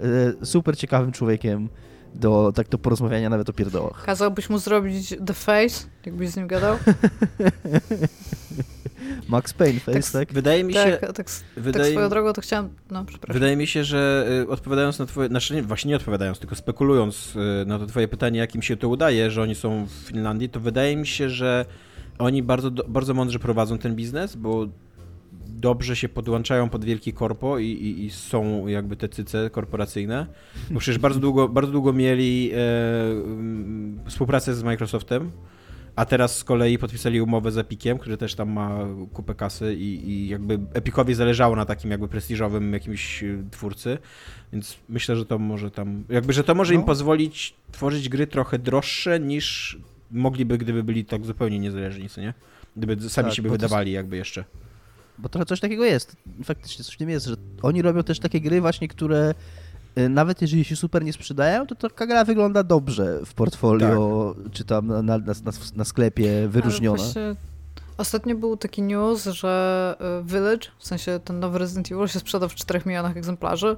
y, super ciekawym człowiekiem do, tak, do porozmawiania nawet o pierdołach. Kazałbyś mu zrobić The Face, jakbyś z nim gadał? Max Payne Face, tak? tak? Wydaje mi się... Tak, tak, wydaje, tak swoją drogą to chciałem... No, przepraszam. Wydaje mi się, że y, odpowiadając na twoje... Znaczy nie, właśnie nie odpowiadając, tylko spekulując y, na to twoje pytanie, jak im się to udaje, że oni są w Finlandii, to wydaje mi się, że oni bardzo, bardzo mądrze prowadzą ten biznes, bo dobrze się podłączają pod wielki korpo i, i, i, są jakby te cyce korporacyjne. Bo przecież bardzo długo, bardzo długo mieli e, współpracę z Microsoftem, a teraz z kolei podpisali umowę z Epiciem, który też tam ma kupę kasy i, i jakby Epicowi zależało na takim jakby prestiżowym jakimś e, twórcy, więc myślę, że to może tam, jakby, że to może no. im pozwolić tworzyć gry trochę droższe niż mogliby, gdyby byli tak zupełnie niezależni, co nie? Gdyby sami tak, siebie wydawali jakby jeszcze. Bo trochę coś takiego jest. Faktycznie coś w tym jest, że oni robią też takie gry właśnie, które y, nawet jeżeli się super nie sprzedają, to taka gra wygląda dobrze w portfolio, tak. czy tam na, na, na, na sklepie wyróżniona. Ostatnio był taki news, że y, Village, w sensie ten nowy Resident Evil się sprzedał w 4 milionach egzemplarzy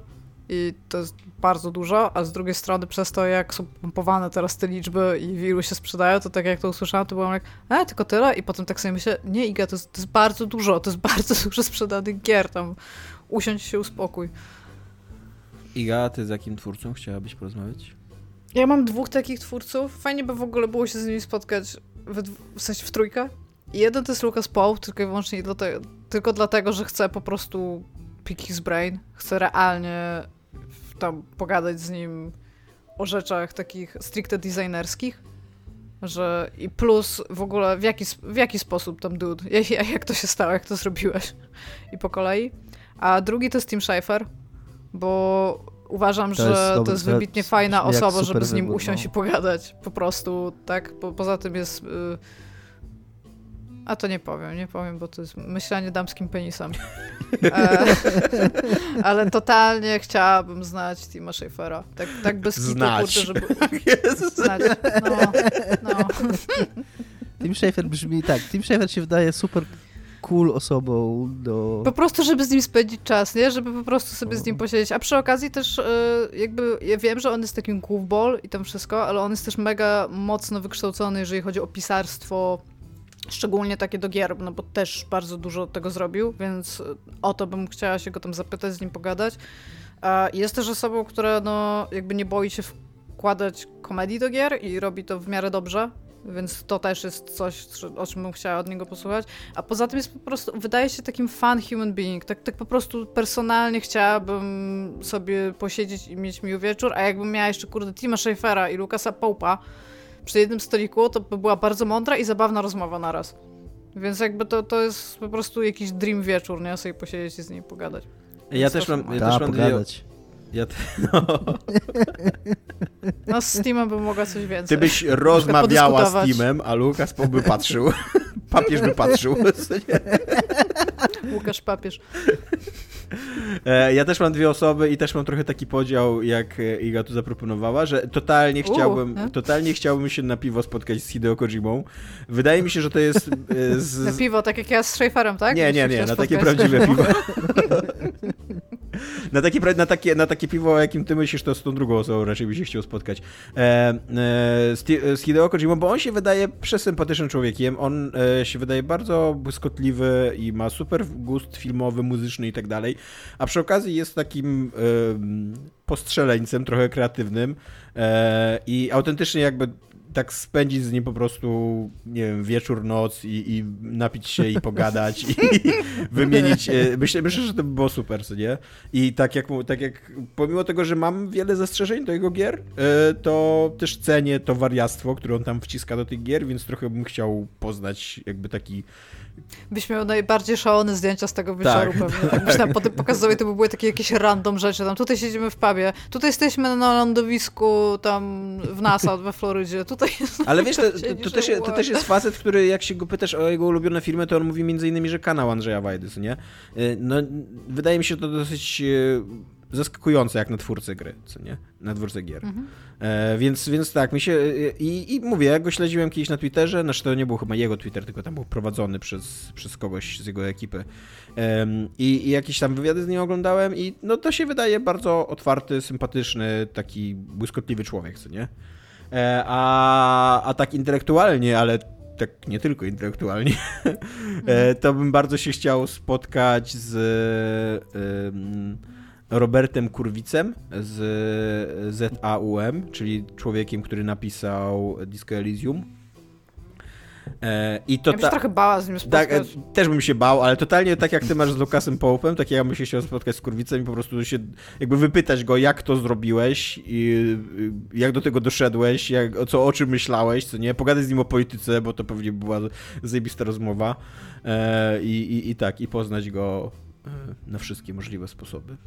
i to jest bardzo dużo, a z drugiej strony przez to, jak są pompowane teraz te liczby i w ilu się sprzedają, to tak jak to usłyszałam, to byłam jak, e, tylko tyle? I potem tak sobie myślę, nie Iga, to jest, to jest bardzo dużo, to jest bardzo dużo sprzedanych gier, tam usiądź się, uspokój. Iga, ty z jakim twórcą chciałabyś porozmawiać? Ja mam dwóch takich twórców. Fajnie by w ogóle było się z nimi spotkać w, w sensie w trójkę. Jeden to jest Lucas Pope, tylko i wyłącznie dlatego, tylko dlatego, że chcę po prostu pick his brain. Chcę realnie tam pogadać z nim o rzeczach takich stricte designerskich, że i plus w ogóle w jaki, w jaki sposób tam dude, jak, jak to się stało, jak to zrobiłeś i po kolei. A drugi to jest Tim Schafer, bo uważam, to że jest, to jest wybitnie fajna osoba, żeby z nim usiąść no. i pogadać po prostu, tak? Bo poza tym jest... Y a to nie powiem, nie powiem, bo to jest myślenie damskim penisem. E, ale totalnie chciałabym znać Tima Schafera. Tak, tak bez znać. kitu, żeby... znać. No, no. Tim Schafer brzmi tak. Tim Schafer się wydaje super cool osobą do... Po prostu, żeby z nim spędzić czas, nie? Żeby po prostu sobie z nim posiedzieć. A przy okazji też e, jakby, ja wiem, że on jest takim goofball i tam wszystko, ale on jest też mega mocno wykształcony, jeżeli chodzi o pisarstwo, Szczególnie takie do gier, no bo też bardzo dużo tego zrobił, więc o to bym chciała się go tam zapytać, z nim pogadać. Jest też osobą, która no jakby nie boi się wkładać komedii do gier i robi to w miarę dobrze, więc to też jest coś, o czym bym chciała od niego posłuchać. A poza tym jest po prostu, wydaje się takim fun human being. Tak, tak po prostu personalnie chciałabym sobie posiedzieć i mieć miły wieczór, a jakbym miała jeszcze, kurde, Tima Schafera i Lukasa Pope'a, przy jednym stoliku, to by była bardzo mądra i zabawna rozmowa naraz. Więc jakby to, to jest po prostu jakiś dream wieczór, nie? Sobie posiedzieć i z niej pogadać. Ja też mam, ja też mam pogadać. Ja te, no. no z Steamem bym mogła coś więcej. Ty byś rozmawiała z Steamem, a Lukas by patrzył. Papież by patrzył. Łukasz Papież. E, ja też mam dwie osoby i też mam trochę taki podział, jak Iga tu zaproponowała, że totalnie chciałbym, U, totalnie chciałbym się na piwo spotkać z Hideo Kojimą. Wydaje mi się, że to jest... E, z... Na piwo, tak jak ja z Schaeferem, tak? Nie, nie, nie, na takie prawdziwe piwo. Na, takie, na, takie, na takie piwo, o jakim ty myślisz, to z tą drugą osobą raczej by się chciał spotkać. E, e, z, z Hideo Kojimą, bo on się wydaje przesympatycznym człowiekiem. On e, się wydaje bardzo błyskotliwy i ma super gust filmowy, muzyczny i tak dalej. A przy okazji jest takim postrzeleńcem, trochę kreatywnym e, i autentycznie jakby tak spędzić z nim po prostu, nie wiem, wieczór, noc i, i napić się i pogadać i, wymienić. E, myślę, myślę, że to by było super, co nie? I tak jak, tak jak pomimo tego, że mam wiele zastrzeżeń do jego gier, e, to też cenię to wariactwo, które on tam wciska do tych gier, więc trochę bym chciał poznać jakby taki Byś miał najbardziej szalone zdjęcia z tego wieczoru tak, pewnie. Tak. Byś tam potem pokazywał to by były takie jakieś random rzeczy. Tam tutaj siedzimy w pubie, tutaj jesteśmy na lądowisku tam w NASA we Florydzie, tutaj... Ale wiesz, to, to, to, też, to też jest facet, który jak się go pytasz o jego ulubione filmy, to on mówi między innymi, że kanał Andrzeja Wajdy, nie? Y, no, wydaje mi się to dosyć y, zaskakujące jak na twórcę gry, co nie? Na twórcę gier. Mhm. E, więc, więc tak, mi się. I, I mówię, ja go śledziłem kiedyś na Twitterze, znaczy to nie był chyba jego Twitter, tylko tam był prowadzony przez, przez kogoś z jego ekipy. Em, i, I jakieś tam wywiady z nim oglądałem, i no to się wydaje bardzo otwarty, sympatyczny, taki błyskotliwy człowiek, co nie? E, a, a tak intelektualnie, ale tak nie tylko intelektualnie, e, to bym bardzo się chciał spotkać z. em, Robertem Kurwicem z ZAUM, czyli człowiekiem, który napisał Disco Elysium. E, I to Ja bym się trochę bała z nim tak, e, spotkać. też bym się bał, ale totalnie tak jak ty masz z Lukasem Pope'em, tak ja bym się chciał spotkać z Kurwicem i po prostu się jakby wypytać go, jak to zrobiłeś, i jak do tego doszedłeś, jak, o co, o czym myślałeś, co nie, pogadać z nim o polityce, bo to pewnie była zajebista rozmowa e, i, i, i tak, i poznać go na wszystkie możliwe sposoby.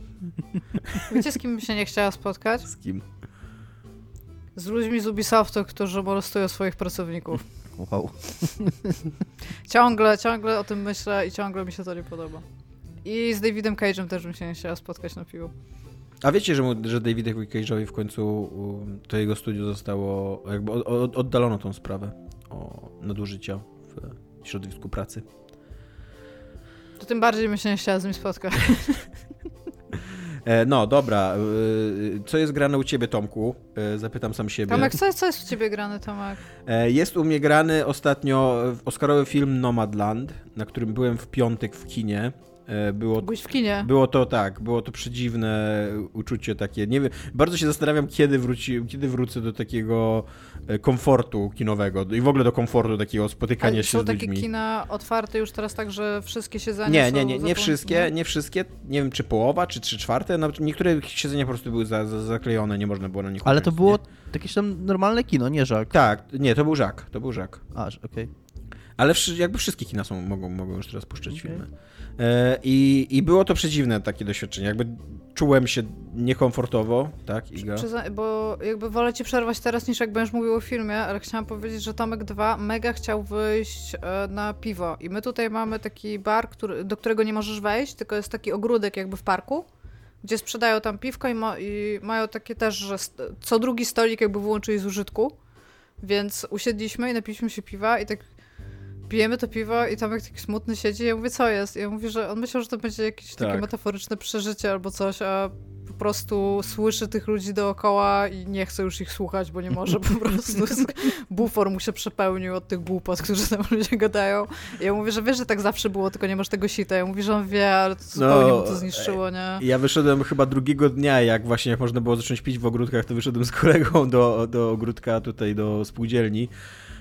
Wiecie, z kim bym się nie chciała spotkać? Z kim? Z ludźmi z Ubisoftu, którzy molestują swoich pracowników. Wow. Ciągle, ciągle o tym myślę i ciągle mi się to nie podoba. I z Davidem Cage'em też bym się nie chciała spotkać na piwu. A wiecie, że, mu, że Davidowi Cage'owi w końcu to jego studio zostało, jakby od, od, oddalono tą sprawę o nadużycia w środowisku pracy. To tym bardziej bym się nie chciała z nim spotkać. E, no, dobra. e, co jest grane u ciebie, Tomku? E, zapytam sam siebie. Tomek, co, co jest u ciebie grany, Tomek? Jest u mnie grany ostatnio Oscarowy film Nomadland, na którym byłem w piątek w kinie. E, Było Byłeś w kinie. Było to tak, było to przedziwne uczucie takie. Nie wiem, bardzo się zastanawiam, kiedy, wróci, kiedy wrócę do takiego e, komfortu kinowego i w ogóle do komfortu takiego spotykania A się są z takie ludźmi. kina otwarte już teraz tak, że wszystkie siedzenia Nie, są nie, nie, nie zapą- wszystkie, nie wszystkie. Nie wiem, czy połowa, czy trzy czwarte. No, niektóre siedzenia po prostu były za, za, zaklejone, nie można było na nich Ale to było nie? jakieś tam normalne kino, nie żak. Tak, nie, to był Żak, to był Żak. A, że- okej. Ale wszy- jakby wszystkie kina są, mogą, mogą już teraz puszczać Okej. filmy. E, i, I było to przedziwne takie doświadczenie. Jakby czułem się niekomfortowo, tak, Iga? Bo jakby wolę ci przerwać teraz niż jak będziesz mówił o filmie, ale chciałam powiedzieć, że Tomek 2 mega chciał wyjść e, na piwo i my tutaj mamy taki bar, który, do którego nie możesz wejść, tylko jest taki ogródek jakby w parku, gdzie sprzedają tam piwko i, ma, i mają takie też, że co drugi stolik jakby wyłączyli z użytku, więc usiedliśmy i napiliśmy się piwa i tak pijemy to piwo i Tomek taki smutny siedzi i ja mówię, co jest? I ja mówię, że on myślał, że to będzie jakieś takie Tak. metaforyczne przeżycie albo coś, a po prostu słyszy tych ludzi dookoła i nie chce już ich słuchać, bo nie może po prostu. Bufor mu się przepełnił od tych głupot, którzy tam ludzie gadają. I ja mówię, że wiesz, że tak zawsze było, tylko nie masz tego sita. Ja mówię, że on wie, ale to zupełnie mu to zniszczyło, nie? Ja wyszedłem chyba drugiego dnia, jak właśnie jak można było zacząć pić w ogródkach, to wyszedłem z kolegą do, do ogródka tutaj, do spółdzielni.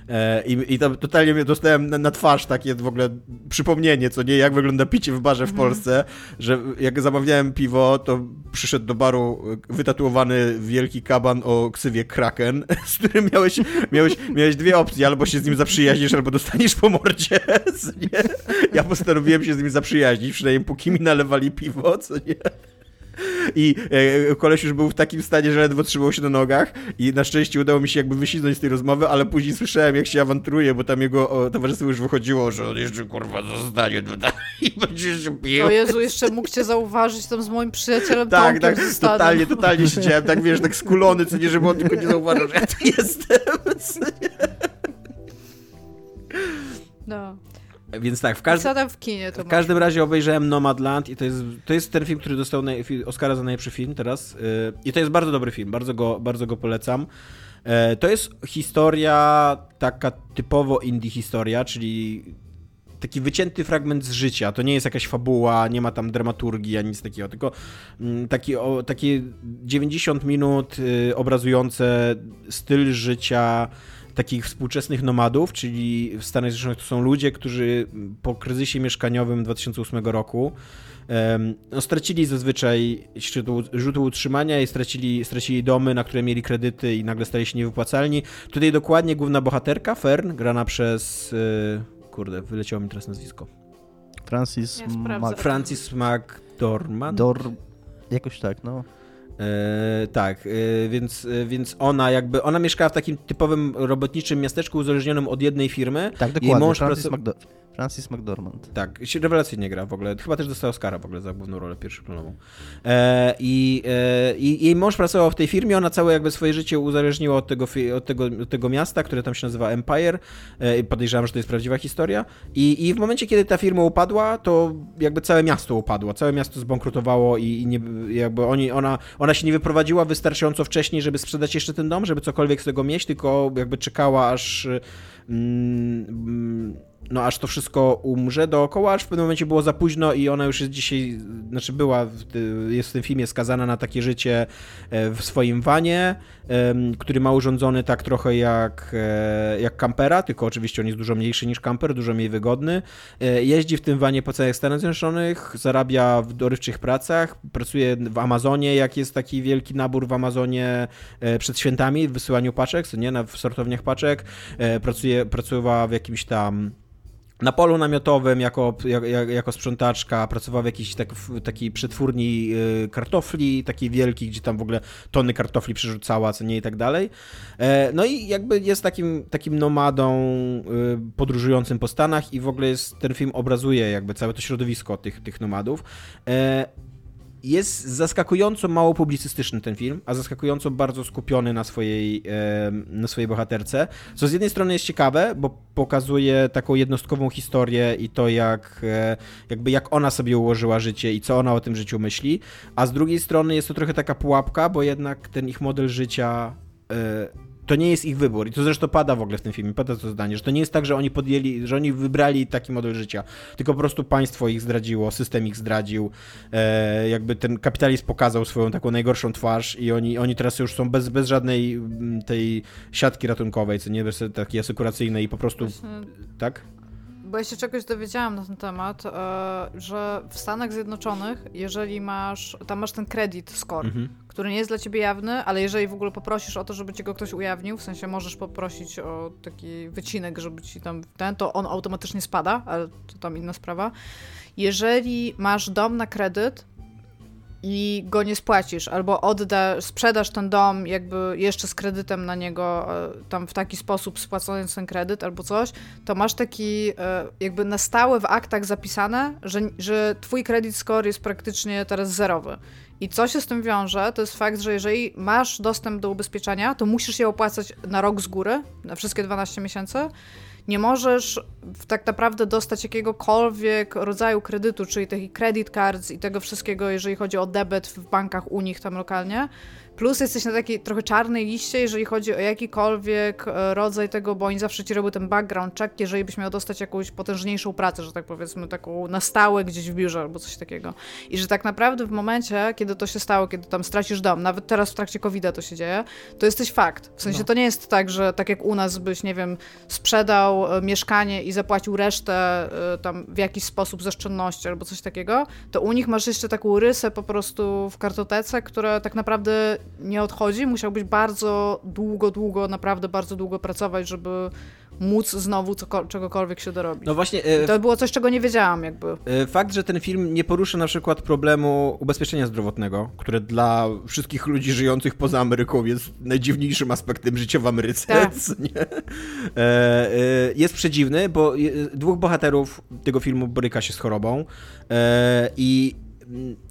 E, I, I tam totalnie mnie dostałem na, na twarz takie w ogóle przypomnienie, co nie, jak wygląda picie w barze w Mhm. Polsce, że jak zamawiałem piwo, to przyszedł do baru e, wytatuowany wielki kaban o ksywie Kraken, z którym miałeś, miałeś, miałeś dwie opcje, albo się z nim zaprzyjaźnisz, albo dostaniesz po mordzie, co nie? Ja postanowiłem się z nim zaprzyjaźnić, przynajmniej póki mi nalewali piwo, co nie? I e, koleś już był w takim stanie, że ledwo trzymał się na nogach i na szczęście udało mi się jakby wyślizgnąć z tej rozmowy, ale później słyszałem, jak się awanturuje, bo tam jego o, towarzystwo już wychodziło, że on jeszcze kurwa zostanie tutaj i będzie się pił. O Jezu, jeszcze mógł cię zauważyć tam z moim przyjacielem Tak, tak, ze stanu. totalnie, totalnie siedziałem, tak wiesz, tak skulony, co nie, żeby on tylko nie zauważył, że ja tu jestem. No. Więc tak, w każdym... co tam w kinie to W każdym razie obejrzałem Nomadland i to jest, to jest ten film, który dostał Oscara za najlepszy film teraz. Yy, I to jest bardzo dobry film, bardzo go, bardzo go polecam. E, To jest historia taka typowo indie historia, czyli taki wycięty fragment z życia. To nie jest jakaś fabuła, nie ma tam dramaturgii ani nic takiego, tylko mm, taki, o, takie 90 minut y, obrazujące styl życia takich współczesnych nomadów, czyli w Stanach Zjednoczonych to są ludzie, którzy po kryzysie mieszkaniowym 2008 roku no, stracili zazwyczaj źródło, utrzymania i stracili, stracili domy, na które mieli kredyty i nagle stali się niewypłacalni. Tutaj dokładnie główna bohaterka, Fern, grana przez... y, Kurde, wyleciało mi teraz nazwisko. Francis Ja. Mac... Francis McDormand? Dor... Jakoś tak, no. E, tak, e, więc, e, więc ona jakby, ona mieszkała w takim typowym robotniczym miasteczku uzależnionym od jednej firmy. Tak, Jej dokładnie. mąż Francis pracu- McDo... Francis McDormand. Tak, się rewelacyjnie gra w ogóle. Chyba też dostał Oscara w ogóle za główną rolę pierwszoplanową. E, i, e, I jej mąż pracował w tej firmie, ona całe jakby swoje życie uzależniła od tego, od tego, od tego miasta, które tam się nazywa Empire. E, podejrzewam, że to jest prawdziwa historia. I, I w momencie, kiedy ta firma upadła, to jakby całe miasto upadło. Całe miasto zbankrutowało i, i nie, jakby oni, ona, ona się nie wyprowadziła wystarczająco wcześniej, żeby sprzedać jeszcze ten dom, żeby cokolwiek z tego mieć, tylko jakby czekała aż mm, no aż to wszystko umrze dookoła, aż w pewnym momencie było za późno i ona już jest dzisiaj, znaczy była, jest w tym filmie skazana na takie życie e, w swoim wanie, który ma urządzony tak trochę jak, e, jak kampera, tylko oczywiście on jest dużo mniejszy niż kamper, dużo mniej wygodny. E, jeździ w tym wanie po całych Stanach Zjednoczonych, zarabia w dorywczych pracach, pracuje w Amazonie, jak jest taki wielki nabór w Amazonie przed świętami, w wysyłaniu paczek, nie, na, w sortowniach paczek, pracuje, pracowała w jakimś tam na polu namiotowym jako, jak, jako sprzątaczka, pracowała w jakiejś tak, takiej przetwórni y, kartofli, takiej wielkiej, gdzie tam w ogóle tony kartofli przerzucała, co nie i tak dalej. E, no i jakby jest takim, takim nomadą y, podróżującym po Stanach i w ogóle jest, ten film obrazuje jakby całe to środowisko tych, tych nomadów. Jest zaskakująco mało publicystyczny ten film, a zaskakująco bardzo skupiony na swojej, na swojej bohaterce, co z jednej strony jest ciekawe, bo pokazuje taką jednostkową historię i to jak, e, jakby jak ona sobie ułożyła życie i co ona o tym życiu myśli, a z drugiej strony jest to trochę taka pułapka, bo jednak ten ich model życia e, to nie jest ich wybór. I to zresztą pada w ogóle w tym filmie, pada to zdanie, że to nie jest tak, że oni podjęli, że oni wybrali taki model życia, tylko po prostu państwo ich zdradziło, system ich zdradził, e, jakby ten kapitalizm pokazał swoją taką najgorszą twarz i oni, oni teraz już są bez, bez żadnej mm, tej siatki ratunkowej, co nie, bez takiej asekuracyjnej i po prostu, Właśnie... tak? Bo ja się czegoś dowiedziałam na ten temat, e, że w Stanach Zjednoczonych, jeżeli masz, tam masz ten credit score, mhm. który nie jest dla ciebie jawny, ale jeżeli w ogóle poprosisz o to, żeby ci go ktoś ujawnił, w sensie możesz poprosić o taki wycinek, żeby ci tam ten, to on automatycznie spada, ale to tam inna sprawa. Jeżeli masz dom na kredyt, i go nie spłacisz, albo oddasz, sprzedasz ten dom jakby jeszcze z kredytem na niego, e, tam w taki sposób spłacając ten kredyt albo coś, to masz taki e, jakby na stałe w aktach zapisane, że, że twój credit score jest praktycznie teraz zerowy. I co się z tym wiąże, to jest fakt, że jeżeli masz dostęp do ubezpieczenia, to musisz je opłacać na rok z góry, na wszystkie 12 miesięcy, nie możesz tak naprawdę dostać jakiegokolwiek rodzaju kredytu, czyli takich credit cards i tego wszystkiego, jeżeli chodzi o debet w bankach u nich tam lokalnie, Plus jesteś na takiej trochę czarnej liście, jeżeli chodzi o jakikolwiek e, rodzaj tego, bo oni zawsze ci robią ten background check, jeżeli byś miał dostać jakąś potężniejszą pracę, że tak powiedzmy, taką na stałe gdzieś w biurze albo coś takiego. I że tak naprawdę w momencie, kiedy to się stało, kiedy tam stracisz dom, nawet teraz w trakcie covid to się dzieje, to jesteś fakt. W sensie no. to nie jest tak, że tak jak u nas byś, nie wiem, sprzedał e, mieszkanie i zapłacił resztę e, tam w jakiś sposób z oszczędności albo coś takiego, to u nich masz jeszcze taką rysę po prostu w kartotece, która tak naprawdę nie odchodzi. Musiałbyś bardzo długo, długo, naprawdę bardzo długo pracować, żeby móc znowu czegokolwiek się dorobić. No właśnie. E, to było coś, czego nie wiedziałam jakby. E, fakt, że ten film nie porusza na przykład problemu ubezpieczenia zdrowotnego, które dla wszystkich ludzi żyjących poza Ameryką jest najdziwniejszym aspektem życia w Ameryce. Tak. E, jest przedziwny, bo dwóch bohaterów tego filmu boryka się z chorobą i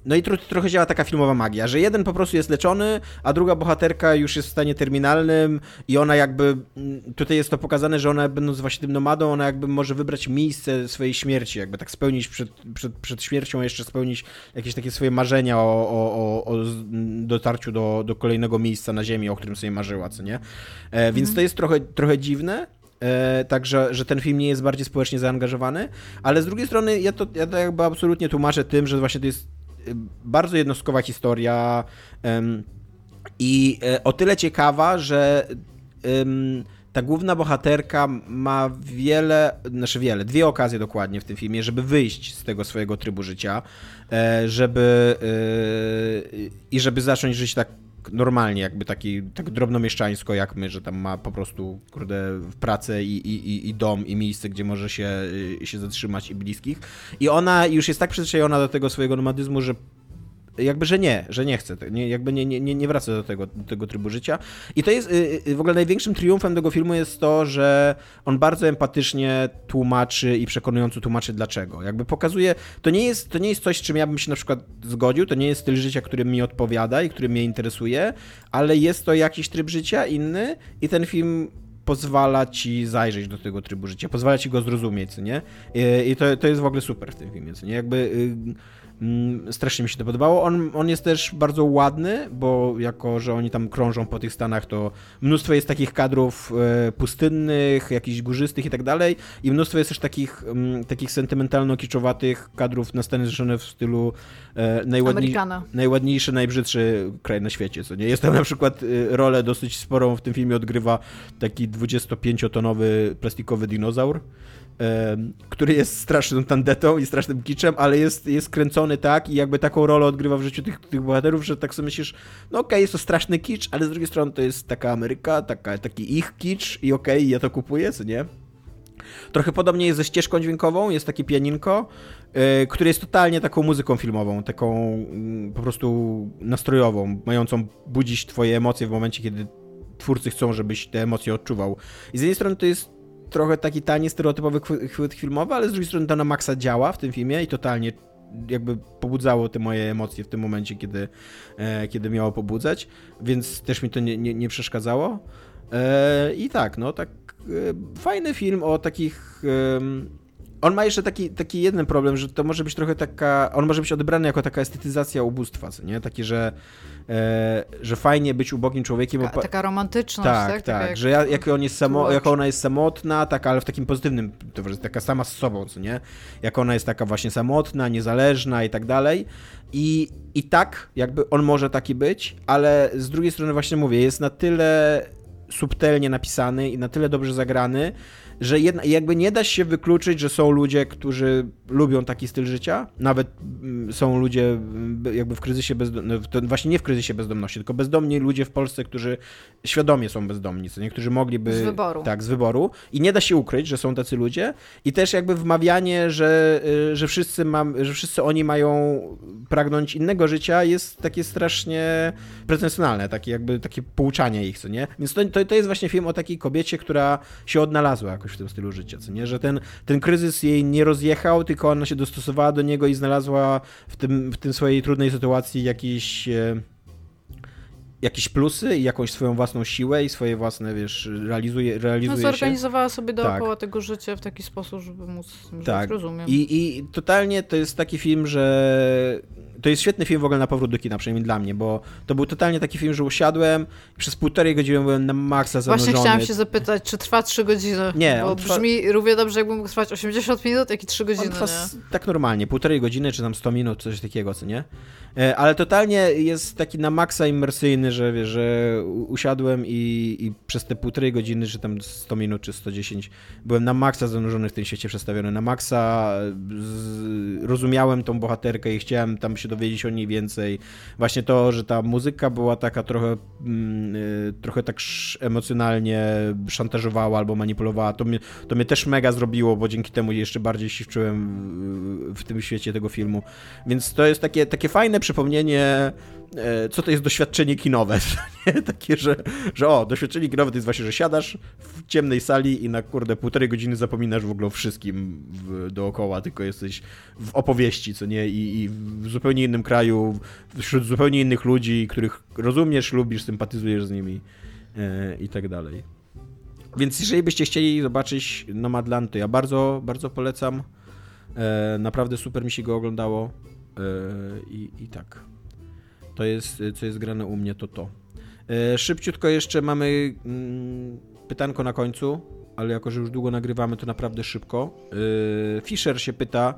no i tro, trochę działa taka filmowa magia, że jeden po prostu jest leczony, a druga bohaterka już jest w stanie terminalnym i ona jakby, mm, tutaj jest to pokazane, że ona będąc właśnie tym nomadą, ona jakby może wybrać miejsce swojej śmierci, jakby tak spełnić przed, przed, przed śmiercią, jeszcze spełnić jakieś takie swoje marzenia o, o, o, o dotarciu do, do kolejnego miejsca na ziemi, o którym sobie marzyła, co nie? E, więc mhm. to jest trochę, trochę dziwne, E, także, że ten film nie jest bardziej społecznie zaangażowany, ale z drugiej strony ja to, ja to jakby absolutnie tłumaczę tym, że właśnie to jest y, bardzo jednostkowa historia i e, o tyle ciekawa, że ta główna bohaterka ma wiele, znaczy wiele, dwie okazje dokładnie w tym filmie, żeby wyjść z tego swojego trybu życia, e, żeby i żeby zacząć żyć tak normalnie, jakby taki, tak drobnomieszczańsko jak my, że tam ma po prostu, kurde, pracę i, i, i dom i miejsce, gdzie może się, y, się zatrzymać i bliskich. I ona już jest tak przyzwyczajona do tego swojego nomadyzmu, że jakby, że nie, że nie chce, nie, jakby nie, nie, nie wraca do tego, do tego trybu życia. I to jest y, y, w ogóle największym triumfem tego filmu jest to, że on bardzo empatycznie tłumaczy i przekonująco tłumaczy dlaczego. Jakby pokazuje, to nie jest, to nie jest coś, z czym ja bym się na przykład zgodził, to nie jest styl życia, który mi odpowiada i który mnie interesuje, ale jest to jakiś tryb życia inny i ten film pozwala ci zajrzeć do tego trybu życia, pozwala ci go zrozumieć, nie? I, i to, to jest w ogóle super w tym filmie, nie? Jakby... Y, Mm, strasznie mi się to podobało. On, on jest też bardzo ładny, bo jako, że oni tam krążą po tych stanach, to mnóstwo jest takich kadrów e, pustynnych, jakichś górzystych i tak dalej. I mnóstwo jest też takich, mm, takich sentymentalno-kiczowatych kadrów na Stany Zjednoczone w stylu e, najładniej, najładniejszy, najbrzydszy kraj na świecie, co nie? Jest tam na przykład e, rolę dosyć sporą w tym filmie odgrywa taki 25-tonowy plastikowy dinozaur który jest straszną tandetą i strasznym kiczem, ale jest, jest kręcony tak i jakby taką rolę odgrywa w życiu tych, tych bohaterów, że tak sobie myślisz, no okej, okay, jest to straszny kicz, ale z drugiej strony to jest taka Ameryka, taka, taki ich kicz i okej, okay, ja to kupuję, co nie? Trochę podobnie jest ze ścieżką dźwiękową, jest takie pianinko, yy, które jest totalnie taką muzyką filmową, taką yy, po prostu nastrojową, mającą budzić twoje emocje w momencie, kiedy twórcy chcą, żebyś te emocje odczuwał. I z jednej strony to jest trochę taki tani, stereotypowy chwyt filmowy, ale z drugiej strony to na maksa działa w tym filmie i totalnie jakby pobudzało te moje emocje w tym momencie, kiedy, e, kiedy miało pobudzać, więc też mi to nie, nie, nie przeszkadzało. E, I tak, no tak e, fajny film o takich on ma jeszcze taki, taki jeden problem, że to może być trochę taka, on może być odebrany jako taka estetyzacja ubóstwa, nie? Taki, że, e, że fajnie być ubogim człowiekiem. Taka, taka romantyczność, tak? Tak, tak, jak, że jak, jak, on jest samo, jak ona jest samotna, tak, ale w takim pozytywnym, to jest taka sama z sobą, co nie? Jak ona jest taka właśnie samotna, niezależna i tak dalej. I, I tak, jakby on może taki być, ale z drugiej strony właśnie mówię, jest na tyle subtelnie napisany i na tyle dobrze zagrany, że jedna, jakby nie da się wykluczyć, że są ludzie, którzy lubią taki styl życia. Nawet mm, są ludzie mm, jakby w kryzysie bezdomności, no, właśnie nie w kryzysie bezdomności, tylko bezdomni ludzie w Polsce, którzy świadomie są bezdomni, co niektórzy mogliby... Z wyboru. Tak, z wyboru. I nie da się ukryć, że są tacy ludzie. I też jakby wmawianie, że, y, że, wszyscy, mam, że wszyscy oni mają pragnąć innego życia jest takie strasznie pretensjonalne, takie jakby takie pouczanie ich, co nie? Więc to, to, to jest właśnie film o takiej kobiecie, która się odnalazła jakoś w tym stylu życia, co nie? Że ten, ten kryzys jej nie rozjechał, tylko ona się dostosowała do niego i znalazła w tym, w tym swojej trudnej sytuacji jakiś e, jakieś plusy i jakąś swoją własną siłę i swoje własne, wiesz, realizuje, realizuje no, zorganizowała się. sobie dookoła tak. tego życia w taki sposób, żeby móc tak. rozumiem. I, I totalnie to jest taki film, że to jest świetny film w ogóle na powrót do kina, przynajmniej dla mnie, bo to był totalnie taki film, że usiadłem i przez półtorej godziny byłem na maksa zanurzony. Właśnie chciałam się zapytać, czy trwa 3 godziny? Nie. Bo trwa... brzmi równie dobrze, jakby mógł trwać 80 minut, jak i 3 godziny, trwa tak normalnie, półtorej godziny, czy tam 100 minut, coś takiego, co nie? E, ale totalnie jest taki na maksa imersyjny, że wiesz, że usiadłem i, i przez te półtorej godziny, czy tam 100 minut, czy 110, byłem na maksa zanurzony w tym świecie przestawiony, na maksa z, rozumiałem tą bohaterkę i chciałem tam się dowiedzieć o niej więcej. Właśnie to, że ta muzyka była taka trochę, mm, y, trochę tak emocjonalnie szantażowała albo manipulowała, to mnie, to mnie też mega zrobiło, bo dzięki temu jeszcze bardziej się wczułem w, w tym świecie tego filmu. Więc to jest takie, takie fajne przypomnienie co to jest doświadczenie kinowe. Takie, że, że o, doświadczenie kinowe to jest właśnie, że siadasz w ciemnej sali i na kurde półtorej godziny zapominasz w ogóle o wszystkim w, dookoła, tylko jesteś w opowieści, co nie? I, I, w zupełnie innym kraju, wśród zupełnie innych ludzi, których rozumiesz, lubisz, sympatyzujesz z nimi e, i tak dalej. Więc jeżeli byście chcieli zobaczyć Nomadland, to ja bardzo, bardzo polecam. E, naprawdę super mi się go oglądało. E, i, I tak. To jest, co jest grane u mnie, to to. E, szybciutko jeszcze mamy mm, pytanko na końcu, ale jako, że już długo nagrywamy, to naprawdę szybko. E, Fischer się pyta,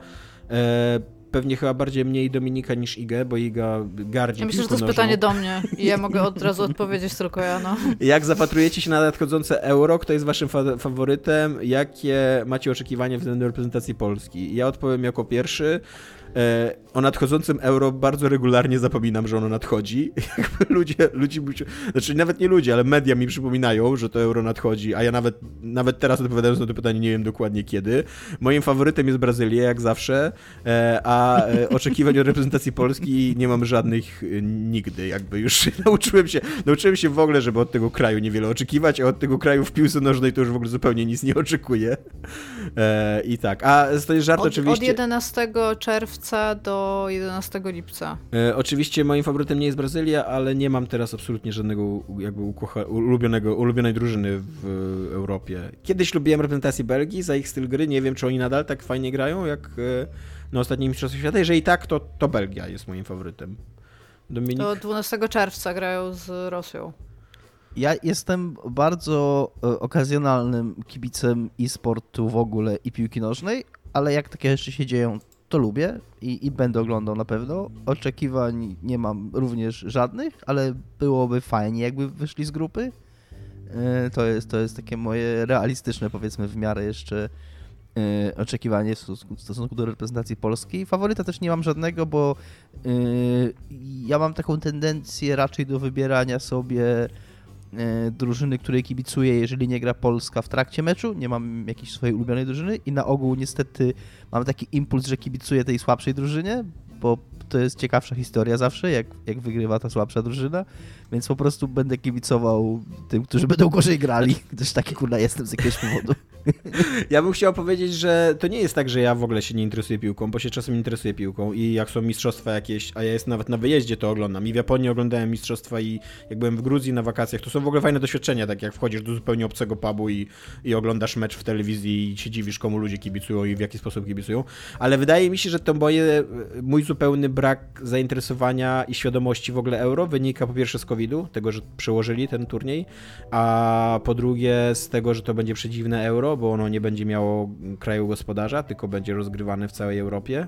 e, pewnie chyba bardziej mniej Dominika niż Igę, bo Iga gardzi Ja myślę, że to jest pytanie do mnie i ja mogę od razu odpowiedzieć tylko ja, no. Jak zapatrujecie się na nadchodzące euro? Kto jest waszym fa faworytem? Jakie macie oczekiwania względem reprezentacji Polski? Ja odpowiem jako pierwszy. E, o nadchodzącym euro bardzo regularnie zapominam, że ono nadchodzi. Jakby ludzie, ludzie, znaczy nawet nie ludzie, ale media mi przypominają, że to euro nadchodzi, a ja nawet, nawet teraz odpowiadając na to pytanie nie wiem dokładnie kiedy. Moim faworytem jest Brazylia, jak zawsze, e, a e, oczekiwań od reprezentacji Polski nie mam żadnych nigdy. Jakby już nauczyłem się, nauczyłem się w ogóle, żeby od tego kraju niewiele oczekiwać, a od tego kraju w piłce nożnej to już w ogóle zupełnie nic nie oczekuję. I tak, a to jest żart od, oczywiście. Od 11 czerwca do 11 lipca. E, oczywiście moim faworytem nie jest Brazylia, ale nie mam teraz absolutnie żadnego jakby ukocha, ulubionego, ulubionej drużyny w Europie. Kiedyś lubiłem reprezentację Belgii za ich styl gry. Nie wiem, czy oni nadal tak fajnie grają jak e, na ostatnim Mistrzostwie Świata. Jeżeli tak, to, to Belgia jest moim faworytem. Dominik? To 12 czerwca grają z Rosją. Ja jestem bardzo e, okazjonalnym kibicem e-sportu w ogóle i piłki nożnej, ale jak takie rzeczy się dzieją, to lubię i, i będę oglądał na pewno. Oczekiwań nie mam również żadnych, ale byłoby fajnie, jakby wyszli z grupy. E, to jest, to jest takie moje realistyczne, powiedzmy, w miarę jeszcze e, oczekiwanie w stosunku, w stosunku do reprezentacji Polski. Faworyta też nie mam żadnego, bo e, ja mam taką tendencję raczej do wybierania sobie drużyny, której kibicuję, jeżeli nie gra Polska w trakcie meczu. Nie mam jakiejś swojej ulubionej drużyny i na ogół niestety mam taki impuls, że kibicuję tej słabszej drużynie, bo to jest ciekawsza historia zawsze, jak, jak wygrywa ta słabsza drużyna, więc po prostu będę kibicował tym, którzy będą gorzej grali, gdyż taki kurna jestem z jakiegoś powodu. Ja bym chciał powiedzieć, że to nie jest tak, że ja w ogóle się nie interesuję piłką, bo się czasem interesuję piłką i jak są mistrzostwa jakieś, a ja jestem nawet na wyjeździe, to oglądam. I w Japonii oglądałem mistrzostwa i jak byłem w Gruzji na wakacjach, to są w ogóle fajne doświadczenia, tak jak wchodzisz do zupełnie obcego pubu i, i oglądasz mecz w telewizji i się dziwisz, komu ludzie kibicują i w jaki sposób kibicują. Ale wydaje mi się, że to moje, mój zupełny brak zainteresowania i świadomości w ogóle euro wynika po pierwsze z COVID-u, tego, że przełożyli ten turniej, a po drugie z tego, że to będzie przedziwne euro, bo ono nie będzie miało kraju gospodarza, tylko będzie rozgrywane w całej Europie.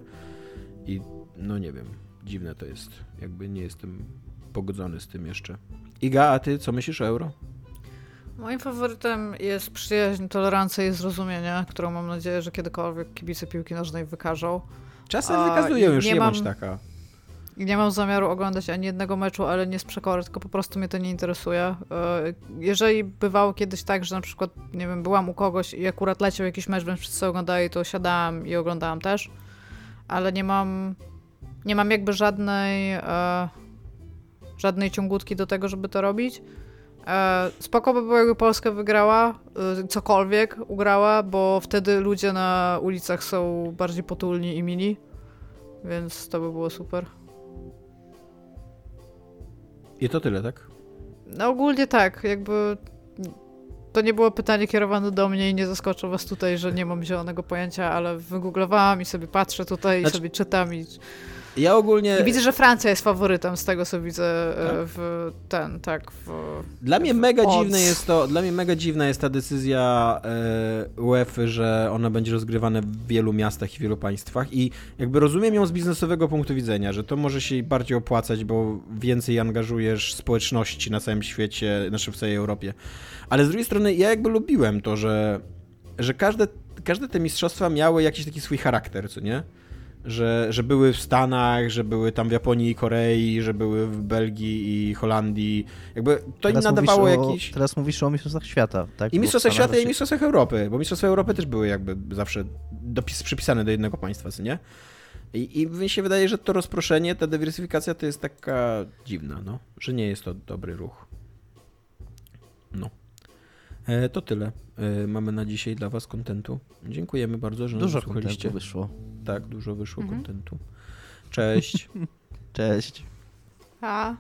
I no nie wiem, dziwne to jest. Jakby nie jestem pogodzony z tym jeszcze. Iga, a ty co myślisz o euro? Moim faworytem jest przyjaźń, tolerancja i zrozumienie, którą mam nadzieję, że kiedykolwiek kibice piłki nożnej wykażą. Czasem wykazują, już nie, nie mam... bądź taka. Nie mam zamiaru oglądać ani jednego meczu, ale nie z przekory, tylko po prostu mnie to nie interesuje. E, jeżeli bywało kiedyś tak, że na przykład, nie wiem, byłam u kogoś i akurat leciał jakiś mecz, więc wszyscy oglądali, to siadałam i oglądałam też, ale nie mam, nie mam jakby żadnej, e, żadnej ciągutki do tego, żeby to robić. E, spoko by było, jakby Polska wygrała, cokolwiek ugrała, bo wtedy ludzie na ulicach są bardziej potulni i mili, więc to by było super. I to tyle, tak? No ogólnie tak, jakby to nie było pytanie kierowane do mnie i nie zaskoczę was tutaj, że nie mam zielonego pojęcia, ale wygooglowałam i sobie patrzę tutaj znaczy... i sobie czytam i ja ogólnie... Widzę, że Francja jest faworytem z tego, co widzę e, tak? w ten, tak. W, dla mnie mega dziwne jest to, dla mnie mega dziwna jest ta decyzja e, UEFA, że ona będzie rozgrywana w wielu miastach i wielu państwach i jakby rozumiem ją z biznesowego punktu widzenia, że to może się bardziej opłacać, bo więcej angażujesz społeczności na całym świecie, znaczy w całej Europie. Ale z drugiej strony ja jakby lubiłem to, że, że każde, każde te mistrzostwa miały jakiś taki swój charakter, co nie? Że, że były w Stanach, że były tam w Japonii i Korei, że były w Belgii i Holandii. Jakby to teraz im nadawało o, jakiś... Teraz mówisz o Mistrzostwach Świata, tak? I Mistrzostwach Świata i Mistrzostwach Europy, bo Mistrzostwa Europy też były jakby zawsze dopis, przypisane do jednego państwa, nie? I, I mi się wydaje, że to rozproszenie, ta dywersyfikacja to jest taka dziwna, no, że nie jest to dobry ruch. No. E, to tyle. E, mamy na dzisiaj dla Was kontentu. Dziękujemy bardzo, że dużo nas wyszło. Tak, dużo wyszło mhm. kontentu. Cześć. Cześć. A.